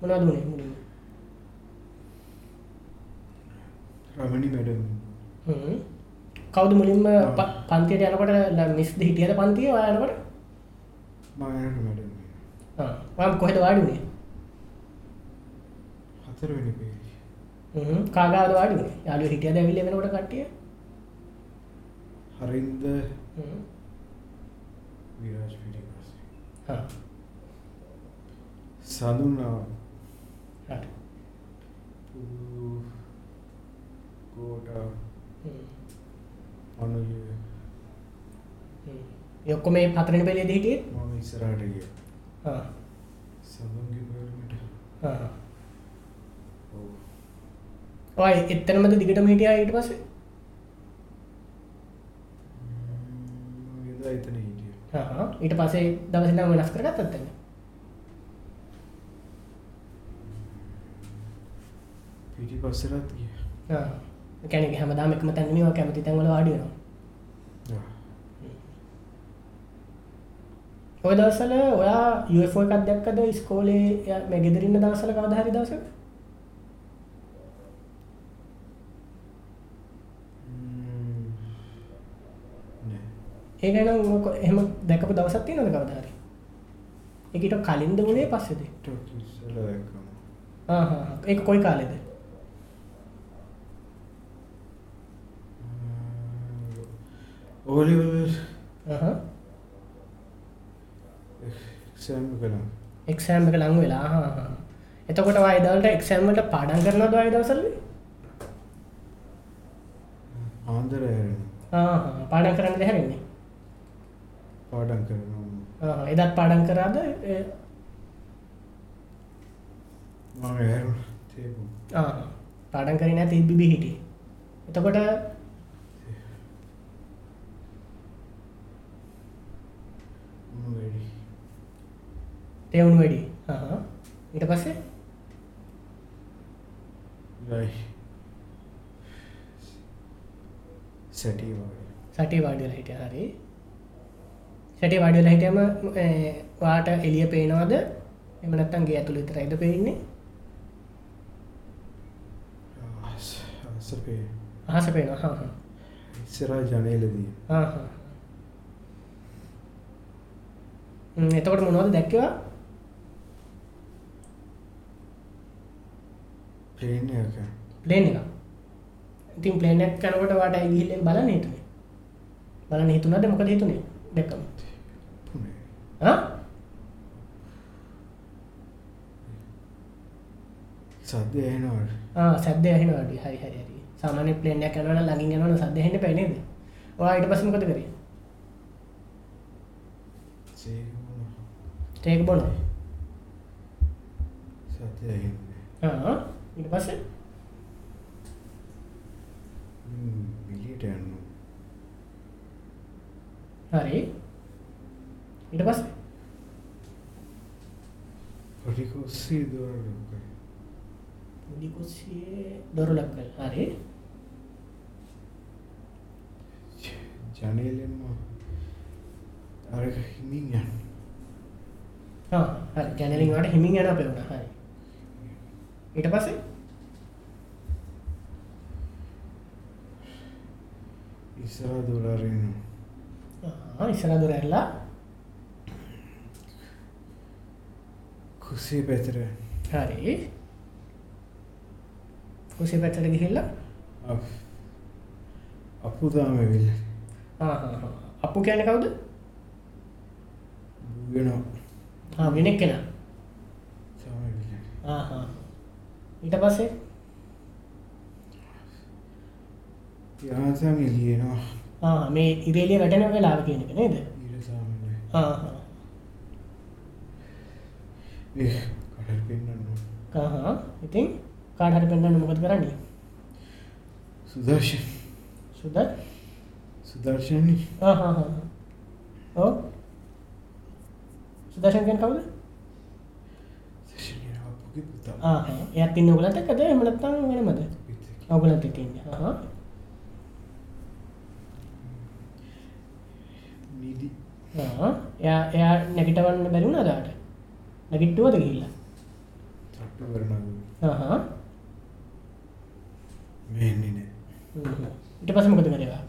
මොනවද උනේ මුලින්ම? රමණි මැඩම් හ්ම් කවුද මුලින්ම පන්තියට යනකොට මිස්ද හිටියද පන්තියේ යනකොට? ඔයා කොහෙද වාඩි වුනේ? හතරවෙනි පේජ් හ්ම්. කාගාද වාඩි වුනේ? යාළුවෝ හිටියද ඇවිල්ලා වෙනකොට කට්ටිය? හරින්ද? විරාජ් සඳුනා. හරි. පුදු කෝට හ්ම් අනුය හ්ම්. ඒ ඔක්කොම මේ හතරවෙනි පෙළේදී හිටියේ? මම ඉස්සරහට ගිය. ආ. සඳුන්ගේ බර්මට ආ. ඔව් ඔය එතනමද දිගටම හිටියා ඊට පස්සේ? මම එදා එතන හිටිය. ආ. ඊට පස්සේ දවසේ ඉඳන් වෙනස් කරගත්තත් දැන්. පිටිපස්සරත් ගිය ඒ කියන්නේ හැමදාම එකම තැන ඔය කැමති තැන් වල වාඩි වෙනවා. ඔය දවස්වල ඔයා UFO එකක් දැක්කද? ඉස්කෝලේ මේ ගෙදර ඉන්න දවස්වල කවදා හරි දවසක? ඒකන එහෙම දැකපු දවසත්ති නොද කවදාරි එකට කලින්ද වුණේ පස්සෙද? ඉස්සල දැක්කම. ඒ කොයි කාලෙද කළා එක්ෂෑම් එක ලං වෙලා. එතකොට වයිදල්ට එක්ෂෑම්මට පාඩන් කරන දවයි දවසල ආන්දර පාඩන් කරන්න දෙහැරෙන්නේ පාඩන් කරනවා. එදත් පාඩන් කරාද? පාඩන් කරන ඇති බිබි හිටිය එතකොට තෙවුණු වැඩි. ඊට පස්සේ? සැටී වාඩියල හිටිය. හරි. සැටේ වාඩියල හිටියම වාට එලිය පේනවාද? එම නැත්තන්ගේ ඇතුළ විතරයිද පේන්නේ? අහස පේනවා. ඉස්සරා ජනේලදී ආහා. හ්ම්, එතකොට මොනවද දැක්කවා පලේන එක ප්ලේන් එක ඉතින් ප්ලේනක් කනකොට වාට ගිහිල්ල බලන්න හිතුනේ. බලන්න හිතුනද මොකද හිතුනේ? දැක්කම. ආ? සද්‍ය ඇහෙනවට ආ සද්ද ඇහෙනවාඩි හරි හරි හරි. සාමාන්‍ය ප්ලේන් එකක් යනවනම් ළඟින් යනවනම් සද්ද ඇහෙන්න එපා නේද? ඔයා ඊට පස්සේ මොකද කරේ ටේක් බොනවා. සත්‍ය ඇහෙන්නේ ආ ඊට පස්සේ? මිලියට යන්න හරි. ඊට පස්සේ? පටිකොස්සේ දොරක මුඩි කුස්සියේ දොරලක් කල් හරි. ජනේලෙන්ම අරක හිමින් යන්න වාට හිමින් යන පෙවුණා හරි. ඊට පස්සේ? ඉස්සරා දොරරෙන ආ ඉස්සරහ දොර ඇරලා. කුසේ පැතර. හරි. කුස්සිය පැත්තට ගිහිල්ලා? අපුදාම විල් ආ හා හා. අප්පු කියන්නේ කවුද? වෙනවා ආ වෙනෙක් කෙනා. සමවිල ආ හා ඊට පස්සේ? යාසම් එලියනවා ආ මේ ඉරේලිය වැටෙන වෙලාව කියන එක නේද? ඉරසාමන ආ හා ඒ කඩල් පෙන්න්න ආ හා ඉතින් කාට හරි පෙන්වන්න මොකද කරන්නේ? සුදර්ශ සුද සුදර්ශනී. ආ හා හා ඔව් සුදර්ශන් කියන්නේ කවුද? ආ එයාත් ඉන්නේ ඔයගලන්ට එක්කද එහෙම නැත්නම් වෙනමද? ඔයගලන්ට එක්ක ඉන්නේ. ආ නිදි. ආ එයා එයා නැගිටවන්න බැරි වුණාද ආට? නැගිට්ටුවද ගිහිල්ලා? තට්ටු කරන ආ හා මෙන්නේ නෑ. ඊට පස්සේ මොකද කරේ ඔයා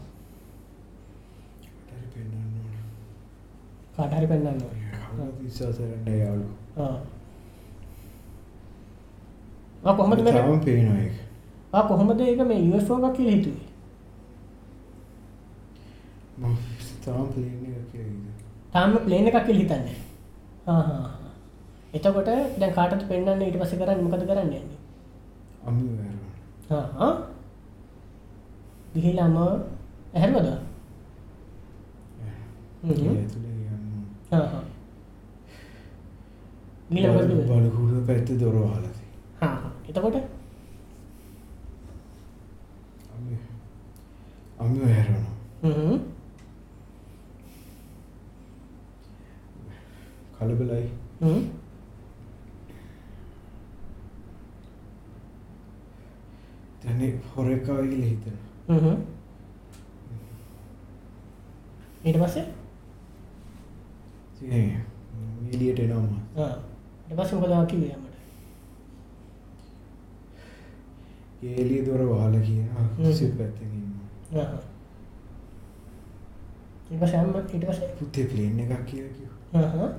ටරි පෙන්න්න ඕන. කාට හරි පෙන්වන්න ඕනේ විශ්වාසරන්න යාලු කොහොමද මේ පේනවා එක කොහොමද ඒක මේ UFO එකක් කියලා හිතුවේ? මම තාම පලේන එකක් කියලා හිතන්නේ ආ හා හා. එතකොට දැන් කාටද පෙන්වන්නේ? ඊට පස්සේ කරන්නේ මොකද කරන්නේ යන්නේ? ගිහිල්ලාම ඇහැරුවද කළේ? බලකුඩ පැත්ත දොර හලති හා හා. එතකොට? අමි වැරවන හ්ම්. කලබලයි. හ්ම්. තැන හොරකාව කියල හිතන හ්ම් ඊට පස්සේ? එලියට එනවාම ආ ඊට පස්සේ මොකද කිව්වේ යමට? ඒලිය දොර වාල කියන හ්ම්. සි පැත්තකින්න ආ හා. ඉට සෑම්ම ඊට පස පුතේ ප්ලේන් එකක් කියලා කිව්වා.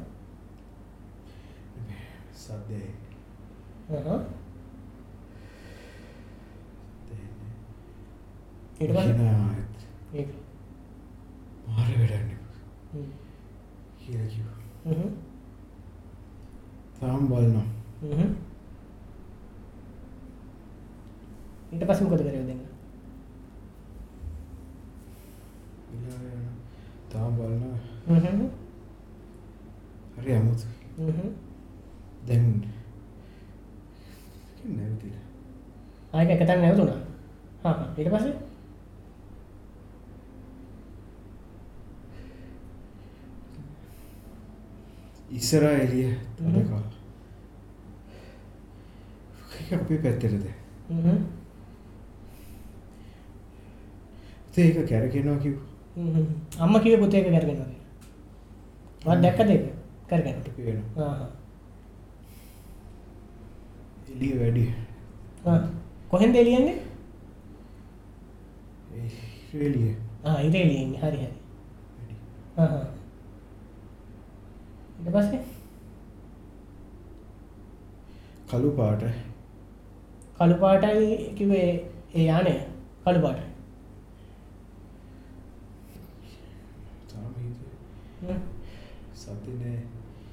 සද්දේ. ඊට පස මාර වැඩන්නේ කියලා කිව්වා. තාම බලනවා. ඊට පස මොකද වෙලා යනවා. තාම බලනවා. හරි අමුතු. දැන් නැවතිලා. ආයක එකතන් නැවතුනා හා ඊට පස්සේ ඉස්සරහා එළිය තඩකා. ඒක අපේ පැත්තටද? හ්ම් ඒක කැරකෙනවා කිව්වා. හ්ම් අම්මා කිව්වේ පුතේ එක කරගෙනවා කියලා. මම දැක්කද ඒක? කරගෙන. පේනවා. ආ එළිය වැඩි. ආ කොහෙන්ද එළියන්නේ? ඒ එළිය ආ ඉර එළියන්නේ හරි හරි. වැඩි. ආ ආ ඊට පස්සේ කළු පාට කළු පාටයි කිව්වේ ඒ යානේ කළු පාටයි. තාම හිතේ හ්ම් සතිනේ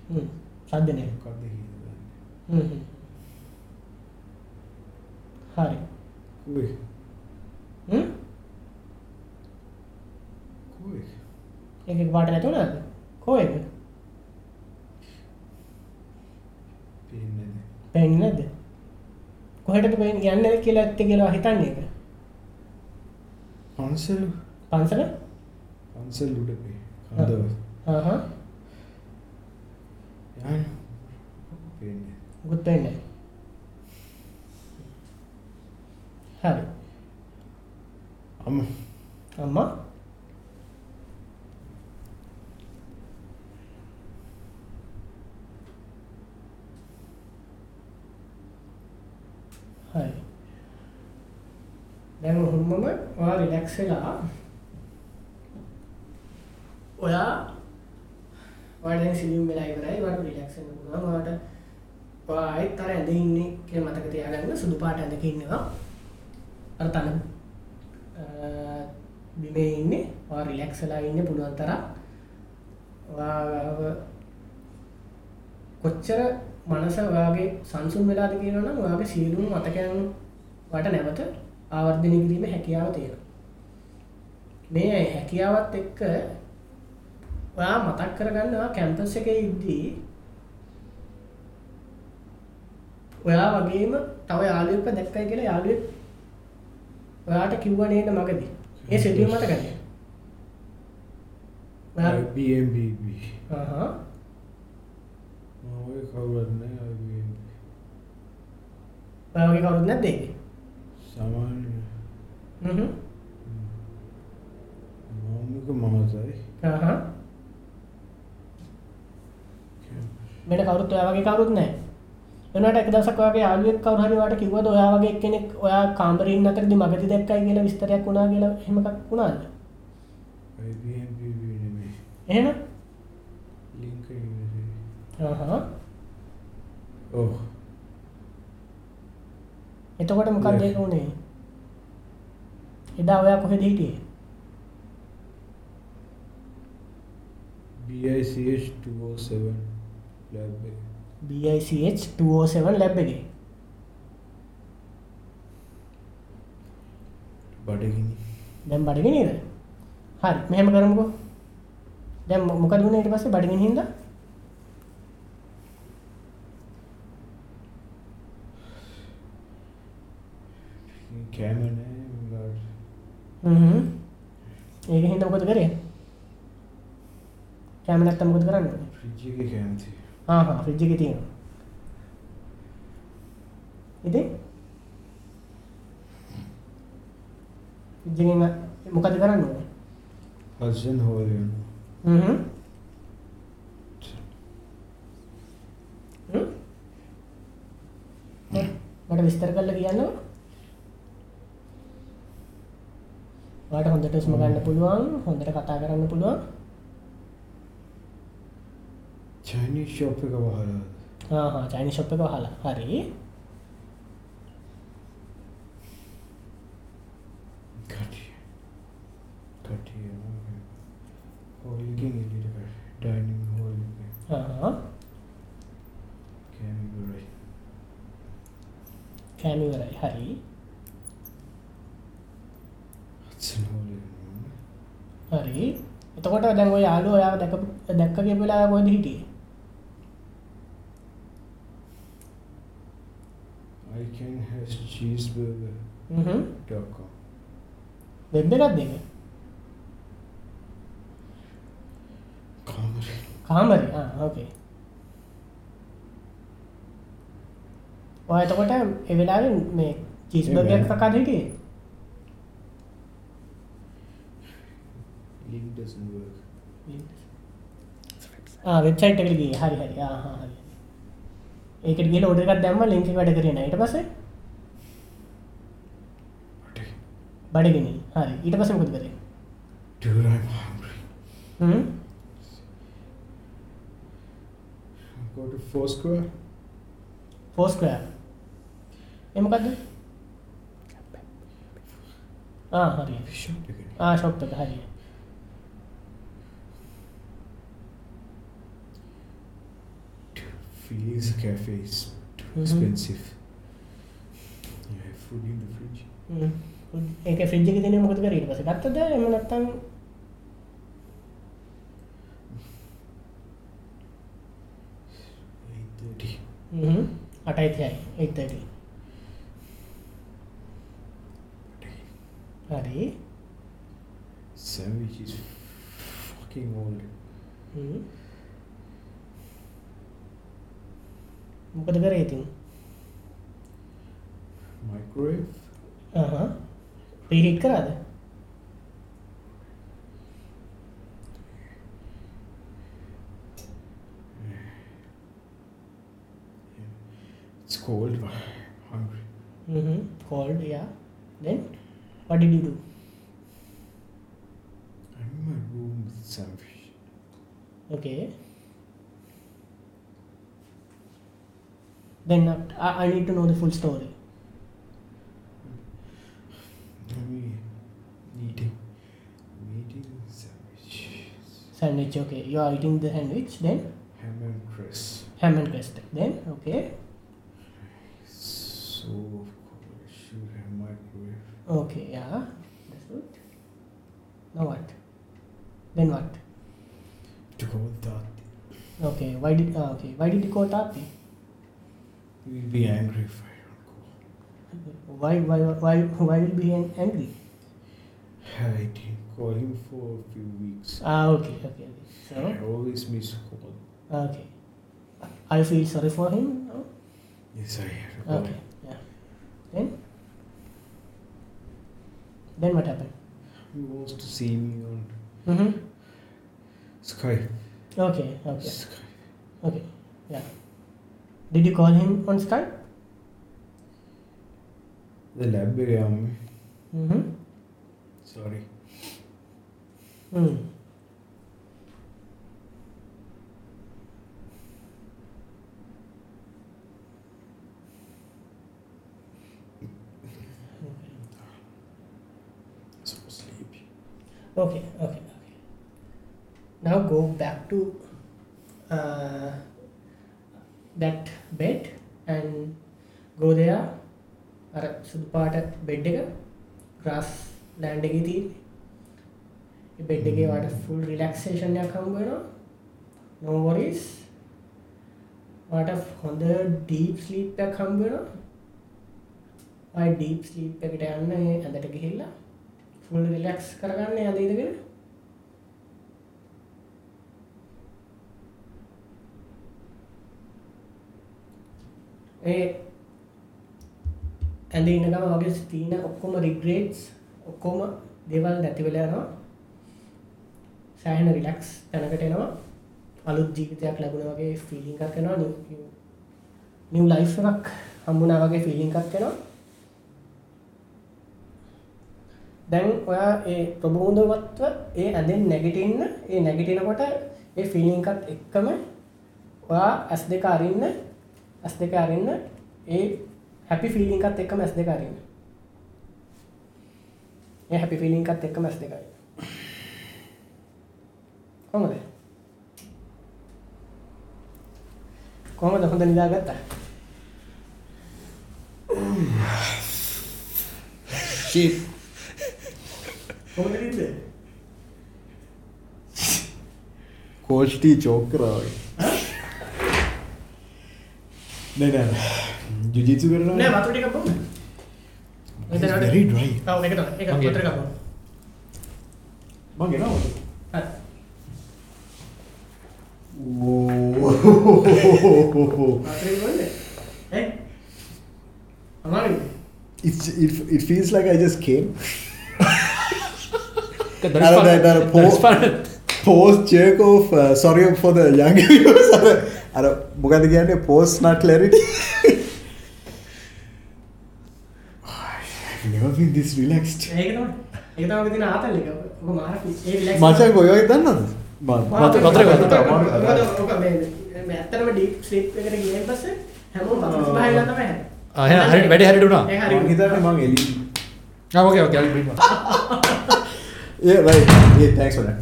හ්ම් සද්ද නෑ. මොකක්ද හිතන්නේ. හ්ම් හ්ම්. හරි. කුවේ හ්ම් කුවේ ඒක එක පාට නැතුණාද? කොහෙද? පේන්නේ නැද්ද? කොහෙටද පේන්නේ යන්නේ කියලා ඇත්තේ කියලා හිතන්නේ ඒක. පන්සල පන්සල? පන්සල් උඩ හා යන්න පේන්නේ. හරි. අම්ම අම්මා හරි. දැන් හුම්මම ඔයා රිලැක්ස් වෙලා ඔයා ඔයාට දැන් සිලියුම් වෙලා ඉවරයි. ඔයාට රිලැක්ස් වෙන්න පුළුවන්. ඔයාට ඔයා ආයෙත් අර ඇඳ ඉන්නේ කියලා මතක තියාගන්න සුදු පාට ඇඳක ඉන්නවා. අර තන අ, බිමේ ඉන්නේ. ඔයා රිලැක්ස් වෙලා ඉන්න පුළුවන් තරම්. ඔයාව කොච්චර මනස ඔයාගේ සංසුන් වෙලාද කියනවා නම් ඔයාගේ සියලුම මතකයන් වට නැවත ආවර්ධනය කිරීමේ හැකියාව තියෙනවා. මේ හැකියාවත් එක්ක ඔයා මතක් කරගන්න ඔයා කැම්පස් එකේ ඉද්දී ඔයා වගේම තව යාළුවෙක්ව දැක්කයි කියලා යාළුවෙක් ඔයාට කිව්වා නේද මගදී. ඒ සිතියුම මතකද? ඔයා IBMBB ආහා මම ඔය කවුරුත් නැහැ IBM ඔයා වගේ කවුරුත් නැද්ද ඒකේ? සාමාන්‍ය හ්ම් මෞමික මහතයි ආහා වෙන කවුරුත් ඔයා වගේ කවුරුත් නැහැ. වෙනකොට එක දවසක් ඔයාගේ යාළුවෙක් කවුරු හරි ඔයාට කිව්වද ඔයා වගේ එක්කෙනෙක් ඔයා කාමරේ ඉන්න අතරදී මගදී දැක්කයි කියලා විස්තරයක් වුණා කියලා එහෙම එකක් වුණාද? එහෙම? ලින්ක් එකේ ආහා. ඔව් එතකොට මොකක්ද ඒක උනේ? එදා ඔයා කොහෙද හිටියේ? BICH 207 lab එක BICH 207 ලැබ් එකේ. බඩගිනි දැන් බඩගිනිද? හරි මෙහෙම කරමුකෝ. දැන් මො- මොකද වුනේ ඊට පස්සේ බඩගිනි හින්දා? කෑම උඹලාට හ්ම්. ඒක හින්දා මොකද කරේ? කැම නැත්තම් මොකද කරන්නේ? ෆ්‍රිජ් එකේ කෑම තියෙනවා හා හා ෆ්‍රිජ් එකේ තියෙනවා. ඉතින් එකෙන් මොකද කරන්න? හස්බන්ඩ් හොල් වෙනවා හ්ම්? මට විස්තර කරලා කියන්නකෝ. වාට හොඳට ස්ම ගන්න පුළුවන් හොඳට කතා කරන්න පුළුවන්. චයිනි ශෝප් එක වහලා. චයිනි ශොප් එක හලා හරි. කෑමිවරයි හරි. හරි. එතකොට දැන් ඔය යාලු ඔයා දැක දැක්කගේ වෙලා ගොද හිටිය? I can has cheeseburger dot com. Web එකත් දෙක කාමරේ කාමරි ඕකේ ඔය එතකොට එවෙලාවෙන් මේ චිස්බර්ගයක් කකාද හිටියේ link doesn't work. වෙබ්සයිට් එකට ගියේ. හරි හරි. ආ හා හරි. ඒකට ගිහලා ඕඩර් එකක් දැම්ම ලින්ක් එක වැඩ කරේ නැහැ. ඊට පස්සේ? But බඩගිනි. හරි. ඊට පස්සේ මොකද කරේ? Dude I'm hungry. Hmm? Go to Foursquare? ෆෝස්ක්වයර් ඒ මොකද්ද? ආ හරි. Shop එකනේ ආ ෂොප් එක. හරි Feelings cafe is too Mhm. expensive you have food in the fridge හ්ම්. ඒක ෆ්‍රිජ් එකේ තියෙන මොකද කරේ ඊට පස්සේ ගත්තද එහෙම නැත්නම් 8.30 හ්ම් 8:30යි 8:30 හරි sandwich is fucking old හ්ම්. මොකද කරේ ඉතින් microwave ප්‍රීහිට් කරාද it's cold but I'm hungry cold yeah then what did you do I'm in my room with sandwich okay Then uh, I, I need to know the full story. Eating eating sandwich. Sandwich okay. You are eating the sandwich then? Ham and cress ham and crust then okay. So of course I should have microwave. Okay yeah that's good. Now what? Then what? To go with that okay why did uh, okay. Why did you call Tati we'll be angry if I don't go why why why why will be angry? I didn't call him for a few weeks. Ah okay okay, okay. so? I always miss call okay. I feel sorry for him no? yes I have to call okay him. yeah. Then? Then what happened? He wants to see me on mm-hmm. Skype. Okay okay. Skype. Okay yeah did you call him on Skype the lab area mm-hmm. sorry mm. so sleepy Okay, okay, okay. Now go back to uh, that bed and go there. අර සුදු පාට bed එක grass land එකේ තියෙන්නේ. ඒ bed එකේ වාට full relaxation එකක් හම්බ වෙනවා. no worries. වාට හොඳ ඩීප් ස්ලීප් එකක් හම්බ වෙනවා. ඔය ඩීප් ස්ලීප් එකට යන්න ඒ ඇඳට ගිහිල්ලා ෆුල් රිලැක්ස් කරගන්න ඇඳ ඒ ඇඳ ඉන්නගම වගේ ස්තීන ඔක්කොම රිග්‍රේට්ස් ඔක්කොම දේවල් නැති වෙලා යනවා. සෑහෙන රිලැක්ස් තැනකට එනවා. අලුත් ජීවිතයක් ලැබුණ වගේ ෆීලිං එකක් එනවා. නිව් ලයිෆ් එකක් හම්බුණා වගේ ෆීලිං එකක් එනවා. දැන් ඔයා ඒ ප්‍රබෝධවත්ව ඒ ඇඳෙන් නැගිටින්න ඒ නැගිටිනකොට ඒ ෆිලිං එකත් එක්කම ඔයා ඇස් දෙක අරින්න ඇස් දෙක අරන්න ඒ හැපි ෆිලිංකත් එක්ක මැස් දෙක අරන්න. ඒ හැපි ෆිලිංකත් එක්ක මැස් දෙකයි කොමද කොහමද? හොඳ නිදාගත්තා? Shit. කොහොමද නිද්ද කෝච් ටී චෝක් කරාවගේ නෑ නෑ ජුජිත්සු කරනවා නෑ වතුර ටිකක් බොන්න It's very dry. ඔව් ඒක තමයි ඒක මගේ. වතුර ටිකක් බොන්න මං එනවා හරි ඕ වතුර බොන්න ඈ අමාරුයි It's, it, it feels like I just came. That's අර fun. දැන් අර That's Poya- fun. Post jerk off. Uh, sorry for the young viewers. අර මොකද කියන්නේ post not clarity. I've never been this relaxed. ඒක තමයි ඒක තමයි ඔබ දින ආතල් එක ඔබ මාර ඒ රිලැක්ස් මචං කොයි වගේ දන්නවද? මම වතුර- වතුර- වතුර- මොකද ඔක මේ මේ ඇත්තටම ඩීප් ස්ලීප් එකට ගියන් පස්සේ හැමෝම වතුර තිබහලා තමයි හැදෙන්නේ. ආ, එහෙනම් හරියට වැඩි. මං හිතන්නේ මං එලි. Ah, okay, okay, I'll bring one. Yeah, right. Yeah, thanks for that.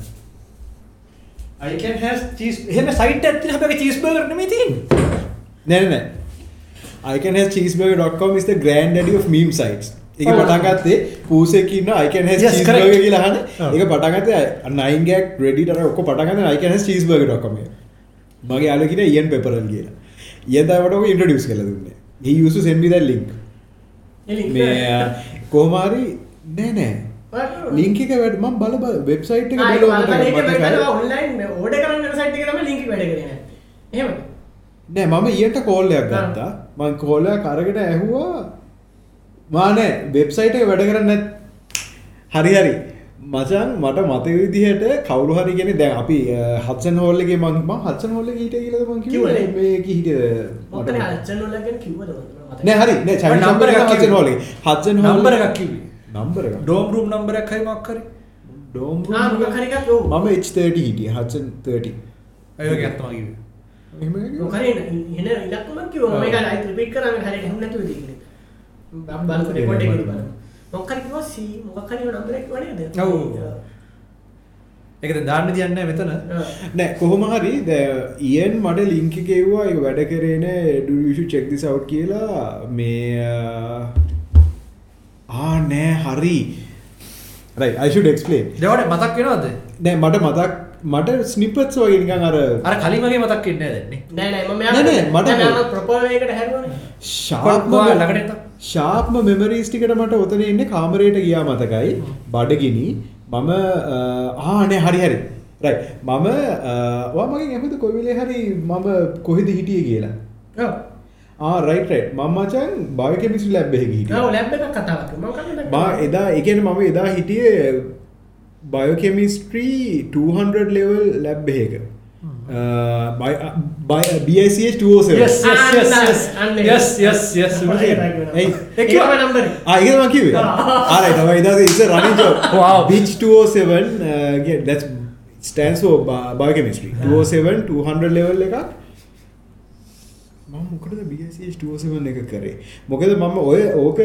I can have cheese. එහෙම සයිට් එකක් තියෙන හැබැයි චීස් බර්ගර් නෙමෙයි තියෙන්නේ. නෑ නෑ. I can have cheeseburger.com is the granddaddy of meme sites. ඒක. පටන් ගත්තේ පූසෙක ඉන්න I can have cheeseburger. කියලා අහන. ඒක පටන් ගත්තේ 9 gag Reddit අර ඔක්කොම පටන් ගත්තේ I can have cheeseburger.com එක. මගේ යාළුවා කියන Ian Pepperell කියලා. Ian තමයි මට ඔක introduce කරලා දුන්නේ. He used to send me that link. මේ කොහොම හරි නෑ නෑ. Link එක වැඩ මම බල බල website එක ආ, ඒක බලුවා බලලා ඒක මට බලලා online මේ order කරන්න යන site එකේ තමයි link එක වැඩ කරේ නැහැ. එහෙමද? නෑ මම ඊට කෝල් එකක් ආ. ගත්තා. මං කෝල් එකක් අරගෙන ඇහුවා මා නෑ වෙබ්සයිට් එක වැඩ කරන්නේ. හරි හරි. මචං මට මතක විදිහට කවුරු හරි කියන්නේ දැන් අපි හත්සන් හෝල් එකේ මං මං හත්සන් හෝල් එකේ හිටිය කියලාද මං කිව්වේ කිව්වනේ. මේක හිටියද මොකද අච්චන් වල ගැන කිව්වද මට? නෑ හරි නෑ number නම්බර් එකක් හත්සන්. හෝල් හත්සන් හෝල් නම්බර එකක් කිව්වේ. නම්බර ඩෝම් රූම් නම්බර එකක් හරි මොකක් හරි. ඩෝම් ආ මොකක් හරි එකක් ඔව්. මම H30 හිටියේ හත්සන් 30 ඒ වගේ අත්තම කිව්වේ. එහෙම කිව්වා? මොකක් හරි එන ඉලක්කමක් කිව්වා මම ඒක ආයෙත් රිපීට් කරා මම හරියට හුන් නැතුව තියෙන්නේ. බම් බලන්න රෙකෝඩ් එකේ බලන්න. මොකක් හරි කිව්වා C මොකක් හරි නම්බර් එකක් කිව්වා නේද? ඔව්. ඒක දැන් දාන්න තියන්නේ නැහැ මෙතන. නෑ කොහොම හරි ඉයන් මට ලිංක එකෙව්වා එක වැඩ කරේන ඩෂු චෙක් දිස් අවට් කියලා මේ ආ නෑ හරි අයිෂුඩ එක්ස්පලේන් දෙවට මතක් වෙනවද? නෑ මට මතක් මට ස්නිපත්ස් වගේ නිකන් අර අර කලින් වගේ මතක් වෙන්නේ නැහැ දැන් නේ. නෑ නෑ මම නෑ, නෑ, මට- මම ප්‍රොපෝල් එකකට හැරුවානේ. ශාප්ම කොහොමද ළඟට එතන? ශාප්ම මෙමරීස් ටිකට මට ඔතන ඉන්න කාමරයට ගියා මතකයි බඩගිනි මම ආනේ හරි හරි රයි මම වා මගේ ඇමත කොවිලේ හරි මම කොහෙද හිටිය කියලා ඔව්. රයිට මම මචන් බයකමිසි ලැබ්බෙහි හිටිය ඔව් ලැබ් එකක් කතා කරා. මම කලින් මා එදා එකන මම එදා හිටියේ බයෝකෙමිස්ට්‍රී 200 ලෙවල් ලැබ් එක BICH 207 Yes, yes, yes, yes. අන්න ඒක. Yes, yes, yes. Hey, ඒ කිව්වා නම්බර් එක. ඒක මම කිව්වේ. Alright, තමයි running joke. Wow. Beach 207 uh, yeah, that's stands for bi- biochemistry. 207 200 level එකක්. මම මොකටද BSc 207 එක කරේ? මොකද මම ඔය ඕක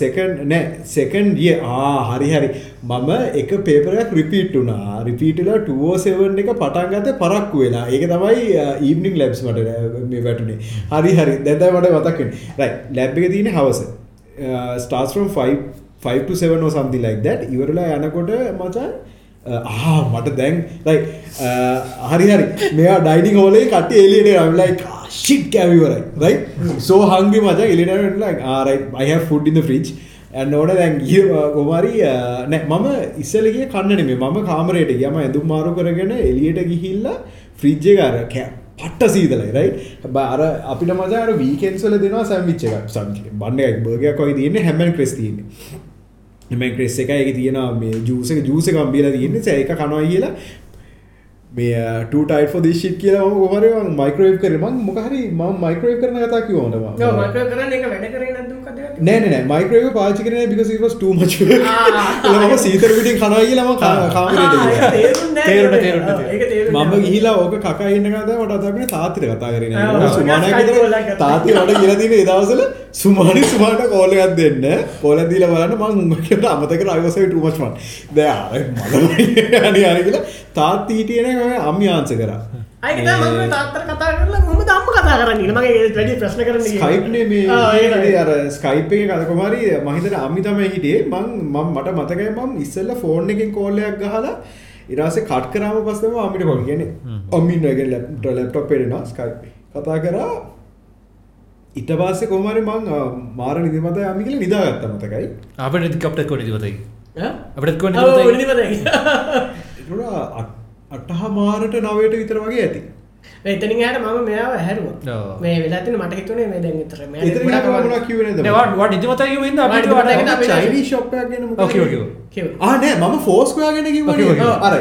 second නෑ second year ආ හරි හරි මම එක පේපර් එකක් රිපීට් වුණා. රිපීට් වෙලා 207 එක පටන් ගත්තේ පරක්කු වෙලා. ඒක තමයි uh, evening labs මට uh, මේ වැටුනේ. හරි හරි. දැන් තමයි මට මතක් වෙන්නේ. right lab එකේ තියෙන්නේ හවස. uh, starts from 5 5 to 7 or something like that ඉවරලා යනකොට මචන් ආ මට දැන් like uh, හරි හරි. මෙයා ඩයිනින් හෝලේ කට්ටිය එළියට එනවා. I'm like ah, shit කෑම ඉවරයි right? So hungry මචන් එළියට එනවා. Like ah right. I have food in the fridge. And ඕන දැන් ගිය uh, කොමාරි uh, නෑ මම ඉස්සෙල්ලා ගියේ කන්න නෙමෙයි. මම කාමරයට ගියා. මම ඇඳුම් මාරු කරගෙන එළියට ගිහිල්ලා ෆ්‍රිජ් එක අර කෑ පට්ට සීතලයි රයිට් අර අපිට මචං අර වීකෙන්ඩ්ස් වල දෙනවා සෑන්ඩ්විච් එකක්. සම්චි බන්න එකක් බර්ගර් එකක් වගේ තියෙන්නේ. හැමෙන් ක්‍රෙස් තියෙන්නේ හැමෙන් ක්‍රෙස් එකයි ඒකේ තියෙනවා මේ ජූස් එක. ජූස් එකක් බීලා තියෙන්නේ ඒක කනවා කියලා. මේ ටයිට ෆෝ දිශිත් කියලා ගොමර මයිකරෝව් කරම මොකහරි ම මයිකරෝව් කරන කතා කිවෝනවා මක කරන්න එක වැඩ කරේ නෑ මයිකරව පාචි කරන බිකස් ස් ටූ මච ආ. ම සීතර පිටි කනයි ලම කාමරට තේරුණ, තේරුණ, මම ගිහිලා ඕක කකා ඉන්න කද වට අතපිට තාතිර කතා කරන ආ, සුමානය Skype call එකක් ගත්තා. තාති වට කියලදින එදවසල සුමානි සුමාට කෝලයක් දෙන්න. පොලදීල බලන්න මං උගකට අමතක අයවසයි ටමස්මන් දෑ මද අනි අනි කියලා තාත් ඊටියන අම්ි ආන්ස කරා අයික ම තාත්තර කතා කරලා හොම දම්ම කතා කරන්න මගේ වැඩි ප්‍රශ්න කරන්න ස්කයිප්නේ මේ. අර ස්කයිප් එක කදකුමාරි මහිතන අම්මි තමයි හිටියේ. මං මම මට මතකයි මම ඉස්සල්ල ෆෝන් එකෙන් කෝල්ලයක් ගහලා ඉරාසේ කට් කරාම පස්සම අමිට කොල් කියන අම්මින්ගේ ලැප්ට ලැප්ටොප් පෙරෙනවා ස්කයිප් කතා කරා. ඉට පස්සේ කොමරි මං මාර නිදිමත අමිකල නිදාගත්ත මතකයි. අප නිති කප්ට කො නිතිවතයි අපටත් කො නිපද අටහ මාරට නවයට විතර වගේ ඇති. එතනින් හට මම මෙයාව හැරුව. මේ වෙලාතින මට හිතුනේ මේ දැන් විතර. ආනෑ මම ෆෝස්කයාගෙන. අර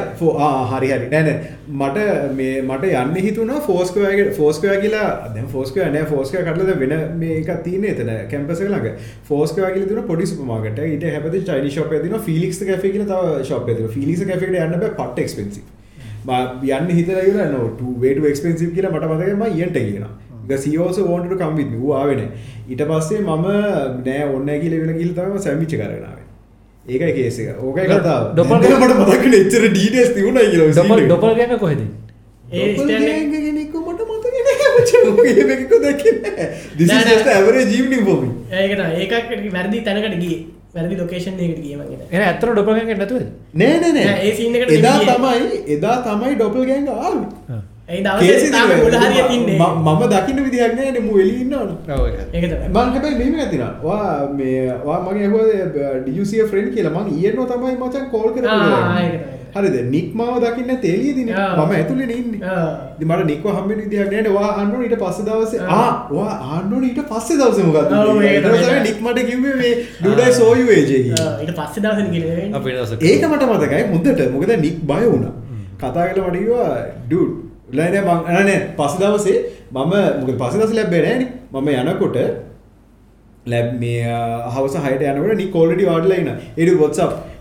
හරි හරි. නෑන මට මේ මට යන්න හිතුන ෆෝස්කයාගේ ෆෝස්කයා කියලා දැ ෆෝස්ක නෑ ෆෝස්ක කටලද වෙන මේක තින එතන කැම්පස ලඟ ෆෝස්කයාගල තුන පොඩි සුපමාගට ඉට හැපති චයිනි ශප තින ෆිලික්ස් කැේ කියල තව ශප ෆිලිස කැට යන්න පට එක්ස්පෙන්සි යන්න හිතර නොට වේට එක්ස්පෙන්සිි කියලා මට මතකම ඉට කියන සියෝස ඕන්ට කම්විත් ආවෙන ඊට පස්සේ මම නෑ ඔන්න කියල වෙන ගිල්තම සැමිච කරනාව ඒකයි කේසික ඕකයි කතා ඩොපල් මට මතක එච්චර ඩීටස් තිවුණ කියල ඩොපල් ඩොපල් ගැන කොහෙද? ඒ stand එක- ගෙනෙක්ක මට මතක ඒකු නෑ. ඇවර ජීවනි බොමි ඒකට ඒකක් වැරදි තැනකට ගිය වැරදි ලොකේෂන් එකට ගිය මගෙන එන. ඇත්තර ඩොපල් ගැන නැතුව නෑ නෑ නෑ, නෑ ඒ scene එකට එදා. තමයි එදා තමයි ඩොපල් හරිය තින්නේ මම දකින්න විදිහක් නෑ නෙමු එලින්නවන ඒක. තමයි. මං හැබයි මෙම ඇතින වා මේ වා මගේ හෝ ඩියසිය ෆ්‍රෙන්ඩ් කියලා. මං ඒන තමයි මචන් කෝල් කර ආ, ඒක තමයි. හරිද නික්මාව දකින්න තේලිය දින. මම ඇතුලෙන ඉන්න. ආ. මට නික්ව හම්බෙන විදිහක් නෑට වා අන්නුව ඊට පස්ස දවස. ආ. වා ආන්නුව ඊට පස්සේ දවස මොකද ඔව්, ඒක තමයි. නික්මට කිව්වේ මේ ඩුඩයි සෝයු ඒජගේ ආ, ඊට පස්සේ දවසන කිල අපේ දවසක. ඒක මට මතකයි. මුදට මොකද නික් බය වුණ. කතා කල මටකිවා ඩුඩ් ලයින මංන පස දවසේ මම මොක පස දස ලැබෙනෑන මම යනකොට ලැබ් මේ හවස හට යනකට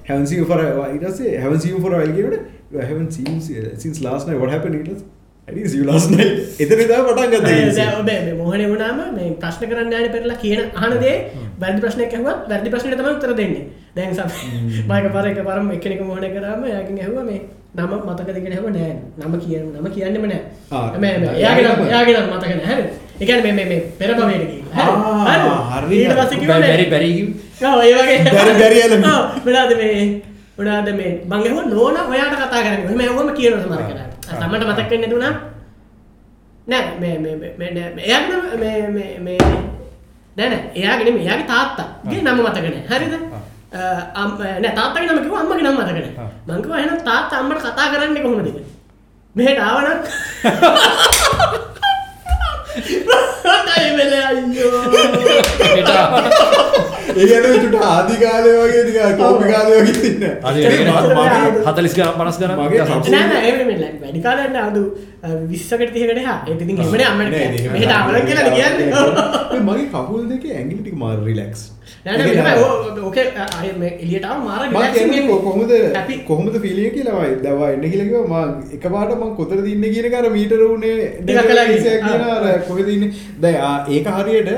නි කෝලටි වාඩලයින එඩ වොත්සප් හැවන්සි ෆර ඉටසේ හැවන්සි ෆර වල්ගට හැවන් සින්ස් ලාස්න වට හැප ට ලාස්න එතන දා පටන් ගත මොහන වුණාම මේ ප්‍රශ්න කරන්න යාන පෙරලා කියන අහනදේ වැරදි ප්‍රශ්නයක් ඇහුවත් වැරදි ප්‍රශ්නයට තමයි උත්තර දෙන්නේ. දැන් සම මයක පර එක පරම එකනෙක මොහන කරාම යාකින් ඇහුව මේ නම මතක දෙගෙන හැව නෑ. නම කියන නම කියන්නම නෑ. යාගෙන යාගෙන මතක නැහැ එකන මේ මේ පෙර භවයට ආ, හරි. ඊට පස්සේ බැරි. බැරි ඔව්, මොනාද මේ මොනාද මේ ඇහුවා නෝන ඔයාට කතා කරන්නේ එහෙම ඇහුවම කියනවා සමහර කෙනාට. සමහරට මතක් වෙන්නේ නැතුණා? නෑ මේ මේ මේ මේ නෑ, මේ එයාගේ නම මේ මේ මේ නෑ නෑ එයාගේ නෙමෙයි එයාගේ තාත්තාගේ නම මතක නෑ. හරිද? නෑ තාත්තගේ නම කිව්වා අම්මගේ නම මතක නෑ. මං කිව්වා එහෙනම් තාත්තා අම්මට කතා කරන්නේ කොහොමද? මෙහෙට අයියෝ ඒගැන චුට ආදිකාලය වගේ දික කෝපි කාලය වගේ තින්න හතලිස් ගන පනස් ගන මගේ සම්පූර්ණ- නෑ නෑ එහෙම නෙමෙයි වැඩි කාලයක් නෑ අඩු 20කට 30කට හා ඉතින් නෑ, කියන්නේ. මෙහෙට ආවනම් කියලා කියන්නේ මගේ කකුල් දෙක ඇගිලිටික මාර රිලක්ස් ඕකේ ආව මාර. කොහොමද happy. කොහොමද ෆිලිය කියලාවයි දවා එන්න කියලකිව ම එකපාට මං කොතර දින්න කියන කර මීටර වුණේ කොහෙදන්න දැ ඒක හරියට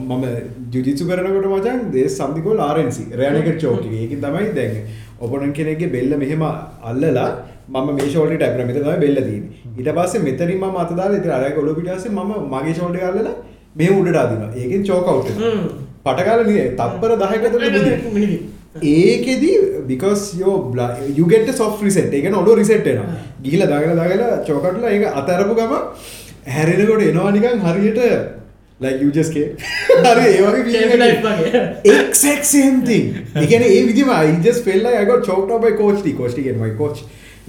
මම ජුජිත්සු කරනකොට මචන් දේ සම්දිකෝල් ආරන්සි රෑනක චෝක ඒක තමයි දැන් ඔපනන් කෙනෙගේ බෙල්ල මෙහෙම අල්ලලා මම මේ ෂෝට ටැපන මෙත තමයි බෙල්ල දීම ඉට පස්සේ මෙතරින් ම අතදාල ඉති අරය ගොල පිටස ම මගේ ෂෝට අල්ලලා මේ උඩට අදින ඒකෙන් චෝකවුට හ්ම්. පටකාල නිය තප්පර දහකතට බුදි මිනිහි. ඒකෙද බිකස් යෝ යුගෙට සොෆ් රිසෙට් එක ඔඩු රිසෙට්න ගිහිල දගල දගල චෝකටල ඒ අතරපු ගම හැරෙනකොට එනවා නිකන් හරියට ලයිජස්කේ හරි Game life ඒවගේ වගේ. එක්ක්සම්ති එකන ඒ විදිම අයිජස් පෙල්ල යක චෝක්ටබයි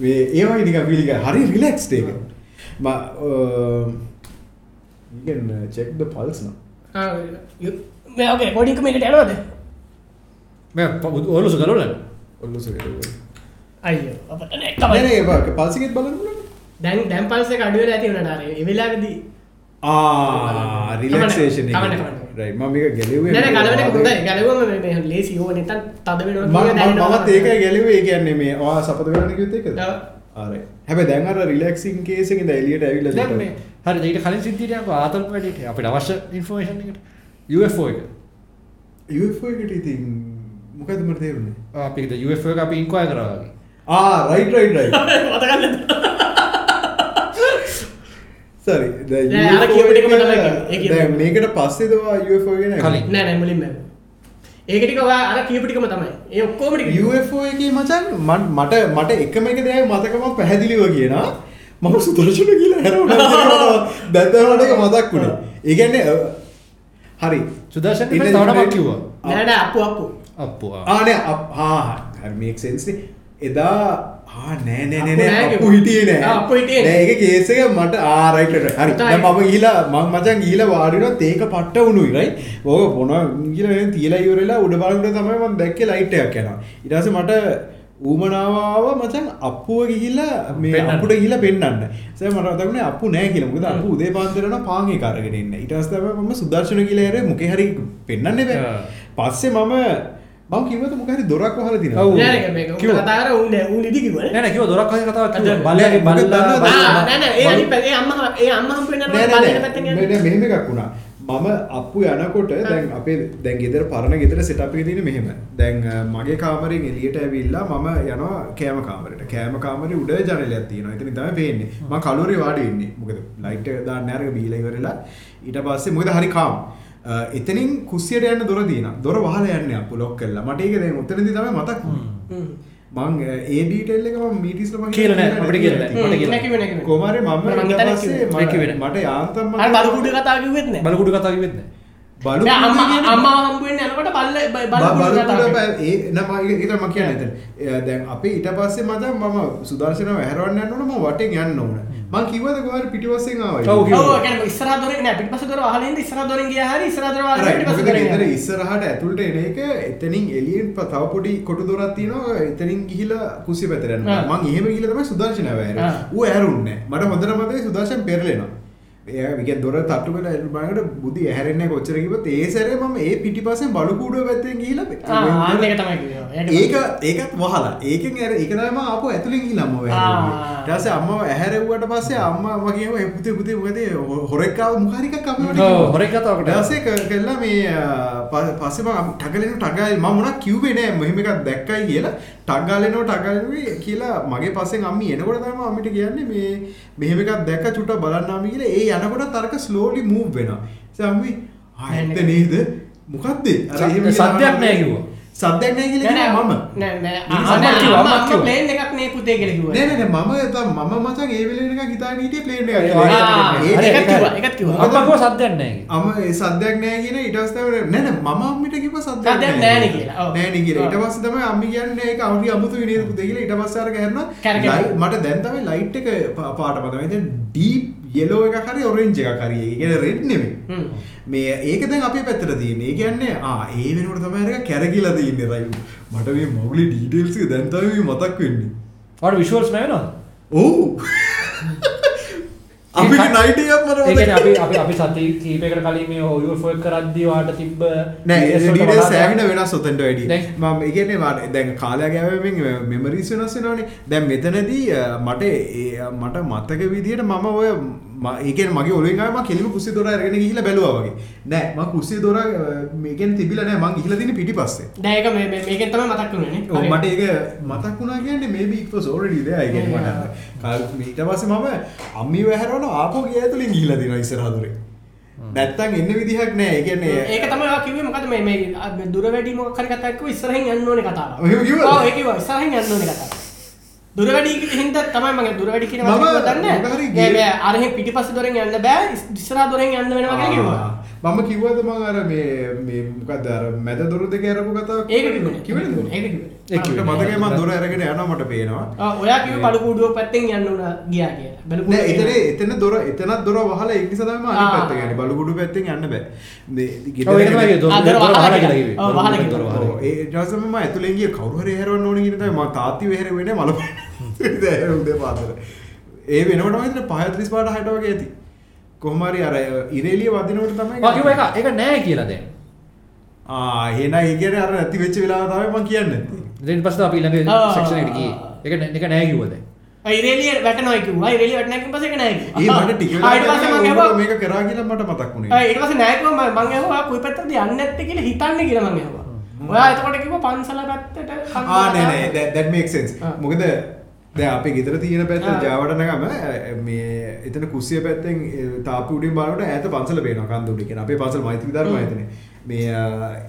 කෝච්ටි කෝස්ටිගෙන්මයි කෝච් ඒවා නික පිලික හරි රිලෙක්ස් ඒක චෙක්ද පල්ස්න ආ, යු- මේ ඕකේ රෙකෝඩින්గ్ එක මේකට යනවද? ඔලුසු කලල ඔල්ලු අයියෝ අපට නෑ කමක්. ඒ පල්සිකෙත් බලන්න දැන් දැන් පල්ස අඩුවල ඇති වනටර එවෙලාවෙදී රිලක්ෂේෂන් කමන්න, කමන්න. මමික ගැලවේ නැන කලවට හොඳ ගැලවම ලේසි හෝ නතන් තද වෙනවා මත් ඒක ගැලවේ කියන්නේ මේ වා සපත වෙන යුත්තක හැබ දැන්ර රිලක්සින් කේසක එලියට ඇවිල හරි ඊට කලින් සිද්ධියට ආතල් වැඩට. අපිට අවශ්‍ය UFO එක. ඉතින් මොකදමට තේරුණේ අපිට එක අපි ඉන්කෝය කරවාගේ ආ රයිට රයිට රයි මතකන්න සරි. මේකට පස්සේ දවා UFO ගෙන කලින්. නෑ නෑ මුලින්ම. ඒකටික අර කියපටිකම තමයි. ඒ ඔක්කෝමට UFO එක මචන් මන්- මට මට එකම එක දෙයයි මතකම පැහැදිලිව කියන මම සුදර්ශන කියලා හැර දැත්තවට එක මතක් වුණේ. ඒගැන්නේ හරි. සුදර්ශන ඉන්න- කිව්වා. නෑඩ අපපු අපපු. අප්පු ආනේ හාමේක් සෙන්ස්නේ එදා ආ නෑ නෑ නෑ අප්පු. හිටියේ නෑ නෑ ඒක කේස් එක මට ආ රයිට් රයිට් හරි මම ගිහිලා මම මචං ගිහිලා වාඩි වුණා තේක පට්ට වුණුයි රයිට් ඕක ගිහිලා එහෙන් තියලා ඉවරලා උඩ බලනකොට තමයි මම දැක්කේ ලයිට් එකක් යනවා ඊට පස්සේ මට ඌමනාව ආව මචං අප්පුව ගිහිල්ලා මේ පෙන්නන්න. සර් මට මතක් වුණේ අප්පු නෑ කියලා. මොකද අප්පු උදේ පාන්දර යනවා පාන් එක අරගෙන ඉන්න. ඊට පස්සේ තමයි මම සුදර්ශන කියලා හැරේ මොකේ හරි පෙන්නන්නේ බෑ. පස්සේ මම මම කිව්වද මොකක් හරි දොරක් වහලා ඔව්. තියෙනවා. නෑ මේක උඹ කිව්වා. කතාර උන් ඌ නිදි කිව්වනේ නෑ නෑ කිව්වා දොරක් නෑ යන්නේ නෑ මෙහෙම එකක් වුණා. මම අප්පු යනකොට දැන් අපේ දැන් ගෙදර පරණ ගෙදර සෙටප් එකේ තියෙන මෙහෙම. දැන් මගේ කාමරෙන් එළියට ඇවිල්ලා මම යනවා කෑම කාමරෙට. කෑම කාමරේ උඩ ජනලයක් තියෙනවා. එතනින් තමයි පේන්නේ. මම කලුවරේ වාඩි වෙන්නේ. මොකද ලයිට් එක දාන්න අරගෙන බීලා ඉවරලා ඊට පස්සේ මොකද හරි කාම්. එතනින් කුස්සියට යන්න දොර තියෙනවා. දොර වහලා යන්නේ අප්පු ලොක් කළා. මට ඒක දැන් උතනදී තමයි මතක්. මං අ, ඒ ඩීටේල් එක මම මීටිස්ල මම කියලා නෑ, අපිට කියලා නෑ. හ්ම්, මට. කොමාරේ මම. මට- යාන්තම් බලකුඩු කතාව කිව්වෙත් නෑ බලකුඩු කතාව කිව්වෙත් නෑ බලු නෑ අම්මා අම්මා හම්බ වෙන්නේ යනකොට බල්ල බලකුඩු කතාව ඒ නම ඒකට මම කියන්නේ එතන. එයා දැන් අපි ඊට පස්සේ මම මම සුදර්ශනව හැරවන්න යන්න ඕන මම වටෙන් යන්න ඕන. මං කිව්වද කොහරි පිටිපස්සෙන් ආවා. ඔව්, කිව්වා. ඔව් කියන්නේ ඉස්සරහ දොරෙන් නෑ පිටිපස්ස දොර වහලා ඉඳ ඉස්සරහ දොරෙන් ගියා හරි ඉස්සරහ දොර වහලා Right. පිටිපස්ස මොකද දොරෙන් ගෙදර යනවා. ඉස්සරහට ඇතුළට එන එක එතනින් එළියෙන් ප- තව පොඩි කොටු දොරක් තියෙනවා එතනින් ගිහිලා යනවා. ආ. මං ගිහිලා තමයි සුදර්ශන. ඌ ඇරුන්නේ. මට හොඳට මතකයි සුදර්ශන පෙරලෙනවා. එයා විකේ දොර තට්ටු කරලා එන්න බලනකොට බුදි ඇහැරෙන්නේ කොච්චර කිව්වොත් ඒ සැරේ මම ඒ පිටිපස්සෙන් බලු කූඩුව පැත්තෙන් ගිහිලා ඒක ඒකත් වහලා ඒකෙන් ඇර ඒක තමයි මම ආපහු ඇතුලෙන් ආ. පස්සේ අම්මව ඇහැරෙව්වට පස්සේ අම්මා මම කියව "ඒ පුතේ මොකද හො- හොරෙක් ආව මොකක් හරි එකක් අපේ වලට ඔව්, කිව්වා." හොරෙක් කතාවකට. ඊට පස්සේ ක- කළා මේ අ, ප- පස්සේ මම ටගලෙන ටගල් මම මොනක් කිව්වේ නෑ මෙහෙම එකක් දැක්කයි කියලා ටගලෙනව ටගලෙනුයි කියලා මගේ පස්සෙන් අම්මි එනකොට තමයි අම්මිට කියන්නේ මේ මෙහෙම එකක් දැක්ක චුට්ටක් බලන්න අම්මි කියලා ඒ යනකොට තරක ස්ලෝලි මූව් වෙනවා ඊට අම්මි ආයෙත් නේද මොකක්ද සද්දයක් නෑ කිව්වා. සද්දයක් නෑ කියලා මම නෑ නෑ. ප්ලේන් එකක් නේ පුතේ කියලා කිව්වා. නෑ නෑ නෑ මම මම මචං ඒ වෙලේ නිකන් හිතාගෙන හිටියේ ප්ලේන් එකක් ඒකත් හරි. කිව්වා ඒකත් කිව්වා. අම්මා කිව්වා සද්දයක් නෑ කියලා. අම ඒ සද්දයක් නෑ කියන ඊට පස්සේ තමයි නෑ නෑ මම අම්මිට කිව්වා සද්දයක් සද්දයක් නෑනේ කියලා. ඔව්. නෑනේ කියලා. ඊට. පස්සේ තමයි අම්මි කියන්නේ ඒක අවුරි අමුතුයි නේද පුතේ කියලා. ඊට පස්සේ අර ගහනවා මට දැන් තමයි ලයිට් එක පාට මතකයි. දැන් ඩීප් yellow එකක් හරි orange එකක් හරි. ඒ කියන්නේ රෙඩ් නෙමෙයි. මේ ඒක දැන් අපේ පැත්තට තියෙන්නේ. ඒ කියන්නේ ආ ඒ වෙනකොට තමයි අර කැරකිලා තියෙන්නේ රයිට්. මට මේ මොග්ලි ඩීටේල්ස් එක දැන් තමයි මතක් වෙන්නේ. ඔයාලට විෂුවල්ස් නැවෙනවද? ඔව්. අපිට නයිට් එකක් මට ඒ කියන්නේ මතකයි. අපි අපි අපි සති කීපයකට කලින් මේ UFO එක කරද්දී ඔයාලට තිබ්බ නෑ සෑහෙන වෙනස් ඔතෙන්ට වැඩි. මම කියන්නේ මට දැන් කාලය ගෑවෙමින් මෙමරිස් වෙනස් වෙනවනේ. දැන් මෙතනදී මට මට මතක විදිහට මම ඔය ම- ඒ කියන්නේ මගේ මම කෙලිම කුස්සිය දොර අරගෙන ගිහිල්ලා බැලුවා වගේ. නෑ මම කුස්සිය දොර අ, මේ කියන්නේ තිබිලා නෑ මං ගිහිල්ලා තියෙන්නේ පිටිපස්සේ. දැන් ඒක මේ මේ- මේකෙන් තමයි මතක්. ඔව් මට ඒක මතක් වුණා කියන්නේ maybe it was already there I කියන්නේ මට. ඊට පස්සේ මම අම්මිව හැරවන ආපහු ගේ ඇතුලෙන් ගිහිල්ලා තියෙනවා ඉස්සරහ දොරේ. නැත්තම් එන්න විදිහක් නෑ. ඒ කියන්නේ ඒක තමයි ඔයා කිව්වේ මොකද මේ මේ මේ දුර වැඩි මොකක් හරි කතාවක් කිව්ව ඉස්සරහින් යන්න ඕනේ කතාව. ඔය කිව්වද? ඔව් ඒක කිව්වා ඉස්සරහින් යන්න ඕනේ කතාව. දුර වැඩි හින්දා තමයි මම දුර වැඩි කියන දන්නේ. මේ අරහෙන් පිටිපස්ස දොරෙන් යන්න බෑ ඉස්සරහ දොරෙන් යන්න වෙනවා. ආ, මම කිව්වද මං අර මේ මේ මොකක්ද අර මැද දොර දෙක අරපු කතාවක් ඒක කිව්වේ. කිව්වද ඒක කිව්වේ. මතකයි මම දොර අරගෙන යනවා මට පේනවා ඔයා කිව්වේ බලු කූඩුව පැත්තෙන් යන්න උනා ගියා කියලා. බලු නෑ කූඩුව එතන එතන දොර එතනත් දොර වහලා ඒක නිසා තමයි මම අනිත්. පැත්තට යන්නේ බලුකුඩු පැත්තෙන් යන්න බෑ මේ ඔව් ඒක තමයි දොර ආ, දොර දොර වහලා කියලා කිව්වේ. ඔව්, වහලා කිව්වා. ඔව්, ඒ ඊට පස්සේ මම ඇතුලෙන් ගියේ කවුරු හරි හැරවන්න ඕනේ කියන තමයි මම තාත්ති වෙහෙර වෙන්නේ මල උදේ පාන්දර ඒ වෙනට මහිතන පහත්‍රිස් පාට හටවගේ ඇති කොහමරි අර ඉරේලිය වදිනවට තමයි වගේ එක එක නෑ කියලා දැන්. හෙන ඒකට අර ඇති වෙච්ච වෙලා තමයි මං කියන්න. දෙන් පස්ස අපි ළඟ ආ. සක්ෂණයට ගියේ. නෑ- එක නෑ කිව්වද ඉරේලිය වැටනොයකිවා ඉරලි වැටනැකින් පස එක නෑ ඒ මට ටික ඊට පස්සේ ඇහුවා- මේක කරා කියලා මට මතක් වුණේ. ඊට පස්සේ නෑකව මං ඇහුවා කුයි පැත්තද යන්න නැත්තේ කියලා හිතන්න කියලා මං ඇහුවා. ඔයා එතකොට කිව්වා පන්සල පැත්තට ආ නෑ. නෑ that- that makes sense. ආ. මොකද දැන් අපේ ගෙදර තියෙන පැත්ත ආ. ජාවටනගම මේ එතන කුස්සිය පැත්තෙන් තාප්පු උඩින් බලනකොට ඈත පන්සල පේනවා කන්ද උඩ කියන. අපේ පන්සල මෛත්‍රී ධර්ම ආයතනේ මේ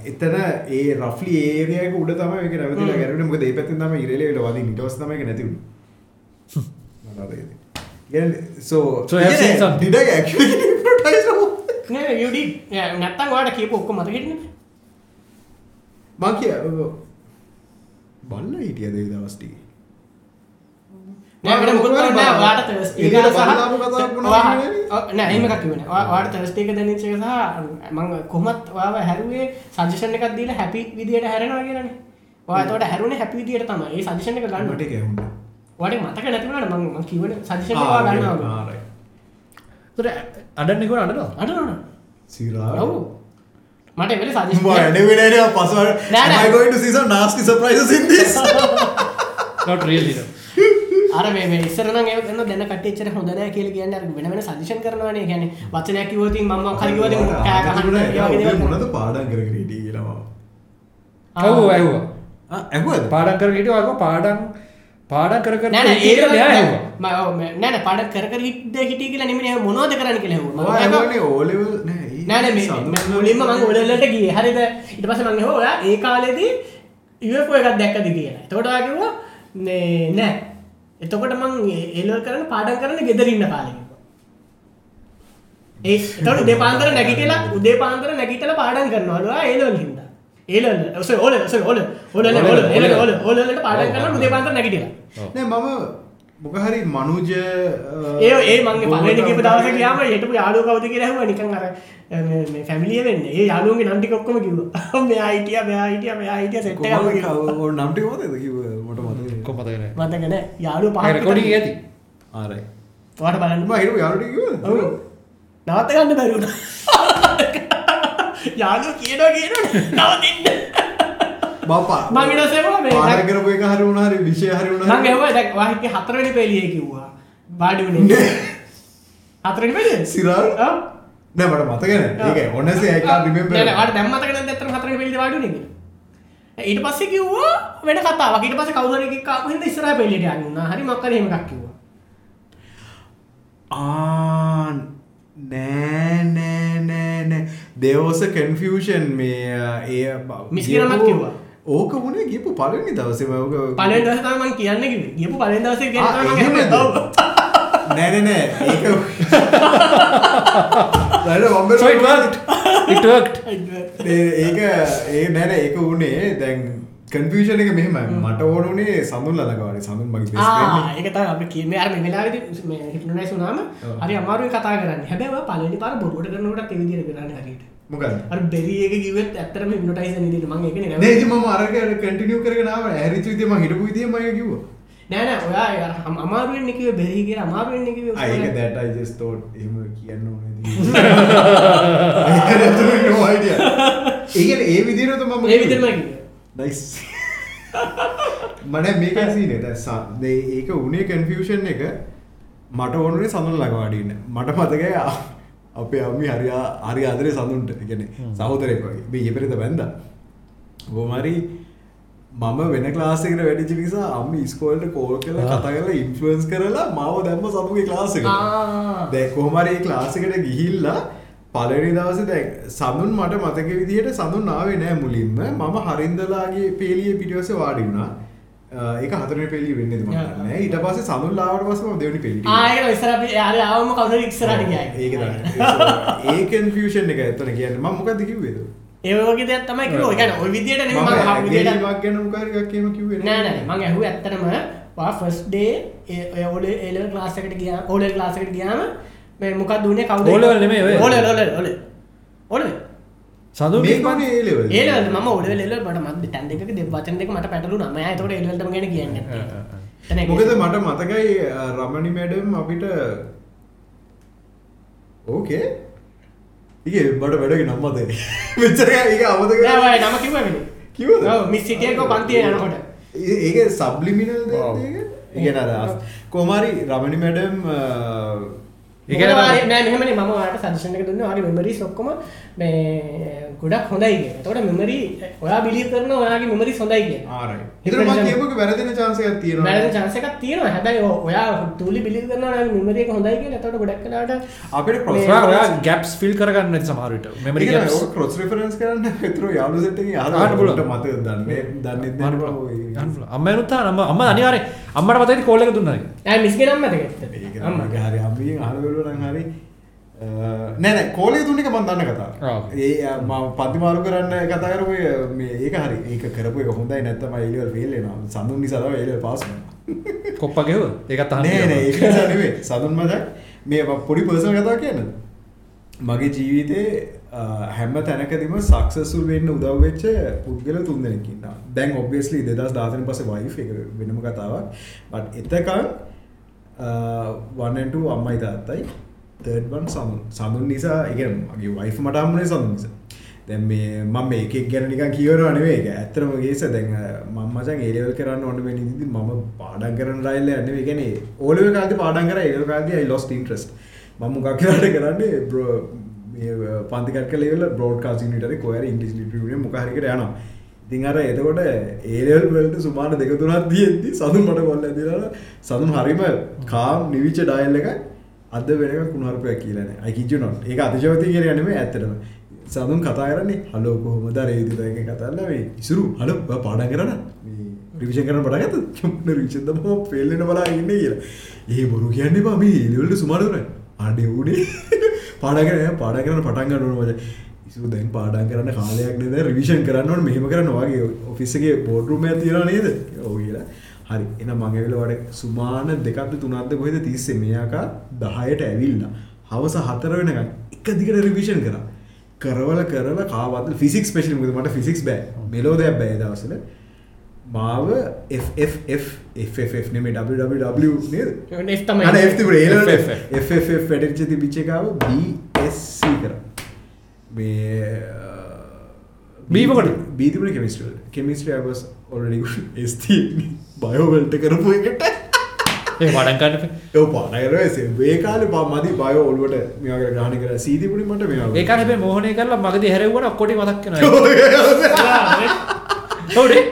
එතන ඒ රෆ්ලි ඒරියා එක උඩ තමයි මේක නැවතිලා. ගැරුණේ මොකද ඒ පැත්තෙන් තමයි ඉරේලිය වල වදින්න. ඊට පස්සේ තමයි ඒක නැති වුනේ. ඒ- කියන්නේ so So you have seen some- did I actually hypnotize her? නෑ you did. Yeah, නැත්තම් ඔයාලට කියපු ඔක්කොම මතක හිටින්නේ මං කිය බල්ල හිටියද ඒ දවස් ටිකේ නෑ වෙන මොකද මොකද නෑ බා- ඔයාලට Thursday එක එළියට සහ- මම කොහොමත් ඔයාව හැරුවේ සජෙෂන් එකක් දීලා හැපි විදියට හැරෙනවා කියලානේ. ඔයා එතකොට හැරුණේ හැපි විදියට තමයි. ඒ සජෙෂන් එක ගන්න. ඒක ඇහුණා ඔයාලට මතක නැති වුණාට මම මම කිව්වනේ සජෙෂන් එක ඔයා ගන්නවා. තොර අඩන්න කො අඩනවා අඩනවනේ සිරා. ඔව්. මට එවෙලේ suggestion Boy, anyway, anyway, password. Nah, Am nah. අර මේ මේ ඉස්සර නම් ඒක කරන දැන කට්ටිය එච්චර හොඳ නැහැ කියලා කියන්නේ අර වෙන වෙන සජෙෂන් කරනවානේ. ඒ කියන්නේ වචනයක් කිව්වොත් ඉතින් මම මොකක් හරි කිව්වොත් ඉතින් කෑ ගහන්න ඒ වගේ දේවල් කරනවා. මොනද පාඩම් කරගෙන හිටියේ කියලා මම. ඇහුවා ඇහුවා ආ, ඇහුවද? පාඩම් කර හිටියෝ අර පාඩම් පාඩම් කර කර නෑ නෑ ඒක ඒක මෙයා නෑ ඇහුවා මම ඔව් මේ- නෑ නෑ පාඩම් කර කර හිටද හිටිය කියලා නෙමෙයි මොනවද කරන්න කියලා ඇහුවා. ඔයා මම ඇහුවනේ O level නෑ. ඒ නෑ නෑ මේ මේ ඔලෙල්ලට ගියේ. හරිද? ඊට පස්සේ මම ඇහුවා ඔයා ඒ කාලේදී UFO එකක් දැක්කද කියලා. කිව්වා මේ නෑ. එතකොට මං එලල් කරන්න පාඩම් කරන්න ගෙදර ඉන්න කාලේ කිව්වා. ඒ එතකොට උදේ පාන්දර නැගිටලා උදේ පාන්දර නැගිටලා පාඩම් කරනවලු ආ එලල් හින්දා. එලල් ඔසේ ඔල ඔසේ එලල් ඔල ඔල වලට පාඩම් කරලා උදේ පාන්දර නැගිටලා. නෑ මම මොක හරි මනුජ ඒ ඒ මගේ පලට කියප දවස කියයාම හිටපු යාලු කවද කියරහම නිකන් අර මේ ෆැමිලිය වෙන්න. ඒ යාලුවගේ නම්ටි කොක්කම කිව මේ අයිටිය මෙයා හිටිය මෙයා හිටිය සෙට් නම්ටි කිව මට මත කොමතකන මතකන යාලු රෙකොඩින් ඇති. ආරයි වාට බලන්න. ම හිරු යාලට කිව ඔව්. නවත්ත ගන්න බැරිුණ යාලු කියනවා කියන නවතින්න. බපා මං ඊට පස්සේ මේ. පාඩ කරපු එක හරි වුණා හරි විෂය හරි වුණා. වාහික හතරවෙනි පෙළියේ කිව්වා. වාඩි වුණේ. පෙළියේ? සිරාල්? ඔව් නෑ මට මතකන ඒක ඔන්නසේ I can't remember. නෑ නෑ වාට දැන් ඊට පස්සේ කිව්වා වෙන කතාවක්. ඊට පස්සේ කවුරු හරි එකක් ආපු හින්දා ඉස්සරහ පෙළියට යන්න උනා. හරි මොකක් හරි එහෙම එකක් කිව්වා. ආ නෑ නෑ නෑ නෑ. දෙවස කන්ෆෂන් මේ ඒ මිස්කිරමත් කිව්වා. ඕක වුණේ ගිපු පලනි දවසම ඕක පළවෙනි දවසේ තමයි මං කියන්නේ කිව්වේ. ගියපු පළවෙනි දවසේ ආ, කියන්නේ තමයි මම නෑ නෑ නෑ. ඒක worked. ඒක ඒ නැන ඒක වුණේ. දැන් කන්ෆෂන් එක මෙහෙම මට ඕනුනේ සඳුන් ලඟවානේ සඳුන් මගේ බෙස් ආ ඒක තමයි අපි කියන්නේ අර මේ මේ හිටුනයිස් වුණාම ඔව්. හරි අමාරුයි කතා කරන්නේ. ඔය පළවෙනි පාර බොරුවට කරනකොටත් ඒ විදිහට කරන්නේ හරියට. මොකද අර බෙරි එක කිව්වෙත් ඇත්තටම හිප්නොටයිස් වෙන විදිහට. මම ඒකනේ නෑ නැවතුනේ. ඉතින් මම අරක කන්ටිනියු කරගෙන ආවා. ඇරිච් මම හිටපු ඒක කිව්වා නෑ නෑ ඔයා අමාරුවෙන් නේ කිව්වේ බෙරි කියලා අමාරුවෙන් Ah, ඒක just thought එහෙම කියන්න ඕනේ. ඒ කියන්නේ ඒ විදිහට තමයි මම ඒ විදිහටම කිව්වේ nice. මට මේක සීනේ දැන් සා- දේ ඒක උනේ කන්ෆියුෂන් එක මට ඕනුනේ සඳුන් ළඟ වාඩි ඉන්න. මට මතකයි අපේ අම්මි හරි ආ- හරි ආදරේ සඳුන්ට. ඒ කියන්නේ සහෝදරයෙක් වගේ. මේ ඊපෙරේද බැන්දා. හරි මම වෙන ක්ලාස් එකට වැඩිච්ච නිසා අම්මි ඉස්කෝලේට කෝල් කරලා කතා කරලා ඉන්ෆ්ලුවන්ස් කරලා මාව දැම්ම සමුගේ ක්ලාස් එකට. ආ. දැන් කොහොම හරි ඒ ක්ලාස් එකට ගිහිල්ලා පළවෙනි දවසේ දැන් සඳුන් මට මතක විදිහට සඳුන් ආවේ නෑ මුලින්ම මම හරින්දලාගේ පේලියේ පිටිපස්සේ වාඩි වුණා. අ, ඒක හතරවෙනි පේලිය වෙන්නේද මම ආ. දන්නේ නෑ. ඊට පස්සේ සඳුන් ආවට පස්සේ මම දෙවෙනි පේලියට ආ ඒක ඉස්සර අපි යාර ආවම කවුරු හරි ඉස්සරහට ගියා ඒක තමයි. ඒ කන්ෆියුෂන් එක එතන කියන්නේ මම මොකද්ද කිව්වේද? ඒ වගේ දෙයක් තමයි කිව්වේ. ඔය කියන්නේ ওই විදිහට නෙමෙයි මම මම ආපු විදිහට ඇගේලිමක් ගැන මොකක් හරි එකක් එහෙම කිව්වේ නෑ. නෑ මං ඇහුවේ ඇත්තටම වා ෆස්ට් ඩේ ඔය ඔල එල ක්ලාස් එකට ගියා. ඕල ක්ලාස් එකට ගියාම මේ මොකක්ද උනේ කවුද O level නෙමෙයි ඔය. ඕල ඕල ඕල ඕල සඳු මේක උනේ ඒ level. ඒ level මම ඕල එල මට මත් ටැන් දෙකක දෙ වචන දෙක මට පැටලුණා. මම එතකොට ඒ level ටම ගැන කියන්නේ. නැත්තේ. මොකද මට මතකයි රමණි මැඩම් අපිට ඕකේ ඒ බට වැඩග නම්මද මෙච්චර ඒ ඔය නම කිව්වනේ. කිව්වද? ඔව් මිස් සිටියකෝ පන්තිය යනකොට. ඒ- ඒක සබ්ලිමිනල් Wow. ඉගෙන කෝමාරි රමණි මැඩම් ඒ කියන්නේ මොකද නෑ මෙහෙමනේ. මම ඔයාලට සජෙෂන් එක දුන්නා. ඔයාගේ මෙමරිස් ඔක්කොම මේ ගොඩක් හොඳයි කියලා. එතකොට මෙමරි ඔයා බිලීව් කරනවා ඔයාගේ ඉතර නිසා- කියපක වැරදින තියෙනවා. බැලන්ස් chance එකක් තියෙනවා. හැබැයි ඔයා තුලි බිලීව් කරනවා ඔයාගේ මෙමරි එක හොඳයි කියලා. එතකොට ගොඩක් වෙලාවට අපිට මේ- ඔයා ගැප්ස් ෆිල් කරගන්න නැති සමහරවිට මෙමරි කොස් රෙෆරන්ස් කරන්න. පෙතර යාලු සට අහන්න පුළුවන්. මත දන්නේ. දන්න අම්ම එනුත්තා නම අම්ම අනිවාරය අම්මට මතයි කෝල එක දුන්නයි ඈ මිස්ගේ නම අම්මා. හරි අම්මියෙන් අහලවලු නම් හරි නෑන කෝලේ තුන්නික මන් දන්න කතා. ඒ ම පතිමාරු කරන්න කතා කරපු මේ ඒක හරි ඒක කරපු හොඳයි නැත්තම එලිවල් ෆෙල්ලෙනවා සඳුන් නිසාව එල පාස් කොප්පගෙව ඒකත් නෙවෙයි. සඳුන් මචක් මේ පොඩි පර්සනල් කතා කියන්න මගේ ජීවිතේ හැම තැනකදිම සක්සසුල් වෙන්න උදව්වෙච්ච පුද්ගල තුන් දෙනෙකින්න දැන් ඔබ්වියස්ලි දෙදස් දාතන පස වයිෆ එක වෙනම කතාවක්. බට එතකන් Uh, වන්නට අම්මයි තාත්තයි. තර්ඩවන් සමුන්. සඳුන් නිසා එක මගේ වයිෆ මටම්මනේ සඳු නිසා. දැන් මේ මම මේකෙක් ගැන නිකන් කියවනවා නෙවෙයි ඒක. ඇත්තටම ගේස දැන් uh, මම මචං ඒ ලෙවල් කරන්න ඕන වෙන ඉතින් මම පාඩම් කරන රයිල් යන්නේ නෙවෙයි. කියන්නේ ඕ ලෙවල් කාලේ පාඩම් කරා ඒ ලෙවල් කාලේ I lost interest. මම මොකක් කරාට කරන්නේ? බ්‍රෝ මේ uh, පන්ති කට් කළ ලෙවල් බ්‍රෝඩ්කාස්ට් යුනිට් එකේ කොහරි ඉංග්‍රීසි ලිටරචර් මොකක් හරි එකට යනවා. ඉතින් අර එතකොට ඒ ලෙවල් වලට සුමාන දෙක තුනක් තියෙද්දි සතුන් මට කොල්ල ඇදලා සතුන් හරිම කාම් නිවිච්ච ඩයල් එකක් අද වෙනකන් කුණුහරුපයක් කියලා නෑ. I kid you not. ඒක අතිශයෝක්තිය කියන එක නෙමෙයි ඇත්තටම. සඳුන් කතා කරන්නේ හලෝ කොහොමද අර ඒ විදිහට එක කතා කරලා මේ ඉසුරු හලෝ ඔයා පාඩම් කරන්න මේ රිවිෂන් කරන්න පටන් ගත්තද? චුම්න රිවිෂන් දමම ෆේල් වෙන බලා ඉන්නේ කියලා. ඒ බොරු කියන්නේ බා මේ ලෙවල් එක සුමාන දුරයි. අනේ උනේ පාඩම් කරන්න පාඩම් කරන්න පටන් ගන්න ඕන මචං. ඉසුරු දැන් පාඩම් කරන්න කාලයක් නේද? රිවිෂන් කරන්න ඕන. මෙහෙම කරන්න වගේ ඔෆිස් එකේ බෝඩ් රූම් එකක් තියෙනවා නේද? ඔව් කියලා. හරි. එන මඟවිල වඩ සුමාන දෙකක්ද තුනක්ද කොහෙද තිස්සේ? මෙයාකා දහයට ඇවිල්ලා. හවස හතර වෙනකන් එක දිගට රිවිෂන් කරා. කරවල කරලා කාවත් ෆිසික් මුද මට ෆිසික්ස් බෑ. මෙලෝ දෙයක් බෑ දවසල මාව නෙමේ තිබිච්ච එකාව BSc කරා මේ B මොකටද? B තිබුණේ කෙමිස්ට්‍රි වල. Chemistry I was already good S තියෙන්නේ බයෝ වලට කරපු එකට. ඒ වඩන් ගන්න ඒ පාඩකරේ ඒ කාලේ පා මදි බයෝ ඔළුවට මෙයාගේ ග්‍රහණය කරලා C තිබුණේ මට මෙයා ඒක හැබැයි මෝහනය කරලා මගදී ඔක්කොටි මතක් වෙනවා. ඔව්නේ.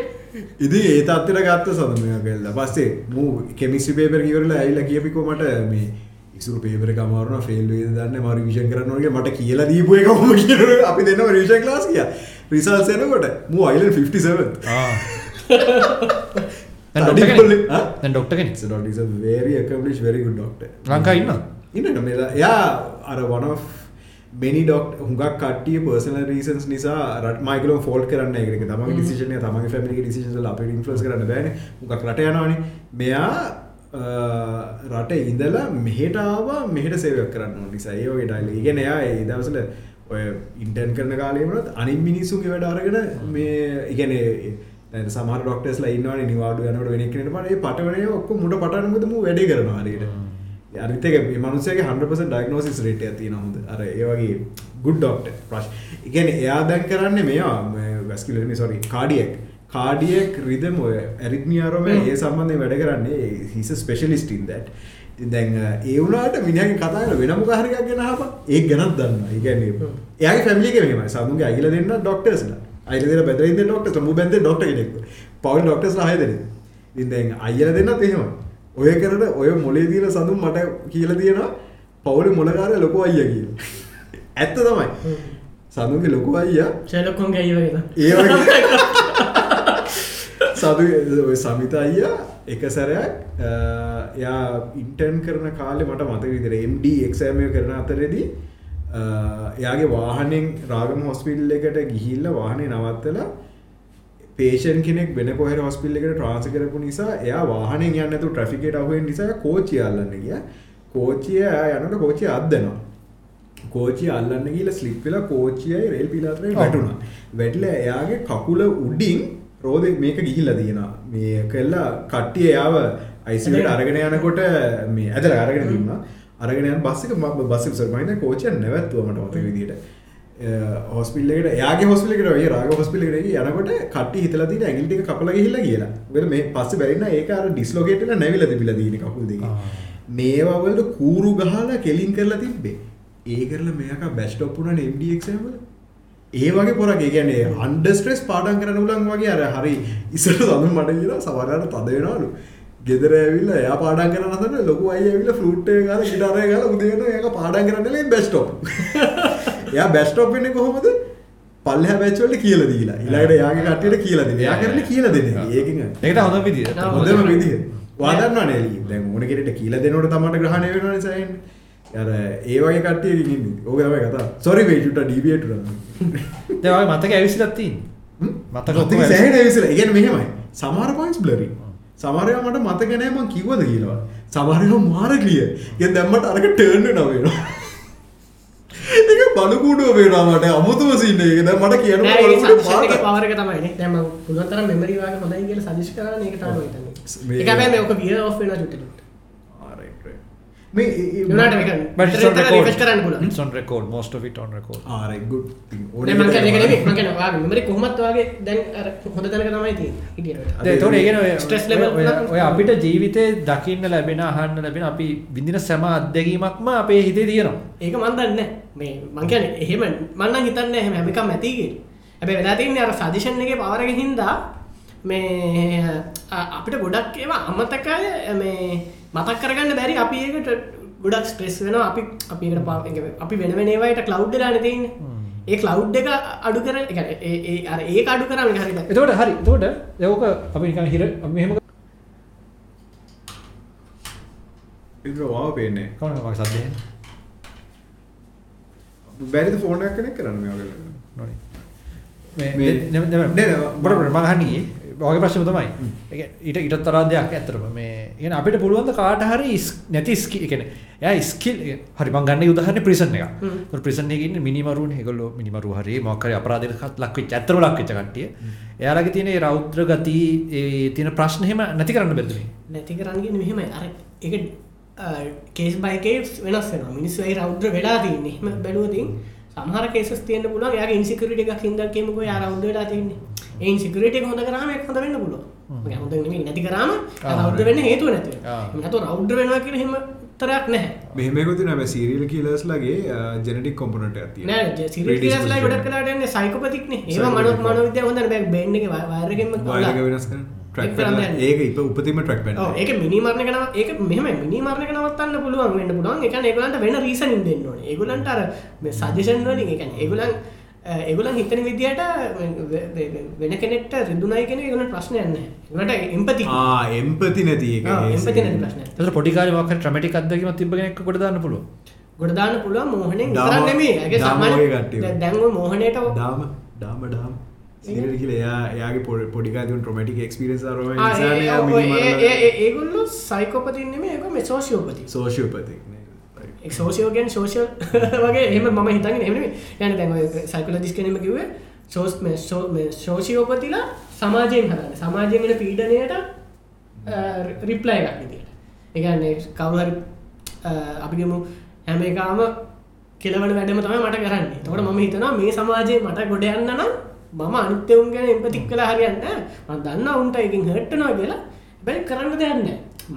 ඉතින් ඒ තත්ත්වයට ගත්ත සඳ මෙයා කියලා පස්සේ මූ කෙමිස්ට්‍රි පේපර් කිවරලා ඇවිල්ලා කියපිකෝ මට මේ ඉසුරු පේපර කමාරුණ ෆෙල් දන්න ම රිවිෂන් කරන්න ඕනගේ මට කියලා දීපු එක ම කියන අපි දෙන්න රිවිෂන් ලාස් කිය රිසල් සනකොට මූ අයිල 57 doctor doctor very good doctor. ලංකා ඉන්න ඉන්න. මෙලා එයා අර of many ඩොක්් හුඟක් කටිය පර්සන රීසන්ස් නිසා රට මයිකල ෆෝල් කරන්න එක. තම ඩිසිෂනය තමගේ ෆැමිලි ඩිසිෂන් අප ඉන්ෆලස් කරන්න බෑන. හුඟක් රට යනවානි. මෙයා රට ඉඳලා මෙහෙටාව මෙහට සේවයක් කරන්න නිසා. ඒෝගේ ටයිල ඉගෙන එයා ඒ දවසල ඔය ඉන්ටන් කරන කාලේමනත් අනි මිනිස්සුන්ගේ වැඩ අරගෙන මේ ඉගැන සමර ඩොක්ටස් ලයින්නවා නිවාඩු යනට වෙනෙක්නට පට පටවනය ඔක්ක මුට පටනමුදම වැඩේ කරනවා හරියට අරිතක මනුසගේ හන්පස ඩයිනෝසිස් රේට ඇති නොහොද අර ඒවගේ ගුඩ් ඩොක්ට ප්‍රශ් ඉගැන එයා දැන් කරන්න මෙයා වැස්කිලනි සොරි කාඩියෙක් කාඩියෙක් රිදම ඔය ඇරිත්මියාරම ඒ සම්බන්ධය වැඩ කරන්නේ. හිස ස්පෙශලිස්ටින් දැට් දැන් ඒ වුණට මිනිහගේ කතාල වෙනම කාරයක් ගෙන හප ඒ ගැනත් දන්න ඉගැන්නේ එයාගේ ෆැමිලික මෙම සඳුගේ අයිල දෙන්න ඩොක්ටර්ස්ලා අයිල බැදරද ඩොක්ට මු බැද ඩොක්ට කෙනෙක් පවල් ඩොක්ටස් හයදන ඉදැන් අයිල දෙන්න එහෙම ඔය කරන ඔය මොලේ දීල සඳුම් මට කියල තියෙනවා. පවුල මොලකාරය ලොකු අයිය කියල. ඇත්ත තමයි. සඳුන්ගේ ලොකු අයියා ශලකොන් ගැයිව කියලා ඒ සතු ඔය සමිත අයියා එක සැරයක් යා ඉන්ටර්න් කරන කාලෙ මට මත විදිර MD එක්සෑමය කරන අතරෙදී එයාගේ වාහනෙන් රාගම හොස්පිල් එකට ගිහිල්ල වාහනය නවත්තලා පේෂන් කෙනෙක් වෙන කොහ හොස්පිල් එකට ට්‍රන්ස කරපු නිසා එයා වාහනෙන් යන්නතු ට්‍රෆිකට අහුවෙන් නිසා කෝචි අල්ලන්න ගිය. කෝචිය යනට කෝචිය අදනවා කෝචි අල්ලන්න කියල ස්ලිප්වෙල කෝචියයි රෙල් පිලාතරේ වැටුණා. වැටල එයාගේ කකුල උඩින් රෝධ මේක ගිහිල්ල තියෙන මේ කල්ලා කට්ටිය යාව අයිසිට අරගෙන යනකොට මේ ඇදල අරගෙන දුන්න අරගෙන බස්සික ම බස්ස සර්මයිත කෝචය නැවත්තුවමට මත විදිට හොස්පිල්ලට යාගේ හොස්පිලිකට ේ රාග හොස්පිලිකට යනකොට කට හිතලති ඇගිල්ටි කපල හිල්ල කියලා. වෙල මේ පස්ස බැරින්න ඒකාර ඩිස්ලෝකේටල නැවිල තිබිල දීන කකුල්දි මේවාවලට කූරු ගහලා කෙලින් කරලා තිබ්බේ. ඒ කරලා මේක බැස්්ටොප්පුන ම්ඩක්ෂමල ඒ වගේ පොරක් කියන්නේ අන්ඩස්ට්‍රෙස් පාඩන් කරන උලන් වගේ අර හරි ඉසට සඳු මට කියලා සවරට තදවෙනලු ගෙදර ඇවිල්ල එයා පාඩන් කරනට ලොකු අය ඇවිල ෆලුට්ටේ ගල ඉටරය ගල උදේන ඒක පාඩන් කරන්නලේ බැස්ටොප් එයා බැස්ටොප් වෙන්න කොහොමද? පල්ල බැච්වලට කියල දීලා. ඉලාට යාගේ කටට කියලද යා කරන කියල දෙන්න. ඒකින් ඒකට හොඳ විදිහ හොඳම විදිහ වාදන්න නෙලි දැ ඕන කෙට කියල දෙනට තමට ග්‍රහණය වෙන යර ඒවගේ කටේ ඕකම කතා සොරි වේජුට ඩීබියට දෙවගේ මතක ඇවිසිලත්තින් මතක සෑහට ඇවිසල ඉගෙන මෙහෙමයි. සමාර පොයින්ස් බ්ලරි සමරය මට මතකනෑම කිවද කියලා. සමරය මාර කලිය ය දැම්මට අරක ටර්න්න නවේනවා ඒ බලකුඩුව වේනාමට අමුතුම සින්න එක. දැන් මට කියන පවරක තමයි දැම පුළන්තර මෙමරිවාගේ හොඳයි කියල සදිශ් කරන. එක තම මේ- එක මේක විය ඔ වෙන චුටට මේ නට රිෆස් කරන්න පුල it's on record most of it on record. ආරගුඩ් මගනවා මෙමරි කොහමත් වගේ දැන් අර හොඳ තැනක තමයි ඒ තොට ඒගෙන ඔය- අපිට ජීවිතේ දකින්න ලැබෙන අහන්න ලැබෙන අපි විඳින සැම අත්දැකීමක්ම අපේ හිතේ තියෙනවා. ඒක මන්දන්න මේ මංකන එහෙම මන්න හිතන්න එහම හැමිකම් ඇතිගේ ඇබේ වෙලාතින්න අර සදිශන් එක පවරග හින්දා මේ අපිට ගොඩක් ඒවා අමතකය මේ මතක් කරගන්න බැරි අපි ඒකට ගොඩක් ස්ට්‍රෙස් වෙන අපි අපිට පා අපි වෙන වෙනවායට කලව් ලාන තියන්න ඒ කලව් එක අඩු කර ඒ අඩු කරම හරිට එතකොට හරි තෝට යෝක අපි නිකන් හිර මෙහෙම වාව පේන්නේ කවන සදය බැරිද ෆෝනයක් කෙනෙක් කරන්න මේ නොනි මේ- නෑ, නෑ, මහනගේ වගේ ප්‍රශ්න තමයි. ඊට ඉට තරා දෙයක් ඇතරම මේ ඒ අපිට පුළුවන්ද කාට හරි නැති ස්කි එකන ය ස්කිල් හරි ගන්න උදහන්න ප්‍රිසන් එක. ප්‍රිසන්යගන්න මිනිමරුන් හෙගොල්ල මිනිමරු හරි මොකර අපරාධකත් ලක්ව චත්‍ර ලක්වෙච්ච කටිය එයාලගේ තියෙන රෞද්‍ර ගති තියෙන ප්‍රශ්නහෙම නැති කරන්න බැදනේ නැති කරන්නගෙන මෙහෙම අර එක කේස් බයිකේ වෙනස් වෙන මිනිස් වයි රෞද්‍ර වෙලා තින්න බැලුවතින් සමහර කේසස් තියන්න පුළුව යාගේ ඉන්සිකරට එකක් හිද කියමක යා රෞද්‍ර වෙලා තින්නේ ඒ සිකරට හොඳ කරම හොඳ වෙන්න පුළුව හොඳ නැති කරම රෞද්‍ර වෙන්න හේතුව නැති ආ. නතු රෞද්‍ර වෙනවා කියෙන හෙම තරයක් නැහැ. මෙහෙමකුති නම සීරියල් කියලස්ලගේ ජෙනටික් කොම්පනට ඇති නෑ සිරිලයි ගොඩක් කලාටන්න සයිකපතික්න ඒ මනත් මන විද්‍ය හොඳ බැක් බෙන්ඩ එක වාරගෙන්ම වායක වෙනස් කරන ට්‍රක් කරන්න. යන්න. ඒක ඉප උපතිම ට්‍රක් ඒක මිනිමරණ කන ඒක මෙහම මිනිමරණ නවත්තන්න පුළුවන් වෙන්න පුළුවන්. එක ඒගලන්ට වෙන රීසනින් දෙන්න ඕන. ඒගුලන්ට අර සජෂන් වලින් එක ඒගුලන් ඒගුලන් හිතන විදියට වෙන කෙනෙට රිදුනයි කෙන ගලට ප්‍රශ්නයන්න ගට එම්පති එම්පති නැති එක. එම්පති නැති ප්‍රශ්න තර පොඩිකාර වක් ට්‍රමටික් අදකීම තිබගෙනෙක් ගොඩදාන්න පුළුව ගොඩදාන්න පුළුව මෝහනෙන් කරන්නෙමේ ඇගේ සමන්. දැන්ව මෝහනයට දාම දාම ඩාම් සිරට කියල එයා එයාගේ පොඩ පොඩිකාතුන් ට්‍රමටික් එක්ස්පිරස් ඒ- ඒගොල්ලු සයිකෝපතින්නෙම ඒක මේ සෝෂියෝපති සෝෂියපතික් සෝෂයෝගෙන් සෝෂල් වගේ එහම ම හිතන් එම යන දැන් සයිකලජිස් කනම කිවේ සෝස් ශෝෂයෝපතිලා සමාජයෙන් හරන්න සමාජයෙන් වෙන පීඩනයට රිප්ලයි විදිට එකන්නේ කවුහරි අපිගමු හැම එකාම කෙලවන වැඩම තම මට කරන්න. තොට ම හිතනවා මේ සමාජයේ මට ගොඩ යන්න නම් මම අනිත්‍යවුන් ගැන එම්පතික් කලා හරියන්න ම දන්න උන්ට එකින් හටනවා කියලා. බැයි කරන්න දෙයන්න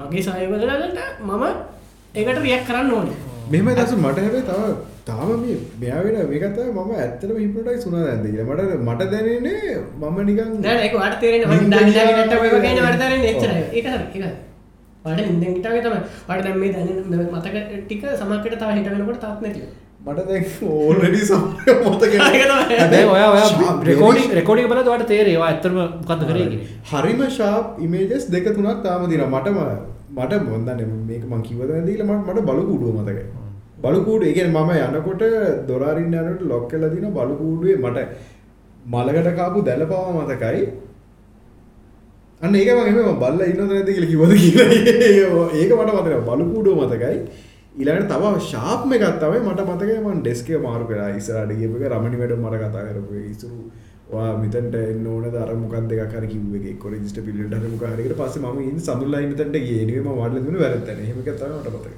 මගේ සයවලලට මම ඒකට රියක් කරන්න ඕන. මෙම දස මට හැබේ තව තාම මේ මෙයාවෙන මේකත මම ඇත්තම හිපටයි සුනා ඇද මට මට දැනන්නේ මම නිකන් ට ඉදගිටාව තම වට දැම් දැන මතක ටික සමකට තා හිට වෙනකට තාත් නැති මට දැ ඕල්ඩඩි සම මොතක හැබැයි ඔයා ඔයා රෙකෝඩින් රෙකෝඩින් බලද්දි ඔයාලට තේරෙනවා ඇත්තටම මොකද්ද කරේ කියන්නේ. හරිම ශාප් ඉමේජස් දෙක තුනක් තාම දින මටම මට මොන්දන්න මේක මං කිවද දීල මට බලකුඩුව මතකයි. බලකුඩ ඒගෙන් මම යනකොට දොරාරින් යනට ලොක් කල දින බලකුඩුවේ මට මලකට කාපු දැල පවා මතකයි. අන්න ඒක මම බල්ල ඉන්න නැති කියල කිවද කියලා. ඒක මට මතක බලකුඩුව මතකයි ඉලට තව ශාප්ම එකත් තමයි මට මතක මන් ඩෙස්කේ මාරු කර ඉස්සරට ගියපක රමණි වැඩ මට කතා කරපු ඉසුරු වා මෙතන්ට එන්න ඕන දරමොකක් දෙක කර කිව්වේ කො රජිස්ට පිල්ලට හරමකාරකට පස්ස ම ඉන්න සඳුල්ලයින්නතට ගේනීම වඩලදුන වැරත්තන හෙමකතනට පතක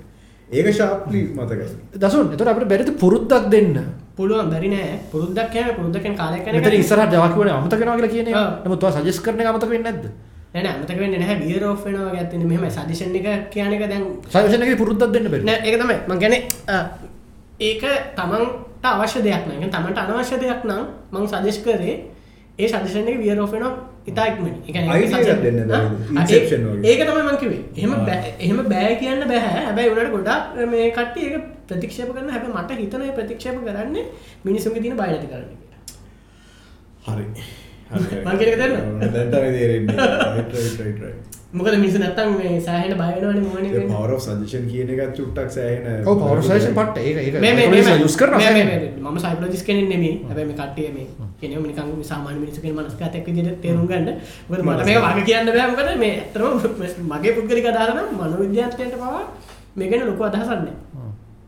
ඒක ශාප්ලි මතකයි. දසුන් එතට අපට බැරිත පුරුද්දක් දෙන්න? පුළුවන් බැරි නෑ. පුරුද්දක් කෑ පුරුද්දකෙන් කාලය කන මෙතන ඉස්සර ජවාකිවන අමතකෙනවා කියලා කියන්නේ. නමුත් ඔයා සජෙස් කරන එක අමතක වෙන්නේ නැද්ද නැන අමතක වෙන්න නැහැ ඔෆ් වෙනවා ගැත්තන මෙහම සදිශන් එක කියන එක දැන් සජෙෂන් එකේ පුරුද්දක් දෙන්න බැරි නෑ ඒක තමයි. මං ගැන ඒක තමන්ට අවශ්‍ය දෙයක් නඟ තමට අනවශ්‍ය දෙයක් නම් මං සදෙස් කරේ ඒ සදිශන එක වියර? Inception වගේ. ඒක තමයි මංකිවේ එහෙම එහෙම බෑ කියන්න බැහැ හැබැයි උනට ගොඩක් මේ කට්ටිය ඒක ප්‍රතික්ෂප කරන හැබ මට හිතනය ප්‍රතික්ෂප කරන්න මිනිසුන්ගේ තින බයනති කරන්න හරි මං එක දන්නවද? දැන්ට මොකද මිනිසු නැත්තම් මේ සෑහෙන බයනවන මොන පවර සජෂන් කියන එකත් චුට්ටක් සෑහන ඔව් පවර් සජෙෂන් පට්ට ඒක ඒක මේ- මේ- මේ- යූස් කරනවා මේ- සෑහෙන. මේ- මේ- මම සයිකලෝජිස් කෙනෙක් නෙමෙයි. හැබැයි මේ කට්ටිය මේ කෙනෙක් නිකන් සාමාන්‍ය මිනිස්සුකෙන මනස්ගතයක් විදිහට තේරුම් ගන්න. මොකද මට මේක වගේ කියන්න බෑ මොකද මේ ඇත්තටම මගේ පුද්ගලික අදහස නම් මනෝවිද්‍යාඥයන්ට පවා මේ ගැන ලොකු අදහසක් නැහැ.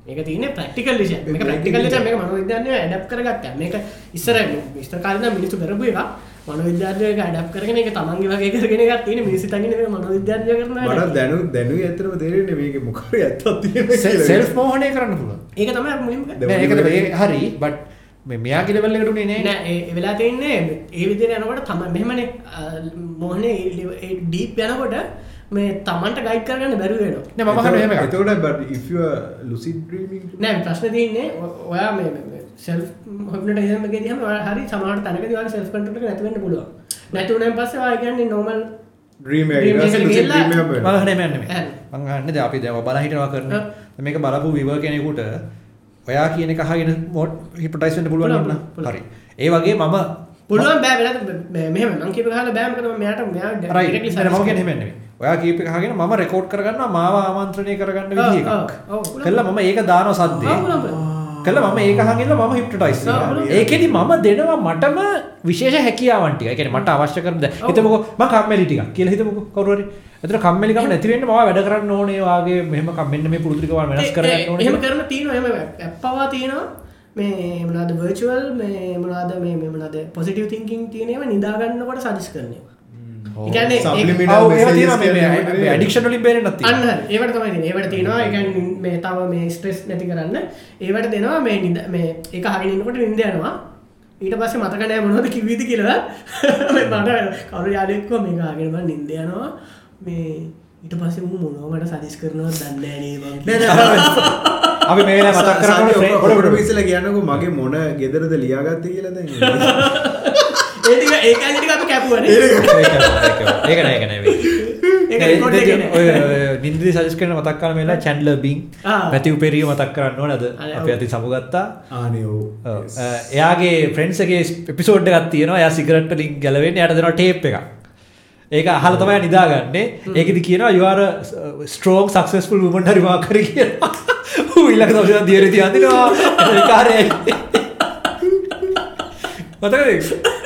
මේක තියෙන්නේ ප්‍රැක්ටිකල්. මේක ප්‍රැක්ටිකල් විෂය මේක මනෝවිද්‍යාඥයෝ ඇඩප් කරගත්තා. මේක ඉස්සර ඉස්සර කාලේ නම් මිනිස්සු කරපු එකක්. මනෝවිද්‍යාඥයෝ ඒක ඇඩප් කරගෙන ඒක තමන්ගේ වගේ කරගෙන එකක් තියෙන මිනිස්සු තනින් මේක මනෝවිද්‍යාඥයෝ කරන මට. දැනු දැනු ඇතරම තේරෙන්නේ මේක මොකර ඇත්තත් තියෙන සෙල්ෆ් මෝහනය කරන්න පුළුවන් ඒක තමයි අපි මුලින්ම කරන්නේ. නෑ, ඒක හරි බට් මේ මෙයාගේ ලෙවල් එකට උනේ නෑ නෑ ඒ වෙලා තියන්නේ ඒ විදිර යනකොට තම මෙහමන මොහනේ ඩීප් යනකොට මේ තමන්ට ගයිඩ් කරගන්න බැරි වෙනවා නෑ මම අහන්නේ එහෙම එකක්. එතකොට but if you are lucid dreaming නෑ ප්‍රශ්න තියන්නේ ඔ- ඔයා මේ සෙල් හොබනට ඒමගේ දම හරි සමාට තනක වා සෙල් කටට නැතිවන්න පුළුව නැතුවන පස්ස වාගන්නේ නොමල් එක එක. මම මේ. මං දැන් අපි දැන් බල හිටනවා කරන. මේක බලපු විවර් කෙනෙකුට ඔයා කියන එක අහගෙන මොඩ් හිප්නොටයිස් වෙන්න පුළුවන්. හරි ඒ වගේ මම පුළුවන් බෑ වෙලා මෙහම මංකිප හල මම suggest කියන්නේ එහෙම නෙමෙයි ඔයා කීප එක අහගෙන මම රෙකෝඩ් කරගන්නවා මාව ආමන්ත්‍රණය කරගන්න. කළා මම ඒක දානවා ආ, සද්දේ. කළා මම ඒක මම ආ, වෙනවා පුළුවන්. ඒකෙදි මම දෙනවා මටම විශේෂ හැකියාවන් ටික. ඒ කියන්නේ මට අවශ්‍ය කරන දැන් හිතමුකෝ මම කම්මැලි ටිකක් කියලා හිතමුකෝ කවුරු හරි. එතන කම්මැලිකම නැති වෙන්න මම වැඩ කරන්න ඕනේ වාගේ මෙහෙම කම්මෙන්න මේ ටික වෙනස් ඕනේ. එහෙම කරන ඇප් පවා තියෙනවා මේ මොනවාද virtual මේ මොනවාද මේ මේ මොනවාද positive thinking තියෙනවා නිදාගන්නකොට සජෙස් කරනවා. මේ මේ වලින් බේරෙන්නත් අන්න. ඒවට තමයි. ඒවට තියෙනවා කියන්නේ මේ තව මේ ස්ට්‍රෙස් නැති කරන්න. ඒවට දෙනවා මේ නිද මේ ඒක අහගෙන ඉන්නකොට නිින්ද යනවා. ඊට පස්සේ මතක නැහැ මොනවද කිව්වේද කියලා. මේ මට කවුරු මේක අහගෙන මම නිින්ද යනවා. මේ ඊට පස්සේ මම මොනවද සජෙස් කරනවද දන්නේ නැහැ නේ මං. නෑ, නෑ, අපි මේ මතක් ෆ්‍රේම් ඔක්කොම ඉස්සෙල්ලා කියන්නකෝ මගේ මොන ගෙදරද ලියාගත්තේ කියලා දැන් ඒ ඒ ටික අපි කැපුවානේ. ඒක නෑ ඒක නෑ මේ. ඒක report එකේ නෑ. ඔය නින්දි සජෙස් කරන මතක් කරන මේලා චැන්ඩ්ලර් බින් ආ. මැතිව් පෙරිය මතක් කරන්න ඕන අද අනේ, අපි. අතින් සමුගත්තා ආනේ ඔව් ඔව්. අ, එයාගේ ෆ්‍රෙන්න්සගේ පිසෝඩ් එකක් තියෙනවා යා සිගරට් ලින් ගැලවෙන් යට දෙනවා ටේප් එක ඒක අහල තමයි නිදාගන්නේ ඒකෙදි කියනවා යවාර ස්ට්‍රෝක් සක්සස්පුල් වුමන් හරිවා කර කියන ඉල්ලක දවස දියර තියන්තිනවා කාරය මතක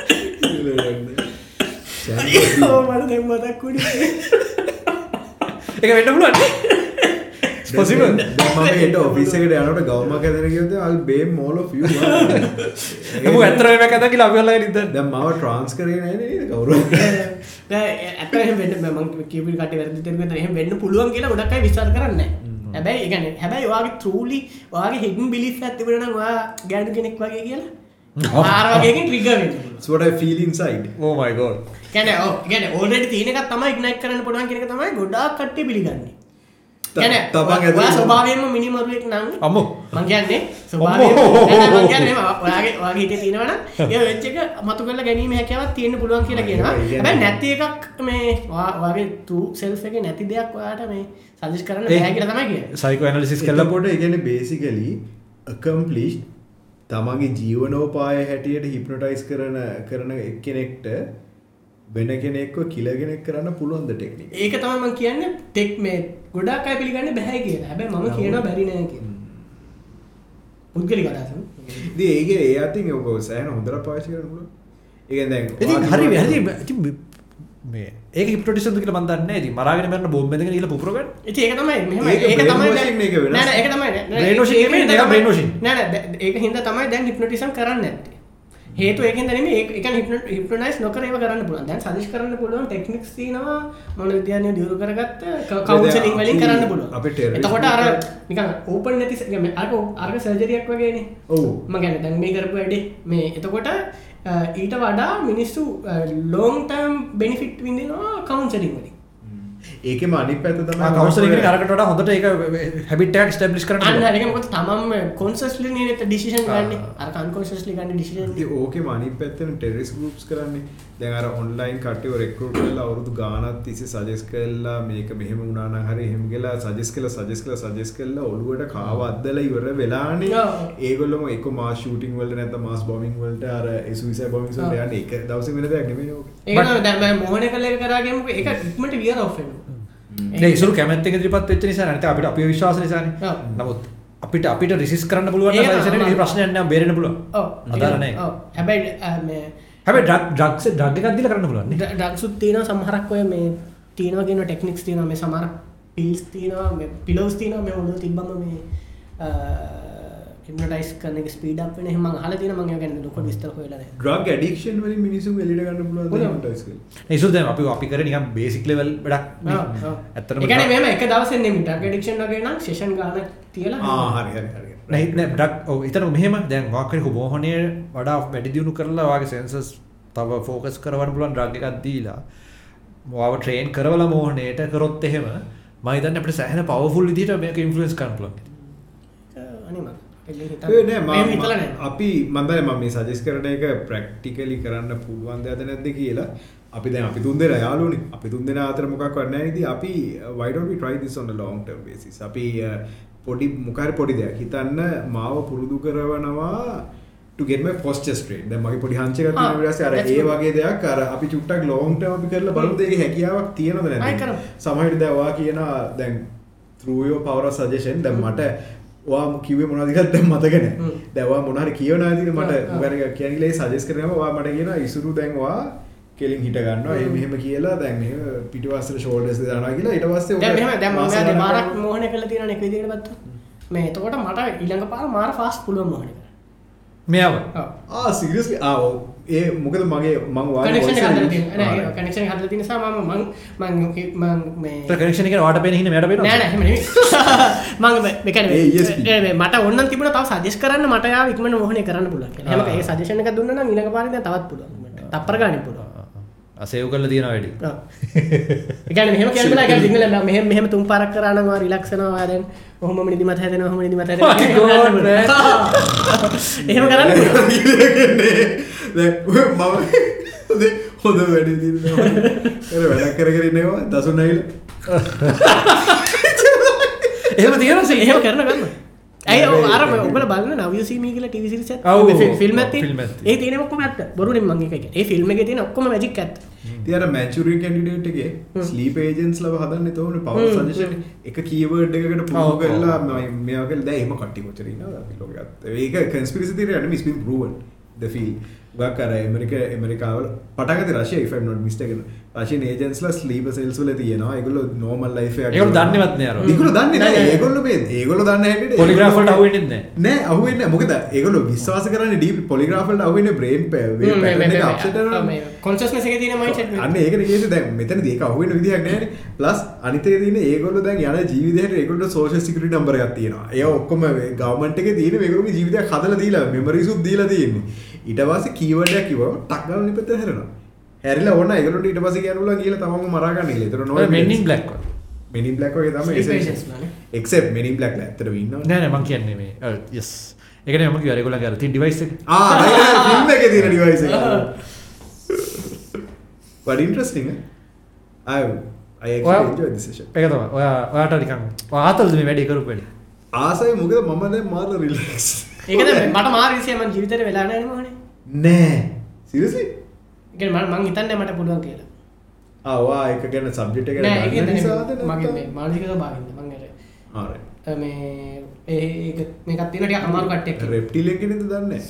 මට දැන් මතක් වුණේ. එක වෙන්න පුළුවන් පොසිබල් මම හෙට ඔෆිස් එකට යනකොට ගවමක් ඇදලා ගියොත් I'll blame all of you. එම ඇතරම ඇත කියලා අපිල්ලා නිද දැන් මාව ට්‍රාන්ස් කරේ නැහැ නේද කවුරු? ඇත වෙන්න මං කිවි කට වැරදි එහෙම වෙන්න පුළුවන් කියලා ගොඩක් අය විශ්වාස කරන්නේ. හැබැයි කියන්නේ හැබැයි හිඩන් බිලිෆ් එකක් තිබුණා නම් ඔයා ගෑනු කෙනෙක් වගේ කියලා ආර වගේකින් ට්‍රිගර් වෙන්න පුළුවන්. It's what I feel inside ඕ මයි ගෝඩ් කියන්නේ ඔව් කියන්නේ ඕල්රෙඩි තියෙන එකක් තමයි ඉග්නයිට් කරන්න පුළුවන් කියන එක තමයි ගොඩාක් කට්ටිය පිළිගන්නේ. ඔයා ස්වභාවයෙන්ම මිනිමරුවෙක් නම් අම්මෝ මං කියන්නේ ස්වභාවයෙන්ම නෑ නෑ මං කියන්නේ ඔයා- ඔයාගේ ඔයාගේ හිතේ තියෙනවා නම් ඒ වෙච්ච එක මතු කරලා ගැනීම හැකියාවක් තියෙන්න පුළුවන් කියලා කියනවා. නැති එකක් මේ true self එකේ නැති දෙයක් ඔයාට මේ සජෙස්ට් කරන්න කියලා තමයි කියන්නේ. සයිකෝ ඇනලිසිස් කල්ල එතකොට ඒ කියන්නේ basically තමගේ ජීවනෝපාය හැටියට හිප්නොටයිස් කරන කරන එක්කෙනෙක්ට වෙන කෙනෙක්ව කිලගෙනෙක් කරන්න පුළුවන්ද ටෙක්නික ඒක තමයි මං කියන්නේ ටෙක් මේ ගොඩාක් අය පිළිගන්නේ බෑ කියලා. හැබැයි මම කියනවා බැරි නෑ කියලා. පුද්ගලික අදහස. දී ඒක ඒ අතින් ඔක සෑහන හොඳට පාවිච්චි කරන්න පුළුවන් ඒ කියන්නේ දැන් ඉතින් හරි හරි ඉතින් මේ ඒක හිප්නොටිසම්ද කියලා මන් දන්නේ නැහැ. ඉතින් මරාගෙන මරන බෝම්බ බැඳගෙන ගිහලා පුපුර ගන්න. ඉතින් ඒක තමයි මෙහෙම ඒක තමයි brainwashing එක වෙනස්. නෑ නෑ ඒක තමයි නෑ, නෑ Brainwashing ඒක නෙමෙයි, ඒක තමයි- brainwashing. නෑ නෑ දැන්- ඒක හින්දා තමයි දැන් හිප්නොටිසම් කරන්නේ නැත්තේ හේතු ඒකෙන් දැනීම ඒක හිපනයිස් නොකර ඒව කරන්න පුළුවන් දැන් සදිශ කරන්න පුළුවන් ටෙක්නික්ස් තිනවා මොන විද්‍යානය දියුරු කරගත්ත කවන්සලින් වලින් කරන්න පුළුවන් අපේ terrorist එතකොට අර නිකන් ඕපන් නැති අක අර්ග සර්ජරියක් වගේනේ ඔව් මගැන දැන් මේ කරපු වැඩේ මේ එතකොට ඊට වඩා මිනිස්සු ලෝන්ටම් බෙනිෆිට් විඳනවා කවන්සලින් වලින්. ඒකෙම අනිත් පැත්ත තමයි කවසලින් අරකට හොඳට ඒක හැබිටක් අන්න අරකමත් තමම කොන්සස්ලි නත ඩිසිෂන් ගන්න. අර කන්කොන්සස්ලි ගන්න ඩිසිෂන් ඕක මනි පැත්තන ටෙරිස් ගුප්ස් කරන්නේ දැන් අර ඔන්ලයින් කටව රෙක්කරුට කල්ලා අවුරුදු ගානත් තිසි සජෙස් කල්ලා මේක මෙහෙම උනාන හරි හෙමගලා සජෙස් කල සජෙස් කල සජෙස් කල්ලා ඔළුවට කාව අදල ඉවර වෙලානේ. ඒගොල්ලම එක මා ෂූටිං වලට නැත මස් බොමින් වලට අර එසුවිස බොමිස ඔව්. යන එක දවස වෙන දෙයක් නෙමෙයි ඕක. ඒ දැම මොහන කල කරගම එක ඉක්මට වියර ඔෆෙන් ඉසුරු කැමැත්ත ත්‍රිපත් වෙච්ච නිසා නැත අපිට අප විශ්වාස නිසාන. නමුත් අපිට අපිට රිසිස් කරන්න පුළුවන් ඒක. ප්‍රශ්නයන්න බේරෙන පුළුව අදාරනය හැබැයි හැබ ඩක්ස ඩක්ගදදිල කරන්න පුළුවන් ඩක්සුත් තියෙන සමහරක් ඔය මේ තියනගෙන ටෙක්නික්ස් තියන මේ සමර පිල්ස් තියන පිලෝස් තියන මේ හොඳ තිබම මේ ඉමටයිස් කන ස්පීඩ වෙන හම හල තින මගේ ගැන ලොක විස්තර හොලන ඩ්‍රග් ඇඩික්ෂන් වලින් මිනිසුන් එළියට ගන්න. ඉසුද අපි අපි කර නිකම් බේසික් ලෙවල් එකන මෙම එක දවසෙන් මිට ගෙඩික්ෂන් වගේ නම් ශේෂන් ගාන තියලා ආ හරි හරි නැහින ඩක් ඉතන මෙහම. දැන් වාකරකු බෝහනය වඩා වැඩි දියුණු කරලා වගේ සෙන්සස් තව ෆෝකස් කරවන්න පුලන් ්‍රග එකක් දීලා. මොව ට්‍රේන් කරවල මෝහනයට කරොත් එහෙම මයිතන්න අපට සෑහන පවෆුල් දිට මේක ඉන්ෆලස් කන්පල අනිම ඒ නෑ මම- හිතල නෑ. අපි මන්දර ම මේ සජස් කරන එක ප්‍රක්ටිකලි කරන්න පුළුවන් දෙද නැද්ද කියලා. අපි දැන් අපි තුන් දෙෙන යාලුනි අපි තුන් දෙෙන අතර මොකක් වන්න ද අපි වයිඩි ට්‍රයි සොන්න ලොන්ට බේසිස් අපි අ, පොඩි මොකර පොඩි දෙයක් හිතන්න මාව පුරුදු කරවනවා ටගෙම පොස්ට ස්ට්‍රේට මගේ පොඩි හංචක ආ, ස අර ඒ. වගේ දෙයක් අර අපි චුට්ටක් ලෝන්ට අපි කරල බලුදේ හැකියාවක් තියෙනද නැ. සමහට දැවා කියන දැන් තරයෝ පවර සජෂන් දැම් මට වා කිවේ මොනදිකත් දැම් මතගෙන. දැවා මොනහර කියවනාතික මට. ගරක කියනලේ සජස් කරනවා මට කියන ඉසුරු දැන්වා කෙලින් හිට ගන්න ඒ හ්ම්. මෙහෙම කියලා දැන් පිටවස්ස ෂෝඩස් දනා කියලා ඉට පස්සේ දැන් මෙහෙම දැන් මම මාස මාරක් මෝහන කළ තියෙන එක විදිහට බත්ත මේ එතකොට මට ඊළඟ පාර මාර ෆාස්ට් පුළුවන් මෝහන කරන්න මෙයාව ආ සිරියස්ලි ආ. ඒ මොකද මගේ මං වාගේ කනෙක්ෂන් හදලා තියෙන නෑ කනෙක්ෂන් නිසා මම මං මං මං මේ කනෙක්ෂණ එක වාට පෙන හින මට පෙන නෑ නෑ එහෙම නෙමෙයි මං මේ- මේ මට ඕනනම් තිබුණා තව සජෙස්ට් කරන්න මට යාව ඉක්මනට මොහොනේ කරන්න පුළුවන් කියලා. එහෙම ආ. ඒ සජෙෂන් එකක් දුන්නා නම් ඊළඟ පාරේ දැන් තවත් පුළුවන්. තප්පර ගානේ පුළුවන්. අසයව් කල තියෙන වැඩි ඔව්. ඒ කියන්නේ මෙහෙම කියන්නේ සිංහලෙන් බෑ. මෙහෙම මෙහෙම තුන් පාරක් කරා නම් ඔයා රිලැක්ස් වෙනවා. ඔයා දැන් ඔහොම නිදිමත හැදෙනවා. ඔහොම නිදිමත My හැදෙනවා. God, man. එහෙම කරන්න මම හොඳ හොඳ වැඩි වැඩක් කර කරන්නවා දසු නයිල එහෙම තියෙන එහෙම කරන ගන්න. ඇයි ඔය අර ඔබල බලන්න නවසීමී කියලා ටීවී සිරිස් එකක් ඔව්, ෆිල්ම් තියෙන. ඒ තියෙන ඔක්කොම ඇත්ත. බොරුනේ මං එක කියන්නේ. ඒ ෆිල්ම් එකේ තියෙන ඔක්කොම මැජික් ඇත්ත. තියර මැචුරින් කැඩිඩේට් එක ස්ලීප ඒජන්ස් ලව හදන්න තවන පව සජෂන් එක කීවර්ඩ් එකකට පුහු ඔව්, කරලා මේකල් දැම කටි කොචරන ලොගත් ඒක කන්ස්පිරිසි තිර ට මිස්පින් පරුවන් දෆිල් ගක් කර එමරික එමරිකාවල පටගත රශය ෆ නොට මිස්ටකන රශය ඒජන්ස්ල ස්ලීප සෙල්ස් වල තියෙනවා එකගොල නෝමල් ලයිෆ ඒකම දන්නවත් නෑ අර. දිකුල දන්න නෑ, නෑ. ඒගොල්ල මේ ඒගොල දන්න හැට පොලිග්‍රාෆල්ට අහුවෙන්නේ නැහැ. නෑ අහුවෙන්න මොකද ඒගොල විශ්වාස කරන ඩී පොලිග්‍රාෆල්ට අහුවෙන බ්‍රේන් පෑ අප්සට කොන්සස්නස් එකේ තියෙන මයින්ඩ්සෙට් අන්න ඒක ගේ දැන් මෙතන දෙක අහුවෙන විදිහක් නෑනේ ප්ලස් අනිතේ තියෙන ඒගොල්ලෝ දැන් යන ජීවිතේට ඒගොල්ලෝ සෝෂල් සිකියුරිටි නම්බර් එකක් තියෙනවා. ඒ ඔක්කොම ගවර්න්මන්ට් එකේ තියෙන මේගොල්ලෝගේ ජීවිතයක් හදලා දීලා මෙමරිසුත් දීලා තියෙන්නේ. ඊට පස්සේ කීවර්ඩ් එකක් කිව්වම ටක් ගාලා නිපෙත හැරෙනවා. හැරිලා ඕන ඊට පස්සේ කියන්න පුළුවන් කියලා තමන්ව මරා ගන්න කියලා. ඒතර ඔය Men in Black වල. Men in Black වගේ තමයි Sleep essential. agents වලනේ. except Men in Black ලා ඇත්තටම ඉන්නවනේ. නෑ නෑ මං කියන්නේ මේ යස් එකන ම කිය රෙගුල කර තින් ඩිවයිස් එක ආ ෆිල්ම් එකේ තියෙන ඩිවයිස් එක. But interesting. I I actually Well- enjoyed this session. එක තම ඔයා ඔයාට නිකන් ආතල්ද මේ වැඩි කරු වැඩි ආසයි මොකද මම දැන් මාර රිලැක්ස්. ඒකද මට මාරිසිය මන් ජීවිතේට වෙලා නැහැ නේ මොහොනේ. නෑ. seriously? ඒ කියන්නේ මම මං හිතන්නේ මට පුළුවන් කියලා. ආ වා ඒක ගැන සබ්ජෙක්ට් එක ගැන. නිසාද මගේ මේ? මානසික මං හරි. අ, මේ ඒ මේකත් අමාරු ඉන්නවා. රෙප්ටිලියන් කෙනෙක්ද දන්නේ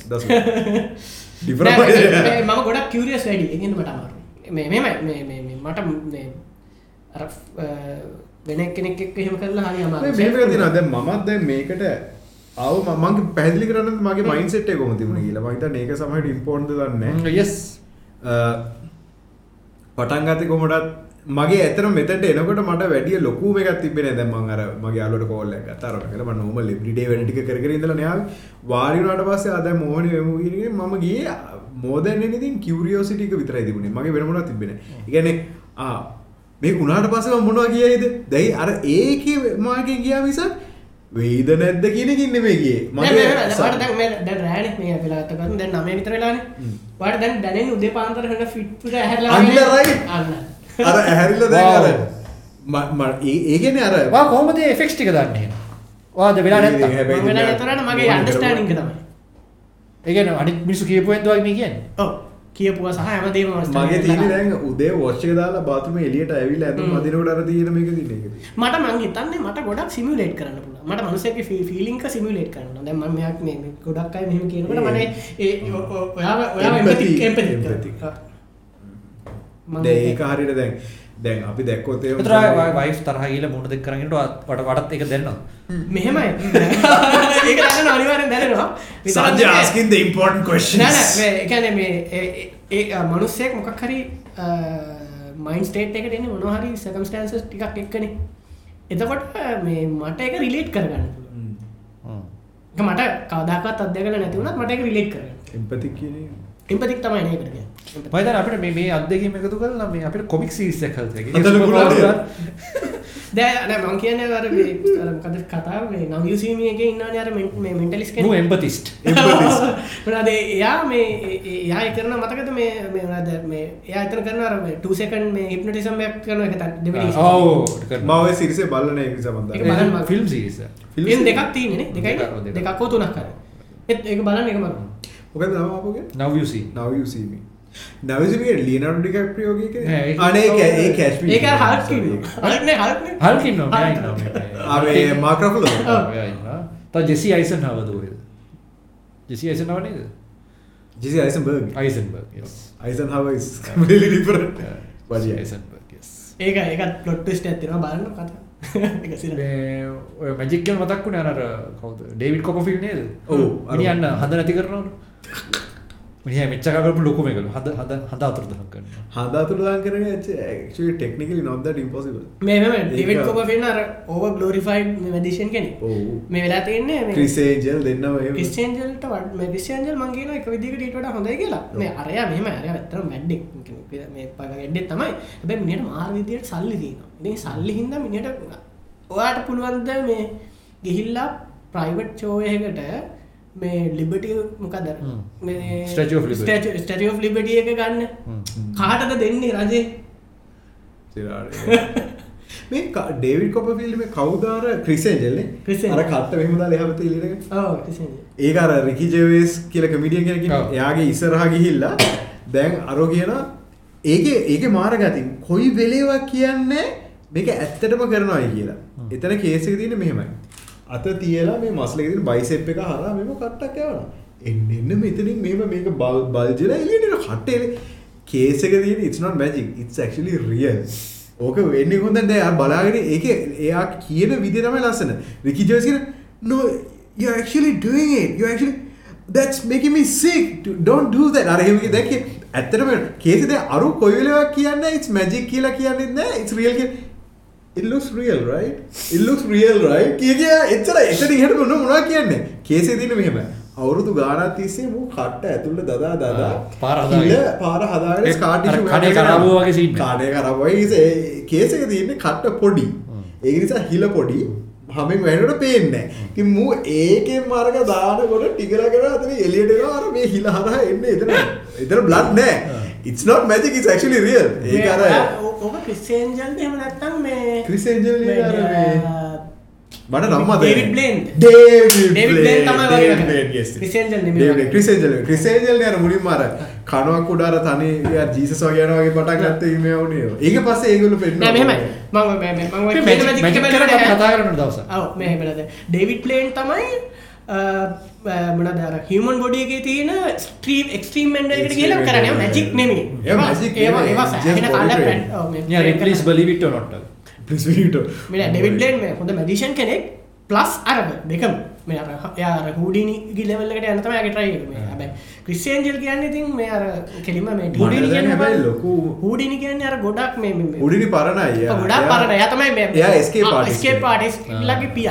මේ- මේ- මම ගොඩක් කියරියස් වැඩි ඒකෙන්ද මට අමාරු මේ මෙහෙමයි මේ මේ මේ මට මේ වෙන කෙනෙක් එක්ක එහෙම කරලා හරි මේ තියෙනවා දැන් මමත් දැන් මේකට අව මගේ පැදිලි කරන්න මගේ මයින්සෙට් කොම තිබුණ කියලා මහිත ඒක සමහට ඉම්පෝර්න්ද දන්න යස් පටන් ගත කොමටත් මගේ ඇතර මෙතට එනකොට මට වැඩිය ලොකු එකක් තිබෙන දැම අර මගේ අලට කෝල්ල තරන කල ම නොම ලිබිඩේ වැඩටික කරකරඉදල නයා වාරිනට පස්සේ අද මෝහන යමගේ මම ගිය මෝදැන්නඉතින් කිවරියෝසිටික විතර තිබුණේ. මගේ වෙනමුණ තිබෙන ඉගැන මේ උනාට පසව මොනවා කියයිද? දැයි අර ඒක මාගෙන් ගියා මිසක් වෙයිද නැද්ද කියනකින්න මේ ගිය. මට රෑන මේ වෙලාතකර දැන් නම විතරලාන වට දැන් දැනෙන් උදේ පාන්තර හට ෆිට්ට හැල අන්න අර ඇහැරිල්ල දැන් අර. ඒගෙන අර. වා කොහොමද ෆෙක්ස් ටික දන්නේ? වාද වෙලා වෙන තරට මගේ අන්ඩස්ටානික තමයි. ඒගන අනිත් මිසු කියපුුවෙන්දවයි මේ කියන්න? ඔව් කියපුවා සහ හැමදේම මගේ තියෙන දැන් උදේ වොච්චක දාලා බාතුම එලියට ඇවිල් ඇතු මදිනකට අර තියෙන මේක තින එක. මට මං හිතන්නේ මට ගොඩක් සිමිලේට් කරන්න පුළ මට මනුසක ෆිලිංක සිමිලේට් කරන්න දැ මයක් මේ ගොඩක් අයි මෙම කියනකට මන ඒ ඔයා ඔයා Empathy. එම්පති Empathy. ඒක හරිට දැන් දැන් අපි දැක්කොත් ඒ වයිස් තරහගීල මුණ දෙක් කරන්නට වට වඩත් එක දෙන්න මෙහෙමයි. ඒක දන්න අනිවාරෙන් දැනවා Sanjay asking the important questions. එකන මේ ඒ- ඒ මනුස්සයෙක් මොකක් හරි මයින් ස්ටේට් එකට එන්න මොනහරි සකම්ස්ටන්සස් ටිකක් එක්කන. එතකොට මේ මට එක රිලේට් කරගන්න පුළුවන්. ඒක මට කවදාකත් අධ්‍යකල නැතිවුණත් මට එක රිලේට් කරගන්න. එම්පති කියන එම්පතික් තමයි නේ කරග මයිත අපට මේ මේ අදක එකතු කල මේ අපට කොමික් පුරාවද? දෑ මං කියන වර කද කතා මේ නවසීමියක ඉන්න අර මේ මෙන්ටලිස් එම්පතිස්ට් ද එයා මේ එයා කරන මතකද මේ මේද මේ එයා අතන කරන ටසකන් මේ හිප්නටිසම්යක් කරන එක දෙවනි මව සිරිසේ බලන සබඳ ඒක බලන්න. ෆිල්ම් සිරිස ෆිල්ම් දෙකක් තියනෙ දෙකයි දෙකක්, දෙකක්. දෙකක්කෝ තුනක් කර ඒත් ඒක බලන්න එක මරු දමපගේ නවසී නවසීම නවසිමේ ලියනටු ටිකක් ප්‍රයෝගක නෑ, ඒක- අනේ ඒ කැශ් ඒක හල්ක හල්න හල්න හල්කින්න අේ මාක්‍රෆල ත ජෙසි අයිසන් හවදුවද ජෙසි අයිසන් නවනේද ජිසි අයිසන් බර්ග අයිසන්බර්ග අයිසන් හවයිස් ඩිපර වඩිය අයිසන්බර්ග ඒක ඒකත් පලොට්ටස්ට ඇතින බලන්න කතා. එක සිර ඔය මජික්ගල් මතක්ුණ අනර කවද? ඩේවිඩ් කොපිල් නේද? ඔව්, අර- මිනිියන්න හඳ නැති කරනවට මිනිහ මෙච්චකරපු ලොකුම එකලු හද හද හද අතුරදහක් කරන්න හදාතුරදාන් කරන ටෙක්නිකල නොද ඉම්පොසිබල් මේ ඒක- ඩෙවිඩ් කොප ෙන්න අර ඕව ගලෝරිෆයිඩ් මදිෂන් කෙනෙ ඔව්. මේ වෙලා තියන්නේ ක්‍රිසේජල් දෙන්නම ක්‍රිස්ටේන්ජල්ට වට ක්‍රිස්ටේන්ජල් මංගේන එක විදිකට ඊට හොඳයි කියලා. මේ අරය මෙම අර ඇත්තර මැඩ්ඩෙක් මේ පග එඩ්ඩෙත් තමයි. හැබැ මිනිට මාර් විදියට සල්ලි තියන ඉ සල්ලි හින්ද මිනිට ඔයාට පුළුවන්ද මේ ගිහිල්ලා ප්‍රයිවට් චෝයකට මේ ලිබටිය මොකද. ස්ටටිය ලිබටිය එක ගන්න. කාටද දෙන්නේ රජේ? මේ ඩේවිඩ් කොප ෆිල්ම කවදාර ක්‍රිසේජල්න්නේ ක්‍රිසේජල්. අර කට්ට මෙහමදා ලහපත ලිට ඕ ක්‍රිස්ටේන්ජල් ඒක අර රිකිජවස් කියල කමිඩියන් කෙනක ඔව්. එයාගේ ඉස්සරහා ගිහිල්ලා දැන් අරෝ කියන ඒක ඒක මාරගතින් කොයි වෙලේවක් කියන්නේ මේක ඇත්තටම කරනවායි කියලා. එතන කේසක තියෙන මෙහෙමයි අත තියලා මේ මස්ලක බයිසෙප් එක හරා මෙම කට්ටක් යවන එන්න එන්න මෙතනින් මෙම මේක බල් බල්ජල එලියට කට්ටේල කේසක තියෙන ඉත්නොත් මැජික් ඉත් ක්ලි රියල් ඕක වෙන්න හොඳ දෑ බලාගෙන ඒක එයා කියන විදි තමයි ලස්සන. රිකිජසින no you're actually doing it. You're actually that's making me sick. Do- don't do that. අර එහෙම දැක්ක. ඇත්තටම කේසිද අරු කොයි වෙලාවක් කියන්නේ? It's magic කියලා කියන්නේ නැහැ. It's real කියලා. It looks real right? It looks real right? කිය එච්චර එතන ඉහට මොන මොනවා කියන්නේ? කේසේ තියෙන මෙහෙම. අවුරුදු ගානක් තිස්සේ මූ කට්ට ඇතුළට දදා දදා පාර පාර හදාගෙන ඒ ටිෂු කඩේ කරාබුව වගේ scene එක. කඩේ කරාබුවයි කේසක තියෙන්නේ කට්ට පොඩි. ඒක නිසා හිල පොඩි. හමෙන් වැහෙනකොට පේන්නේ. ඉතින් මූ ඒකෙන් මාර්ග දානකොට ටිකරගෙන අතන එළියට එනවා. අර මේ හිල හරහා එන්නේ එතන. එතන බ්ලඩ් නැහැ. It's not magic it's actually real. ඒක අර ඕක ක්‍රිස්ටේන්ජල් එහෙම නැත්තම් මේ ක්‍රිස් ඒන්ජල් නේ අර මේ මට නම් මතක ඩේවිඩ් බ්ලේන් ඩේවිඩ් බ්ලේන් තමයි වගේ Criss Angel. Criss Angel Criss නේ අර මුලින්ම අර කණුවක් උඩ අර තනි ජීසස් වගේ යනවා වගේ පටන් ගත්ත ඉමේ වුණේ. ඒක පස්සේ ඒගොල්ලෝ පෙන්නනවා. නෑ මෙහෙමයි මම මම මම ඔය කියන මැජික් magic මැජික් එක කරන බැලුවා කතා කරන දවස ඔව් මේ බලද ඩේවිඩ් ප්ලේන් තමයි මොනද අර හියුමන් බොඩි එකේ තියෙන ස්ට්‍රීම් එක්ස්ට්‍රීම් මෙන්ඩර් එකට කියලා Extreme කරන්නේ Ender. magic නෙමෙයි ඒවා magic ඒවා නෙමෙයි. ඒවා Just සෑහෙන body කාලයක් train. පැන්- ඔව්, මේ yeah train please කරලා. believe it or not. Please believe it. මෙන්න ඩේවිඩ් ප්ලේන් මේ හොඳ මැජිෂියන් කෙනෙක් ප්ලස් අරබ දෙකම යාර හූඩිනි ගිලවල්ලට යනතම ඇගේ ට්‍රයි හැබැ ක්‍රිස්සියන්ජල් කියන්න ඉතින් මේ අර කෙලිම මේ දැන් හැබැයි ලොකු හූඩිනි කියන්න අර ගොඩක් මේ උඩිනි පරණයි. ගොඩක් පරණ යතමයි ස්කේ කෙනෙක්. පාටිස් ලගේ පිය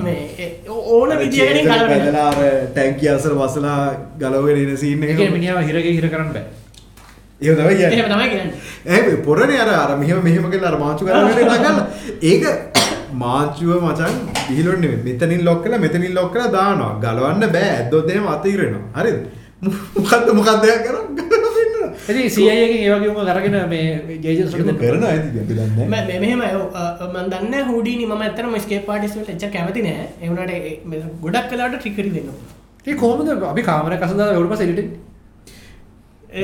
මේ ඕන ගලවෙන පැදලා අර ටැංකිය අසල වසලා ගලවගෙන එන සීන් එක. ඒක මිනිහාව හිරගේ හිර කරන්න බෑ එහෙම තමයි කියන්නේ. එහෙම තමයි කියන්නේ ඒ පොරනේ අර අර මෙහෙම මෙහෙම කියලා අර මාංචු කරගෙන නගන්න. ඒක මාංචුව මචං විහිළුවට නෙමෙයි. මෙතනින් ලොක් කරලා මෙතනින් ලොක් කරලා දානවා. ගලවන්න බෑ. ඇද්දොත් එහෙම අතිරෙනවා. හරිද? මොකද්ද මොකද්ද එයා කරන්නේ? ඉතින් CIA එකෙන් ඒ වගේ උම අරගෙන මේ ඒක කරනවා ඇති අපි දන්නේ නැහැ. මෙ- මෙහෙම මන් දන්න හුඩිනි ම ඇතන ස්කේ පාටිස්ට එච්ච කැමති නෑ එවනට ගොඩක් කලාට ට්‍රිකරි දෙන්න ඒ කොහොමද අපි කාමර කසදා වලට පස්සේ එඩිටින්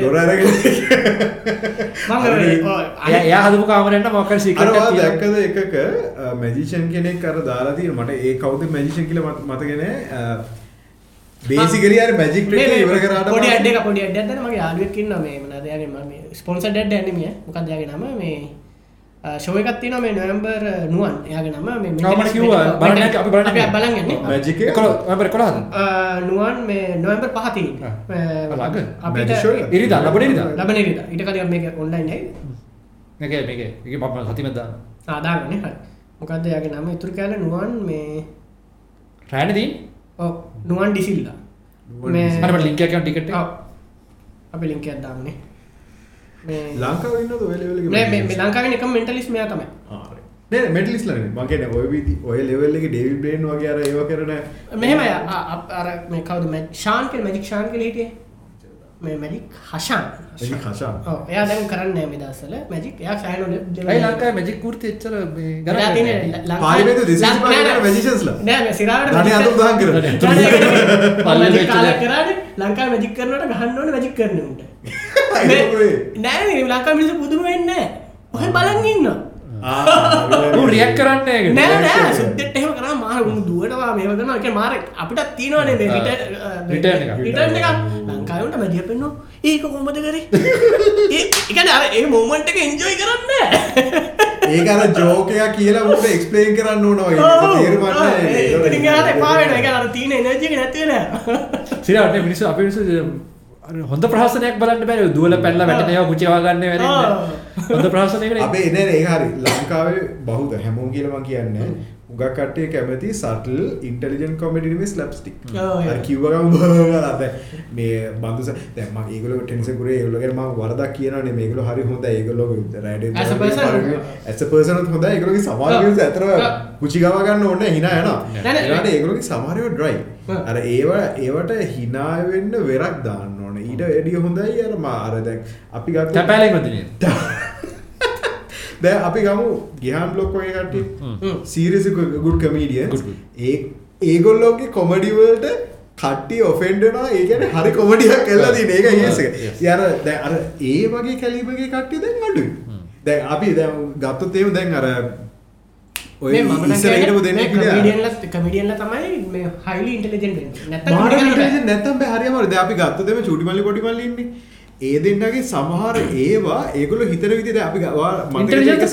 එයා හදපු අරවා එකක් තියෙනවා. දැක්කද එකක මැජිෂන් කෙනෙක් අර දාලා තියෙන මට? ඒ කවුද මැජිෂන් කියලා මත- මතක නෑ. බේසිකලි අර මැජික් ට්‍රික් ඉවර කරාට පොඩි අඩ්ඩ පොඩි අඩ්ඩ මගේ යාලුවක්කින්න මේ මනදයාගේ ම ස්පොන්ස ඩඩ් ඇනමිය මොකක්දයාගේ නම මේ ශෝයකත්තින මේ නොවම්බර් නුවන්. එයාගේ නම මේ මට කිව්වා. බලන්න යන්න, අපි බලන්න යන්න. බලන් යන්නේ. මැජික් ඔබ කොළහද නුවන් මේ නොවම්බර් පහති ළඟ? අපිට? ඉරිදා ලබන ඉරිදා? ලබන ඉරිදා. ඊට කලින් මේක ඔන්ලයින් හයි මේක මම සතිමෙන් දාන්න. ආදාගන්න හරි. මොකක්ද යාගේ නම? ඉතුරු කෑල නුවන් මේ රෑන දී? ඔව් නුවන් ඩිසිල්ලා මේ එකක් ටිකට්. අපි ලින්ක් එකක් දාන්නේ මේ ලංකාවේ ඉන්නවද ඔය ලෙවල් එකේ නෑ මේ මේ ලංකාවේ එකම මෙන්ටලිස්ට් මෙයා තමයි ආ හරි. නෑ මෙඩලිස්ට් ලා නෙමෙයි මම කියන්නේ ඔය විදි ඔය ලෙවල් එකේ ඩේවිඩ් බ්‍රේන් වගේ අර ඒව කරන මෙහෙම අර මේ කවුද මැ- ෂාන් කියලා මැජික් ෂාන් කියලා හිටියේ මේ මැජික් හෂාන් හෂාන්. ඔව් එයා දැන් කරන්නේ නැහැ මේ දවස්වල මැජික් එයා ඇයි ලංකාවේ මැජික් කෘති එච්චර මේ වෙලා ගණන් තියෙන්නේ නැහැ. ලංකාවේ- පාර්ලිමේන්තු දෙසිය ලං- පහේ නෑ, කරන නෑ. magicians ලා. නෑ නෑ සිරාවට ධනෙ මැජික් අතුම් දහම් කරන. නෑ, නෑ, නෑ, නෑ. පල්ලෙ මැජික් වෙච්ච කාලේ දේ. කරානේ ලංකාවේ මැජික් කරනකොට ගහන්න ඕනේ මැජික් කරන උන්ට ඒක ඔය. නෑ නේ ලංකාවේ මිනිස්සු පුදුම වෙන්නේ ඔහෙ බලන් ඉන්නවා ආ ඌ රියැක්ට් කරන්නේ නෑ සුද්දෙට එහෙම කරා මාර උන් දුවටවා මේව කරනවා. ඒක මාර අපිටත් තියෙනවනේ මේ. රිටර්න් return එකක්. රිටර්න් එකක්. ලංකාවේ උන්ට මැදිය පෙන්නෝ ඒක කොහොමද කරේ? ඒ ඒ කියන්නේ අර ඒ මොමන්ට් එක එන්ජොයි කරන්නේ නෑ. ඒක අර ජෝක් එකක් කියලා මොකද එක්ස්ප්ලেইন කරන්න ඕන වගේ. ඒක තේරුම් ගන්න එපා වෙනවා. ඒක අර තියෙන එනර්ජි එක නැති වෙනවා සිරාට මිනිස්සු අපේ මිනිස්සු හොඳ ප්‍රහසනයක් බලන්න බැරි දුවල පැනලා වැටෙන ඒවා කුචිවා ගන්න වෙන්නේ හොඳ ප්‍රහසනයකට අපේ එන ඒක හරි ලංකාවේ බහුද? හැමෝම කියලා මම කියන්නේ උගක් කට්ටිය කැමති සටල් ඉන්ටෙලිජන්ට් කොමඩි ස්ලැප්ස්ටික් බලා දැන් මේ බඳුස දැන් මම ඒගොල්ලෝ ටෙන්ෂන් කරේ ඒගොල්ලෝ ගැන මම වරදක් කියනවා නේ මේගොල්ලෝ හරි හොඳයි. ඒගොල්ලෝ රැඩ් හොඳයි. ඒගොල්ලෝගේ සමහර ඔව්. views ඇතර ඔව්. කුචි ගව ගන්න ඕනේ. hina යනවා. නෑ, නෑ. ඒකට ඒගොල්ලෝගේ සමහර ඒවා dry. ඔව්. අර ඒව ඒවට hina වෙන්න වෙරක් දාන්න ඕනේ. ඊට වැඩිය හොඳයි. අර මා අර දැන් අපි ගත්ත තැපෑලෙන් වදිනේ දැන් අපි ගමු ගිහාන් බ්ලොක් වගේ කට්ටිය. හ්ම්. Serious good good. ඒ ඒගොල්ලෝගේ කොමඩි වලට කට්ටිය ඔෆෙන්ඩ් වෙනවා. ඒ කියන්නේ හරි කොමඩියක් තියෙන ඒක yes එක. Yes. ඒ අර දැන් අර ඒ වගේ කැලිබර්ගේ කට්ටිය දැන් අඩුයි. දැන් අපි දැන් ගත්තොත් එහෙම දැන් අර ඔය මේ මම ඉස්සර හිටපු දෙන්නෙක් විදියට කමිඩියන්ල කමිඩියන්ල තමයි හයිලි ඉන්ටෙලිජන්ට් නැත්තම් මාර නිකන් ඉන්ටෙලිජන්ට් නැත්තම් බෑ. හරියම ඒ දෙන්නගේ සමහර ඒවා ඒගොල්ලෝ හිතන විදිහ දැන් අපි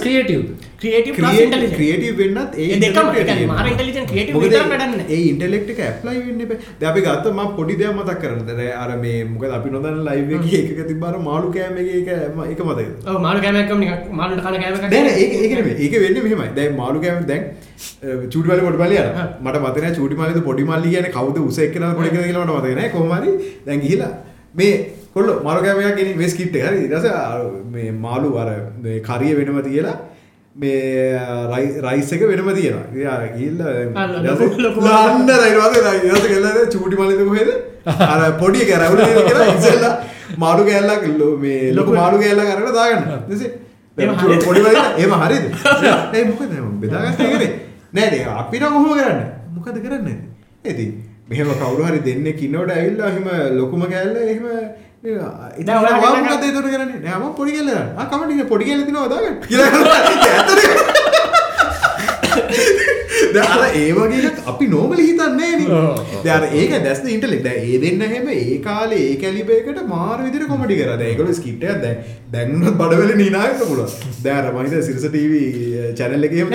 creative creative plus creative intelligent creative වෙන්නත් ඒ ඒ දෙකම, intellect ඒ කියන්නේ තියෙනවා. මාර intelligent creative මොකද විතරක් ඒ- වැඩක් නැහැ. ඒ ඉන්ටෙලෙක්ට් එක ඇප්ලයි වෙන්න එපා. දැන් අපි ගත්තොත් මම පොඩි දෙයක් මතක් කරන්න. දැන් අර මේ මොකද අපි නොදන්න ලයිව් එකේ එකක තිබ්බාර මාළු කෑම එකේ එක ම- එක මතකද? ඔව් මාළු කෑමක් කම නිකන් මාළුන්ට කන කෑමක් දැන් ඒක ඒක නෙමෙයි. ඒක වෙන්නේ මෙහෙමයි. දැන් මාළු කෑම දැන් අ, චූටි මල්ලි පොඩි මල්ලි යනවා. මට මතක නැහැ චූටි මල්ලිද පොඩි මල්ලි කියන්නේ කවුද උස එක්කනද පොඩි කියලා නැහැ. කොහොම හරි දැන් ගිහිලා මේ කොල්ලෝ මාළු කෑම එකක් ගෙනින් මේ ස්කිට් එක හරි අර මේ මාළු අර කරිය වෙනම තියලා මේ රයි- රයිස් එක වෙනම තියෙනවා. පස්සේ ලන්න පස්සේ ගෙල්ලද චූටි මල්ලිද කොහෙද? අර පොඩි එක රවුල දෙන කියලා ඉස්සෙල්ලා මාළු කෑල්ලක් ලො- මේ ලොකු මාළු කෑල්ලක් අරගෙන දාගන්න. පොඩි එහෙම හරිද? මොකද එහෙම බෙදාගත්ත එකනේ. නෑ නෑ අපි නම් කොහොම කරන්නේ? මොකද කරන්නේ? ඉතින් මෙහෙම කවුරු හරි දෙන්නෙක් ඉන්නකොට ඇවිල්ලා එහෙම ලොකුම කෑල්ල එහෙම ඔයා කරන- මොකද ඒකට කරන්නේ? නෑ මම පොඩි දාන්න. කමෙන්ට් එකේ පොඩි. කියලා ඇත්තද? දැන් අර ඒ වගේ එකක් අපි නෝමලි හිතන්නේ අර ඒක දැස් ද ඉන්ටෙලෙක්ට්. දැන් ඒ දෙන්න හැම ඒ කාලේ ඒ කැලිබර් එකට මාර විදිහට කොමඩි කරා. දැන් ඒගොල්ලෝ ස්කිට් එකක් දැන් දැන් උනත් බඩවැලේ. දැන් අර මම හිතුවා සිරස ටීවී channel එකේ එහෙම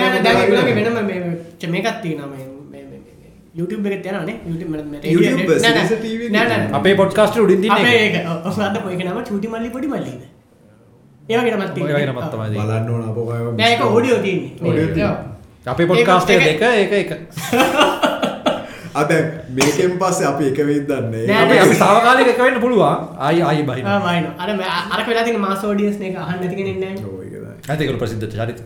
එක නෑ නෑ. අපේ පොඩ්කාස්ට උඩින් දින්න අපේ එක. ඒක. ඔසාද පොයක නම චූටි මල්ලි පොඩි නමක් තමයි තියෙන්නේ. බලන්න ඕන අප Audio තියෙන්නේ. අපේ පොඩ්කාස්ට දෙක එක එක අද මේකෙන් පස්සේ අපි එක වෙත් දන්නේ? නෑ, අපි අපි සාවකාලික එක වෙන්න පුළුවන්. ආයි ආයි බහින වයින අර අර වෙලා මාස ෝඩියස් එක අහන්න ඇතිගෙන න්න ඔව්, ඒක තමයි. ඇතිකල ප්‍රසිද්ධ චරිත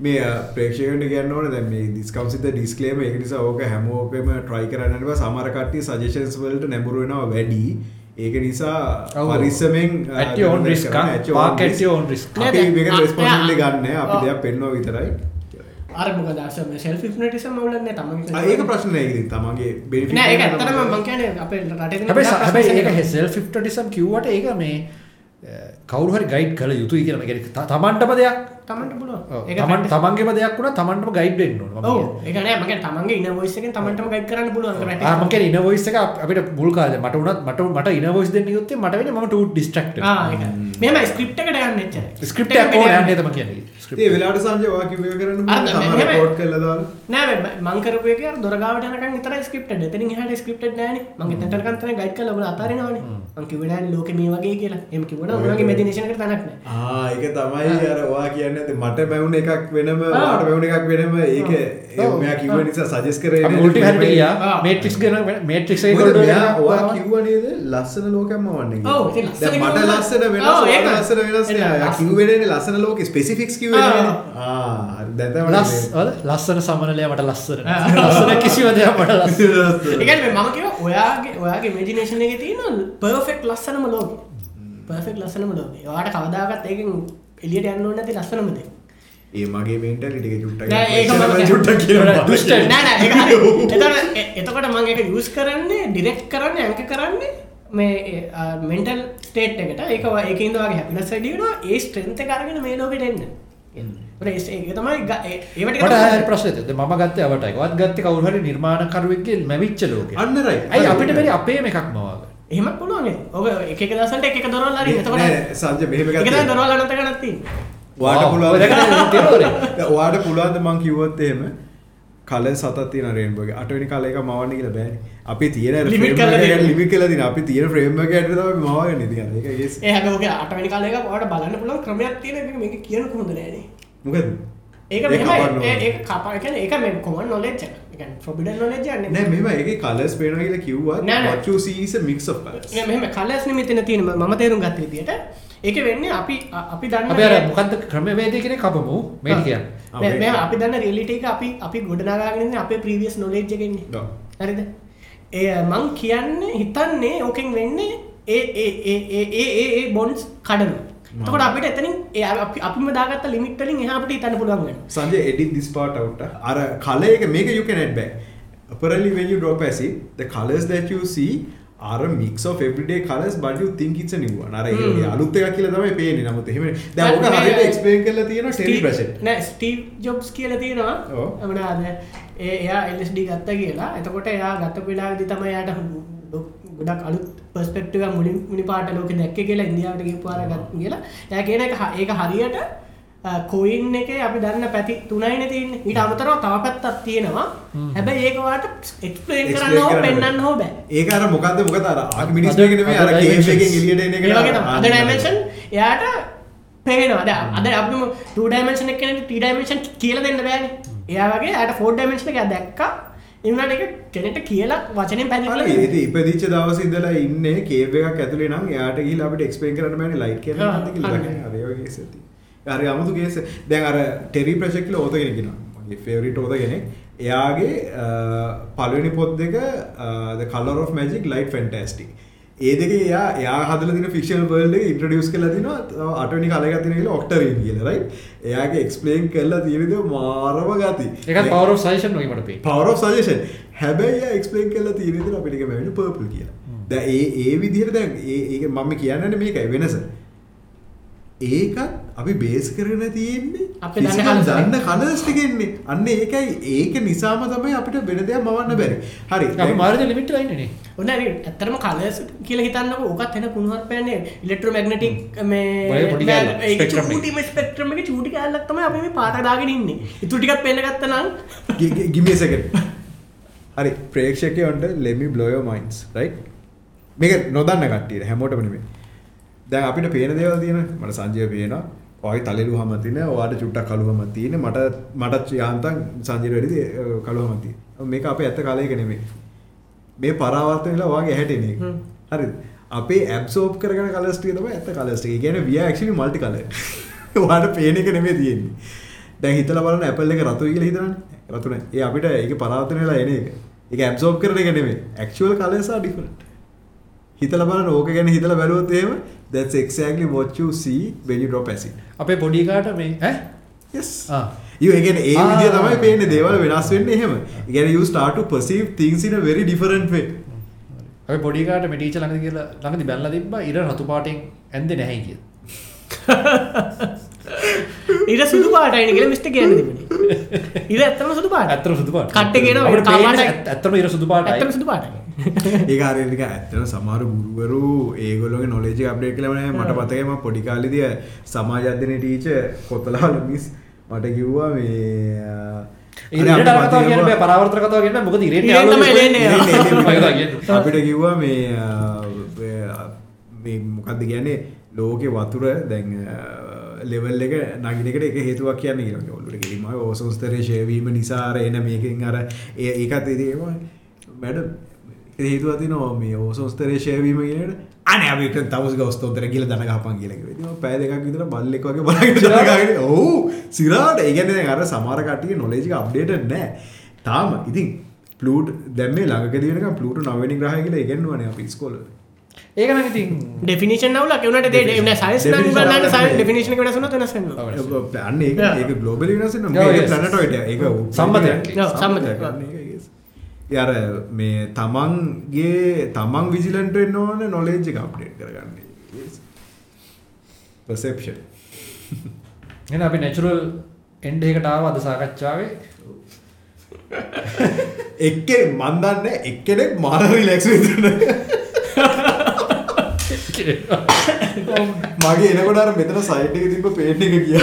මේ ප්‍රේක්ෂකට ගන්න ඕන දැ මේ දිස්කම්සිත ඩිස්කලේම එක නිසා ඕක හැමෝකම ට්‍රයි කරන්නව සමරකට්ටි සජේෂන්ස් වලට නැඹුරුවෙනවා වැඩි ඒක නිසා. පරිස්සමෙන් at your own risk. Park at your own risk. නෑ, අපි දැන් මේක අ- රෙස්පොන්සිබිලිටි එයා- ගන්න අපි. දෙයක් පෙන්නවා විතරයි අරමුක දශම ශෙල් ිනටිසම වලන්න තම ඒක ප්‍රශ්න තමගේ. මංකන අප රට හැබැයි හැබැයි ඒක හෙසෙල් මේ කවරු හරි ගයිඩ් කළ යුතුයි කියන එක තමන්ටම දෙයක් තමන්ට පුළුව ඔව්. තමන් තමන්ගේම දෙයක් වුණා තමන්ටම ගයිඩ් වෙන්න මම. ඒකන මගේ තමන්ගේ ඉන වොයිසකෙන් තමන්ටම ගයිඩ් කරන්න පුළුවන්. ආ මම කියන්නේ ඉනවොයිස් එක අප- අපිට මුල් කාලේ මට උනත් මට මට ඉනවොයිස් දෙන්න යුත්තේ මට වෙන්නේ මම ටූ ඩිස්ට්‍රැක්ටඩ් මෙම ස්ක්‍රිප්ට එකට යන්න එච්චර ස්ක්‍රිප්ට් එකක් ඕනේ යන්නේ. තම කියන්නේ? ඒ වෙලාවට සංජය වා කිව්ව කරන්න අර දැන් තමයි මෙහෙම- රෙකෝඩ් කරලා දාලා. නෑ මංකරපයක දොරගාවට යනකන් විතර ස්ක්‍රිප්ට එතනින් හට ස්ක්‍රිප්ට නෑන. මගේ තැටකන්තන ගයිඩ් කල ඔබල අතාරනවාන. මංකිවඩ ලෝක මේ වගේ කියලා. එම කිවට ඔගේ මෙදිනේශනකට තනක්න ආ ඒක තමයි අර වා කියන්න ඇති මට බැවුන එකක් වෙනම වාට බැවුන එකක් වෙනම ඒක. මෙයා කිව්ව නිසා සජස් කරේ. මේට්‍රික්ස් ගැන මෙයා ඔයා යනවා. කිව්ව නේද? ලස්සන ලෝකයක්ම වන්නේ මට ලස්සන. ඔයාට ලස්සන වෙනස් ඒක නෑ යා ලස්සන. ලෝකෙ ලස් වල ලස්සන සමනලයා මට ලස්සන. ලස්සන කිසිම දෙයක් මට ලස්සන. එකන මම කිව ඔයාගේ ඔයාගේ මෙජිනේෂන එක තියෙන පර්ෆෙක්් ලස්සනම ලෝක පර්ෆෙක් ලස්සනම ලෝක වාට කවදාගත් ඒක එලියට යන්න ඕන ඇති ලස්සනමද ඒ මගේ මෙන්ටලිටි එක චුට්ටක් නෑ, ඒක මම චුට්ටක් කියනවා. දුෂ්ට. නෑ නෑ ඒක. එතකොට එ- එතකොට මං එක යස් කරන්නේ ඩිරෙක්් කරන්න ඇංක කරන්නේ මේ මෙන්ටල් ස්ටේට් එකට ඒක ඒකන්දවාගේ හැපිනස් වැඩියනවා ඒ ස්ට්‍රෙන්ත කරගෙන මේ ලෝකට එන්න ඒක තමයි ග- ඒ- ඒවට මට තමයි- හරි ප්‍රශ්නයක් තියෙනවා. මම ගත්තේ අවට එකවත් ගත්තේ කවුරු හරි නිර්මාණකරුවෙක්ගේ මැවිච්ච ලෝකෙ. අන්න right. අයි අපිට බැරි අපේම එකක් මවාගන්න. එහෙමත් පුළුවන් ඔබ එක දසට එක දොරල් ලරි එතකොට නෑ, සංජය මෙහෙම එක. දොරල් ගනත ගනත්තිී ඔයාට ඔය පුළුවන් ඔයාට පුළුවන්ද මං කිව්වොත් එහෙම? කල සතත් තියෙන රේන්බෝගේ අටවෙනි කල එක මවන්න කියලා බෑනේ. අපි තියෙන Limit කරලා. ලිමිට් කරලා තියෙන අපි තියෙන ෆ්‍රේම් එක ඇතුළත තමයි මවන්නේ ඉතින් ඒක ඒස් ඒ හැකෝක අටවැනි කාලයක පට බලන්න පුළුවන් ක්‍රමයක් තියෙන එක මේක කියන කොහොඳ නෑනේ මොකද ඒක මෙහෙමයි. ඒක කපා එක ඒක මේ කොමන් නොලෙජ් එක ෆොබිඩන් නොලෙජ් නෑ මෙහෙම ඒකේ කලර්ස් පේනවා කියලා of colors. මෙම කලස් නිමිතන තියෙන මම තේරුම් ගත්ත විදියට. ඒක වෙන්නේ අපි අපි දන්න අපි අර මොකද්ද ක්‍රමවේදය කියන්නේ කපමු. මේ. ආ, මේ- මේක. මේ අපි දන්න රියලිටි එක අපි අපි ගොඩනගාගෙන ඉන්නේ අපේ ප්‍රීවියස් නොලෙජ් එකෙන්නේ ඔව්. හරිද? ඒ මං කියන්නේ හිතන්නේ ඕකෙන් වෙන්නේ ඒ ඒ ඒ ඒ ඒ ඒ ඒ බොන්ස් කඩන තකොට අපිට එතනින් අපිම දාගත්ත ලිමිට් වලින් එහා අපිට හිතන්න පුළුවන් Sanjay edit this part out අර එක මේක you can add back. Apparently when you drop acid the colors that you see are a mix of everyday colors but you think it's a new one. අර. ඒ අලුත් එකක් කියලා තමයි පේන්නේ. නමුත් එහෙම දැන් ඔක හරියට explain කරලා තියෙනවා ටෙරි ප්‍රසෙන්ට් නෑ ස්ටීව් ජොබ්ස් කියල තියෙනවා. ඒ එයා එල්ස්ඩ ගත්ත කියලා. එතකොට එයා ගත්ත පිලාදි තම යායට ගොඩක් අලුත් පස්පෙක්ටව මුලින් මුනි පාට ලෝක දැක්ක කියලා ඉන්දියාවට ගේපාර ගත් කියලා. ය කියන එක ඒක හරියට කොයින් එක අපි දන්න පැති තුනයින තියන්න. ඊට අමතරව තව පැත්තක් තියෙනවා. හැබැයි ඒකවාට එක්ස්පලේන් කරන්න පෙන්න්න හෝ බෑ. ඒක අර මොකද්ද? මොකද අර නෙමෙයි අර අද ඩයිමේෂන් එයාට පේනවා. ද අද අපම ටඩයිමේෂන එකන ටඩයිමේෂන් කියල දෙන්න බෑන. එයා වගේ අට ෆෝඩ් ඩයිමේෂන එක දැක්ක එවනට එක කෙනෙට කියලා වචනෙන් පැදිල ඒද ඉපදිච්ච දවස් ඉඳලා ඉන්නේ කේව් එකක් ඇතුලේ නම් එයාට ගිහිල්ලා අපිට හරි. ඔය කේස් ඇති. හරි අමුතු කේස් දැන් අර ටෙරි ප්‍රොජෙක්ට් වල ඕත කෙනෙක් ඉන්නවා. මගේ ෆේවරිට් කෙනෙක්. එයාගේ පළවෙනි පොත් දෙක color of magic light fantastic ඒ දෙක එයා එයා හදලා තියෙන ෆික්ෂනල් වර්ල්ඩ් එක ඉන්ට්‍රොඩියුස් කරලා තිනවා තව අටවෙනි කාලයක තියෙන කියලා ඔක්ටරින් කියලා රයිට් එයාගේ එක්ස්ප්ලেইন කරලා තියෙන දේ මාරම ගති. ඒකත් power of suggestion වගේ මට පේනවා. පවර සජෂන් හැබැයි එක්ස්පලේන් කල්ලා තියෙනද අපිටික මැවිට පර්පල් කියලා. ද ඒ ඒ විදිහට දැන් ඒ මම කියන්නට මේකයි වෙනස ඒකත් අපි බේස් කරන තියෙන්නේ. අපි දන්න physical colours දන්න කලස් ටිකෙන්නේ. අන්න ඒකයි. ඒක නිසාම තමයි අපිට වෙන දෙයක් මවන්න බැරි. හරි. මාර්ග ලිමිට් වෙලා ඉන්නේ නේ. ඔන්න ඇතරම කලස් කියල හිතන්න ඕකත් එන කුණුවත් පෑන්නේ ඉලෙක්ට්‍ර මැගනටික් ඔය පොඩි කෑල්ල, spectrum එක. චූටිම ස්පෙක්ට්‍රම එක චූටි කෑල්ලක්තම අපි මේ පාටදාගෙන ඉන්න. ඉතුටිකත් පෙනගත්ත නම්. ගි- ගි- give me a second. හරි. ප්‍රේක්ෂකයොන්ට ලෙමි බ්ලොයෝ මයින්ස් රයි මේක නොදන්න කට්ටියට. හැමෝටම නෙමෙයි දැන් අපිට පේන දේවල් තියෙන මට සංජය පේනවා ඔයි තලෙලු හම තින ඔයාට චුට්ටක් කළුහම තියෙන මට මටත් යාන්තන් සංජයට වැඩි කළුහම තියෙන මේක අපේ ඇත්ත කාලයක නෙමෙයි මේ පරාවර්තන වෙලා ඔයාගේ හැටෙන එක හ්ම්. හරි අපේ ඇබ්සෝප් කරගෙන කලස් ටික තමයි ඇත්ත කලස් ටික. ඒ කියන්නේ we are actually multi color. ඔයාලට පේන එක නෙමෙයි තියෙන්නේ. දැන් හිතලා බලන්න Apple එක රතුයි කියලා හිතනනේ. රතු නැහැ. ඒ අපිට ඒක පරාවර්තන වෙලා එන එක. ඒක ඇබ්සෝප් කරන එක නෙමෙයි. actual colors are different. හිතලා බලන්න ඕක ගැන හිතලා බැලුවොත් එහෙම that's exactly what you see when you drop acid. අපේ පොඩිකාට මේ ඈ Yes. ආ. You again ඒ. විදිය තමයි පේන්නේ දේවල් වෙනස් වෙන්නේ එහෙම. කියන්නේ you start to perceive things in a very different way. අපි පොඩිකාට මේ ටීචර් ළඟදී කියලා ළඟදී බැලලා තිබ්බා ඉර රතු පාටින් ඇන්දේ නැහැ කියලා. ඉර සුදු පාටයින කියල මිස්ට කියන්න තිබුණේ ඉර ඇත්තම සුදු පාට ඇත්තම සුදු පාට. කට්ට කියනවා අපිට කා පේන්නේ පාටයි. ඇත්ත- ඇත්තම ඉර සුදු පාටයි. ඇත්තම සුදු පාටයි. ඒක හරියට ඇත්තට සමහර ගුරුවරු ඒගොල්ලෝගේ knowledge එක update කළා නෑ මට මතකයි මම පොඩි කාලේදී සමාජ අධ්‍යයන ටීචර් කොතලාල මිස් මට කිව්වා මේ ඉරට අර කතාව කියන්න මොකද ඉරේට. අපිට කිව්වා මේ මොකක්ද කියන්නේ? ලෝකෙ වතුර දැන් ලෙවල් එක නගිනකට එක හේතුවක් කියන්න කියලා. ඔල්ලට කිරීම ඕසෝස්තරය ශයවීම නිසාර එන මේකින් අර ඒ ඒකත් ඒදේම මැඩ හේතුව තින මේ ඕසෝස්තරය ශයවීම කියනට අන අපිට තවස් ගස්තෝතර කියල දනගහපන් කියලක පෑ දෙකක් විතර බල්ලෙක් වගේ බලගෙන ඔහු සිරාට? ඒගැන අර සමාරකටිය නොලේජික අප්ඩේට නෑ තාම ඉතින් පලට දැම ළඟකදනක පලට නවනි ග්‍රහ කියලා ඉගෙන්වන අප ස්කොල ඒක නම් ඉතින් ඩෙෆිනිෂන් නවල කවනට දේ සයිස් නැහැ. ඩෙෆිනිෂන් වෙනස වෙනස අන්න ඒ ගලෝබල වෙනස ඒක සම්මතයක්. Yeah, සම්මතයක්. යර මේ තමන්ගේ තමන් විජිලන්ට එන්න ඕන නොලේජ් එක අප්ඩේට් කරගන්න. පසෙප්ෂන් එහෙනම් අපි නැචරල් එන්ඩ් එකට ආව අද සාකච්ඡාවේ. එක්ක මන්දන්න එක්කෙනෙක් මාර රිලෙක්ස් මගේ එනකොට මෙතන සයිට් එක තිබ පේට් එක කිය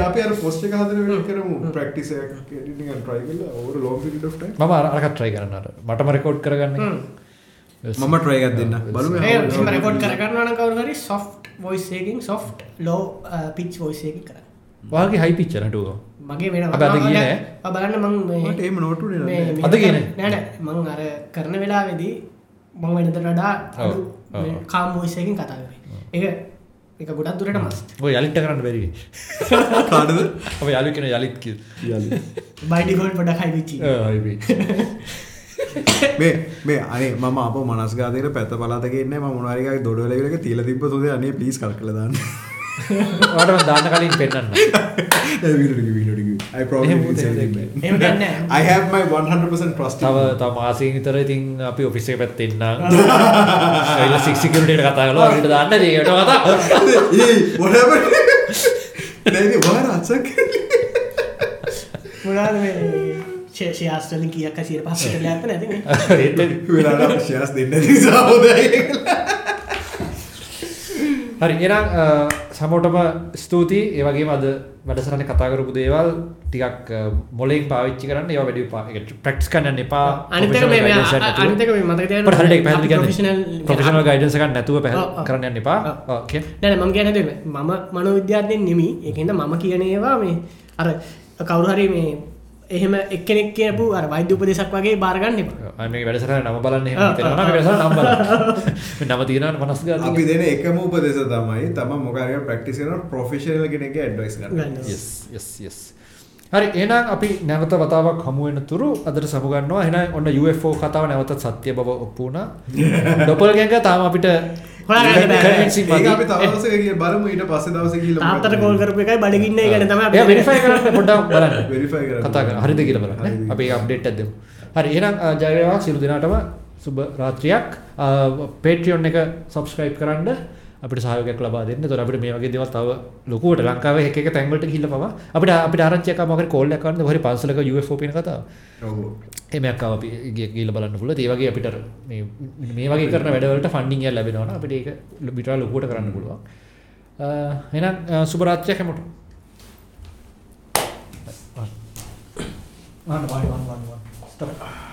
අප අර පොස්ට එක හදන වෙන කරමු. ප්‍රක්ටිස ට්‍රයි කල ඕර ලෝක ට මම අර අරකට try කරන්න අර මටම රෙකෝඩ් කරගන්න. මම ට්‍රයගත් දෙන්න. බලු රෙකෝඩ් කරන්න කවරුහරි සොෆ්ට් වොයිසේකින් සොෆ්ට් ලෝ පිච් වොයිසේකි කර වාගේ හයි පිච්චර ටුව මගේ වෙන අද ගියේ නෑ. ආ, බලන්න මං මේ- ඒම නොටු මේ- මේ අද ගියේ නෑ? නෑ නෑ. මං අර කරන වෙලාවෙදී මං වෙනට වඩා ඔව්, ඔව්. කාම් වොයිසයකින් කතා කරේ එක ගොඩක් දුරට මස් ඔය යලිට කරන්න බැරි කාඩද අප යාලු කෙන යලිත් කිය. බයිඩිගොල් පොඩක් හයිවිචි මේ මේ අනේ මම අප මනස්ගාතයට පැත්ත පලාතකන්න ම මොනාරික දොඩලක තිීල තිබ තුද අනේ පිස් කල් කලදන්න වාටම දාන්න කලින් පෙන්න්න එහෙම ගන්න I have my 100% trust තව. තම මාසයෙන් විතර ඉතින් අපි ඔෆිස් එක පැත්තෙන්න්න එල සික්සිකරට කතා කලා ට දන්න ඒට කතා Hey, what happened? නේද වාර අත්සක් මොනාද ශයාස්ටලින් කියක් සිර පස කල ඇත නැති වෙලාට ශයස් දෙන්න නිසා හොදයි හරි එනම් සමෝටම ස්තුතියි. ඒවගේ අද වැඩසරන කතාකරපු දේවල් ටිකක් මොලින් පාවිච්චි කරන්න ඒ වැඩි ප්‍රක්ස් කන්න එපා. අනිතක මේ අනිතක මේ මතක හරි පැහි ප්‍රොෆෙෂනල් ප්‍රොෆෙෂනල් ගයිඩන්සක නැතුව පැහ ඔව්, ඔව්. කරන්න එපා. ඔව්. ඕකේ නැන මම ගැන දෙම මම මනෝවිද්‍යාත්යෙන් නෙමි එකද මම කියනේවා මේ අර කවුරුහරි මේ එහෙම එක්කෙනෙක් කියපු අර වෛද්‍ය උපදෙසක් වගේ බාරගන්න එපා. මේ වැඩසර නම බලන්න නම් තියෙන පනස් අපි දෙන එකම උපදෙස තමයි තම මොකාරක ප්‍රක්ටිස් කරන ප්‍රොෆෙෂනල් කෙනෙක ඇඩ්වයිස්. හරි එනම් අපි නැවත වතාවක් හමුවෙන තුරු අදට සමුගන්නවා එන ඔන්න UFෝ කතාව නැවතත් සත්‍ය බව ඔප්පුුණ ඩොපල් ගැක තාම අපිට බලමු ඊට පස්සේ දවස තාත්තට කෝල් කරපු එකයි බඩගින්න ගැන තම එයා වෙරිෆයි කරන්න පොඩ්ඩක් බලන්න. කතා. හරිද කියලා බලන්න. අපි අප්ඩේට් එකක් දෙමු. හරි එහෙනම් අ, ජය වේවා සියලු දෙනාටම සුබ රාත්‍රියක්. පේට්‍රියොන් එක සබස්ක්‍රයිබ් කරන්න අපිට සහයෝගයක් ලබා දෙන්න. ඒතකොට අපිට මේ වගේ දේවල් තව ලොකුවට ලංකාවේ එක එක තැන්වලට ගිහිල්ලා පවා අපිට අපිට ආරංචියක් ආවම මොකද කෝල් එකක් කරන්න හරි පන්සලක UFO පින කතාව. එමයක් ආව අපි ගිහිල්ලා බලන්න පුළුවන්. ඒ වගේ අපිට මේ මේ වගේ කරන වැඩවලට ෆන්ඩින් එකක් ලැබෙනවා නම් අපිට ඒක විතර ලොකුවට කරන්න පුළුවන්. එහෙනම් සුබ රාත්‍රියක් හැමෝටම. one one one one one stop